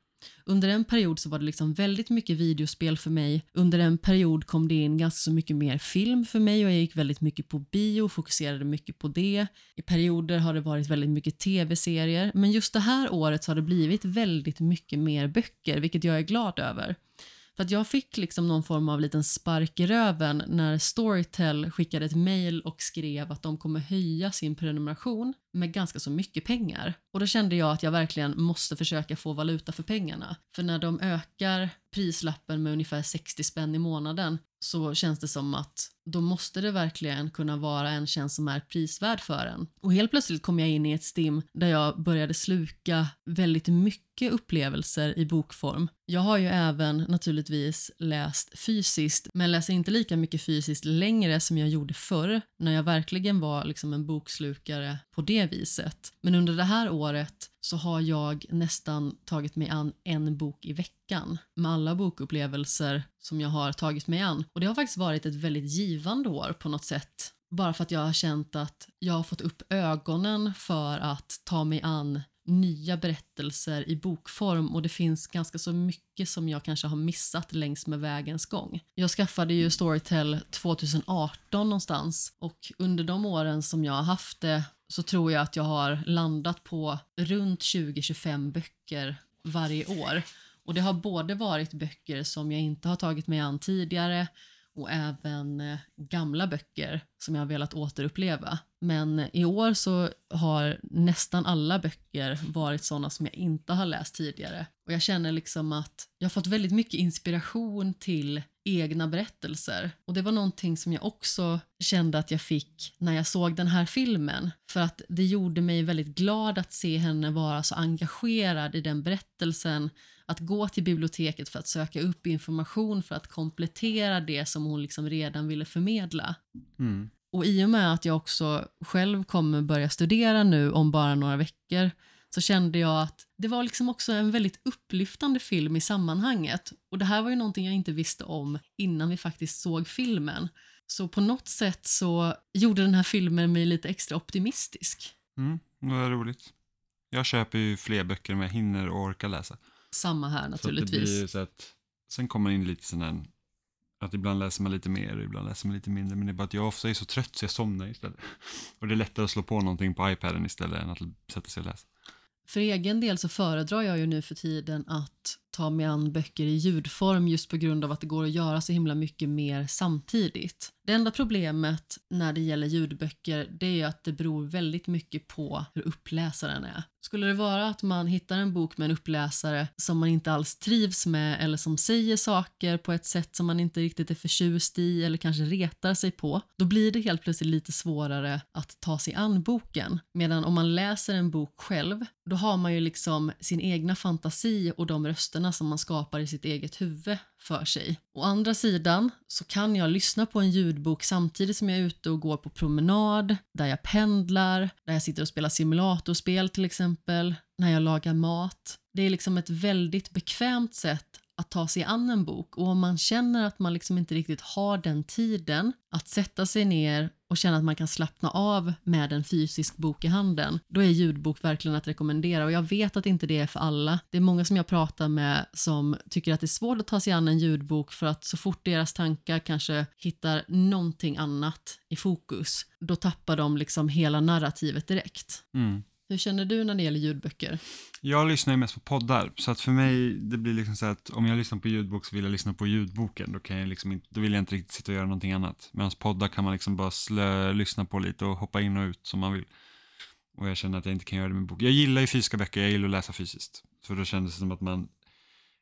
Under en period så var det liksom väldigt mycket videospel för mig. Under en period kom det in ganska så mycket mer film för mig och jag gick väldigt mycket på bio och fokuserade mycket på det. I perioder har det varit väldigt mycket tv-serier, men just det här året så har det blivit väldigt mycket mer böcker, vilket jag är glad över. För att jag fick liksom någon form av liten spark i röven när Storytel skickade ett mejl och skrev att de kommer höja sin prenumeration med ganska så mycket pengar. Och då kände jag att jag verkligen måste försöka få valuta för pengarna. För när de ökar prislappen med ungefär 60 spänn i månaden så känns det som att då måste det verkligen kunna vara en tjänst som är prisvärd för en. Och helt plötsligt kom jag in i ett stim där jag började sluka väldigt mycket upplevelser i bokform. Jag har ju även naturligtvis läst fysiskt, men läser inte lika mycket fysiskt längre som jag gjorde förr, när jag verkligen var liksom en bokslukare på det viset. Men under det här året så har jag nästan tagit mig an en bok i veckan med alla bokupplevelser som jag har tagit mig an. Och det har faktiskt varit ett väldigt givande år på något sätt. Bara för att jag har känt att jag har fått upp ögonen för att ta mig an nya berättelser i bokform och det finns ganska så mycket som jag kanske har missat längs med vägens gång. Jag skaffade ju Storytel 2018 någonstans och under de åren som jag har haft det så tror jag att jag har landat på runt 20-25 böcker varje år. Och det har både varit böcker som jag inte har tagit mig an tidigare och även eh, gamla böcker som jag har velat återuppleva. Men eh, i år så har nästan alla böcker varit sådana som jag inte har läst tidigare. Och jag känner liksom att jag har fått väldigt mycket inspiration till egna berättelser. Och det var någonting som jag också kände att jag fick när jag såg den här filmen. För att det gjorde mig väldigt glad att se henne vara så engagerad i den berättelsen. Att gå till biblioteket för att söka upp information för att komplettera det som hon liksom redan ville förmedla. Mm. Och i och med att jag också själv kommer börja studera nu om bara några veckor så kände jag att det var liksom också en väldigt upplyftande film i sammanhanget. Och det här var ju någonting jag inte visste om innan vi faktiskt såg filmen. Så på något sätt så gjorde den här filmen mig lite extra optimistisk. Mm, det var roligt. Jag köper ju fler böcker än jag hinner och orkar läsa. Samma här naturligtvis. det blir ju så att, sen kommer in lite sån här, att ibland läser man lite mer och ibland läser man lite mindre. Men det är bara att jag ofta är så trött så jag somnar istället. Och det är lättare att slå på någonting på iPaden istället än att sätta sig och läsa. För egen del så föredrar jag ju nu för tiden att ta mig an böcker i ljudform just på grund av att det går att göra så himla mycket mer samtidigt. Det enda problemet när det gäller ljudböcker det är ju att det beror väldigt mycket på hur uppläsaren är. Skulle det vara att man hittar en bok med en uppläsare som man inte alls trivs med eller som säger saker på ett sätt som man inte riktigt är förtjust i eller kanske retar sig på, då blir det helt plötsligt lite svårare att ta sig an boken. Medan om man läser en bok själv, då har man ju liksom sin egna fantasi och de rösterna som man skapar i sitt eget huvud för sig. Å andra sidan så kan jag lyssna på en ljudbok samtidigt som jag är ute och går på promenad, där jag pendlar, där jag sitter och spelar simulatorspel till exempel, när jag lagar mat. Det är liksom ett väldigt bekvämt sätt att ta sig an en bok och om man känner att man liksom inte riktigt har den tiden att sätta sig ner och känna att man kan slappna av med en fysisk bok i handen, då är ljudbok verkligen att rekommendera och jag vet att inte det är för alla. Det är många som jag pratar med som tycker att det är svårt att ta sig an en ljudbok för att så fort deras tankar kanske hittar någonting annat i fokus, då tappar de liksom hela narrativet direkt. Mm. Hur känner du när det gäller ljudböcker? Jag lyssnar ju mest på poddar, så att för mig, det blir liksom så att om jag lyssnar på ljudbok så vill jag lyssna på ljudboken, då, kan jag liksom inte, då vill jag inte riktigt sitta och göra någonting annat. Medan poddar kan man liksom bara slö, lyssna på lite och hoppa in och ut som man vill. Och jag känner att jag inte kan göra det med bok. Jag gillar ju fysiska böcker, jag gillar att läsa fysiskt. För då kändes det som att man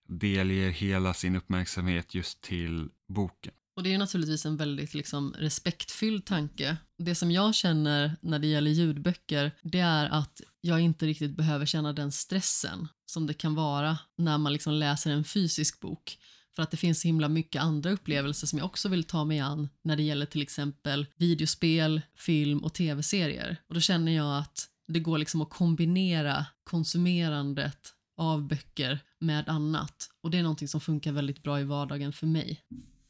delger hela sin uppmärksamhet just till boken. Och det är naturligtvis en väldigt liksom, respektfylld tanke. Det som jag känner när det gäller ljudböcker, det är att jag inte riktigt behöver känna den stressen som det kan vara när man liksom läser en fysisk bok. För att det finns så himla mycket andra upplevelser som jag också vill ta mig an när det gäller till exempel videospel, film och tv-serier. Och då känner jag att det går liksom att kombinera konsumerandet av böcker med annat. Och det är någonting som funkar väldigt bra i vardagen för mig.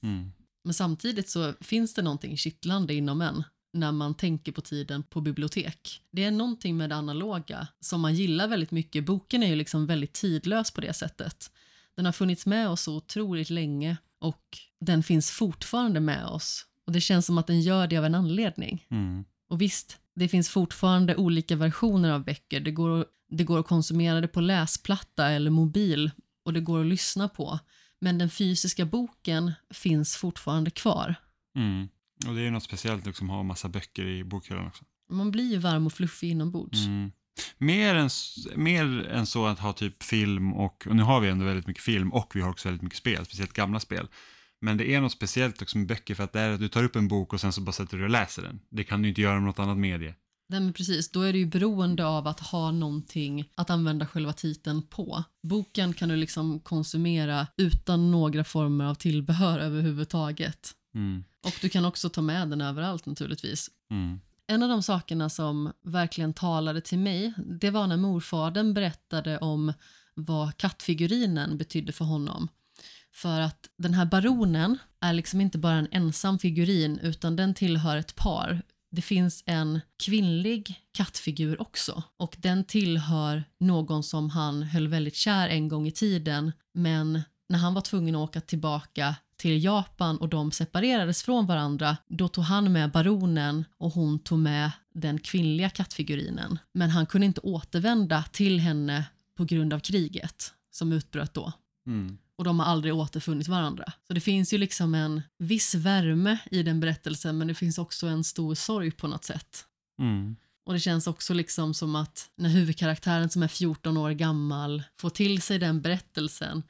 Mm. Men samtidigt så finns det någonting kittlande inom en när man tänker på tiden på bibliotek. Det är någonting med det analoga som man gillar väldigt mycket. Boken är ju liksom väldigt tidlös på det sättet. Den har funnits med oss så otroligt länge och den finns fortfarande med oss. Och det känns som att den gör det av en anledning. Mm. Och visst, det finns fortfarande olika versioner av böcker. Det går, det går att konsumera det på läsplatta eller mobil och det går att lyssna på. Men den fysiska boken finns fortfarande kvar. Mm. Och det är ju något speciellt liksom, att ha massa böcker i bokhyllan också. Man blir ju varm och fluffig inombords. Mm. Mer, än, mer än så att ha typ film och, och nu har vi ändå väldigt mycket film och vi har också väldigt mycket spel, speciellt gamla spel. Men det är något speciellt också med böcker för att det är att du tar upp en bok och sen så bara sätter du och läser den. Det kan du inte göra med något annat medie. Nej men precis, då är du ju beroende av att ha någonting att använda själva titeln på. Boken kan du liksom konsumera utan några former av tillbehör överhuvudtaget. Mm. Och du kan också ta med den överallt naturligtvis. Mm. En av de sakerna som verkligen talade till mig, det var när morfadern berättade om vad kattfigurinen betydde för honom. För att den här baronen är liksom inte bara en ensam figurin utan den tillhör ett par. Det finns en kvinnlig kattfigur också och den tillhör någon som han höll väldigt kär en gång i tiden men när han var tvungen att åka tillbaka till Japan och de separerades från varandra, då tog han med baronen och hon tog med den kvinnliga kattfigurinen. Men han kunde inte återvända till henne på grund av kriget som utbröt då. Mm. Och de har aldrig återfunnit varandra. Så det finns ju liksom en viss värme i den berättelsen men det finns också en stor sorg på något sätt. Mm. Och det känns också liksom som att när huvudkaraktären som är 14 år gammal får till sig den berättelsen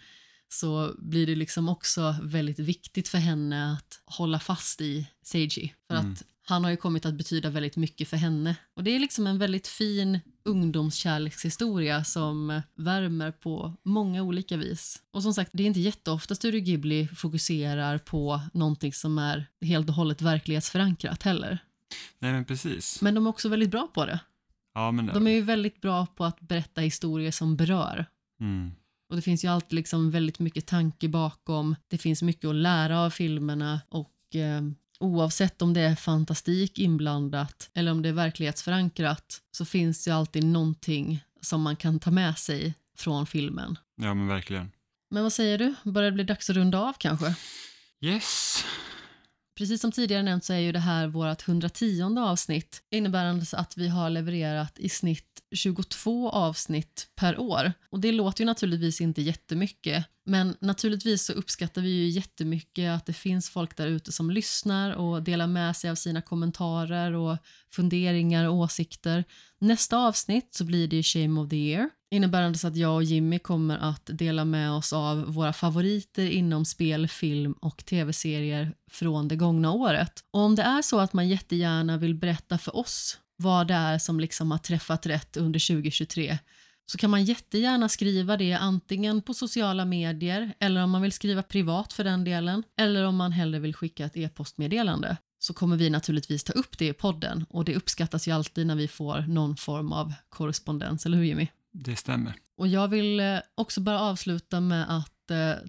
så blir det liksom också väldigt viktigt för henne att hålla fast i Seiji. För Mm. att han har ju kommit att betyda väldigt mycket för henne. Och det är liksom en väldigt fin ungdomskärlekshistoria som värmer på många olika vis. Och som sagt, det är inte jätteofta Studio Ghibli fokuserar på någonting som är helt och hållet verklighetsförankrat heller. Nej men precis. Men de är också väldigt bra på det. ja, men De är ju väldigt bra på att berätta historier som berör. mm. Och det finns ju alltid liksom väldigt mycket tanke bakom. Det finns mycket att lära av filmerna och eh, oavsett om det är fantastik inblandat eller om det är verklighetsförankrat så finns det ju alltid någonting som man kan ta med sig från filmen. Ja men verkligen. Men vad säger du? Börjar det bli dags att runda av kanske? Yes. Precis som tidigare nämnt så är ju det här vårt 110 avsnitt innebärande att vi har levererat i snitt 22 avsnitt per år. Och det låter ju naturligtvis inte jättemycket men naturligtvis så uppskattar vi ju jättemycket att det finns folk där ute som lyssnar och delar med sig av sina kommentarer och funderingar och åsikter. Nästa avsnitt så blir det Shame of the Year innebärande att jag och Jimmy kommer att dela med oss av våra favoriter inom spel, film och tv-serier från det gångna året. Och om det är så att man jättegärna vill berätta för oss vad det är som liksom har träffat rätt under 2023 så kan man jättegärna skriva det antingen på sociala medier eller om man vill skriva privat för den delen eller om man hellre vill skicka ett e-postmeddelande så kommer vi naturligtvis ta upp det i podden och det uppskattas ju alltid när vi får någon form av korrespondens, eller hur Jimmy? Det stämmer. Och jag vill eh, också bara avsluta med att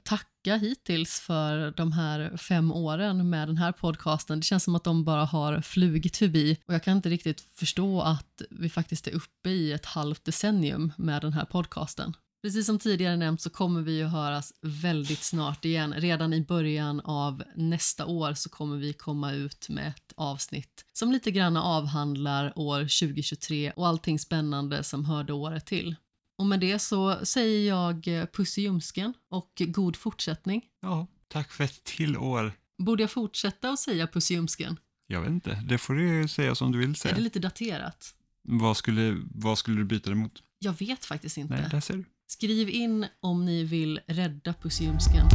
tacka hittills för de här fem åren med den här podcasten. Det känns som att de bara har flugit förbi och jag kan inte riktigt förstå att vi faktiskt är uppe i ett halvt decennium med den här podcasten. Precis som tidigare nämnt så kommer vi att höras väldigt snart igen. Redan i början av nästa år så kommer vi komma ut med ett avsnitt som lite grann avhandlar år 2023 och allting spännande som hörde året till. Och med det så säger jag puss i ljumsken och god fortsättning. Ja, tack för ett till år. Borde jag fortsätta att säga puss i ljumsken? Jag vet inte, det får du säga som du vill Är säga. det lite daterat? Vad, skulle, vad skulle du byta det mot? Jag vet faktiskt inte. Nej, där ser du. Skriv in om ni vill rädda puss i ljumsken.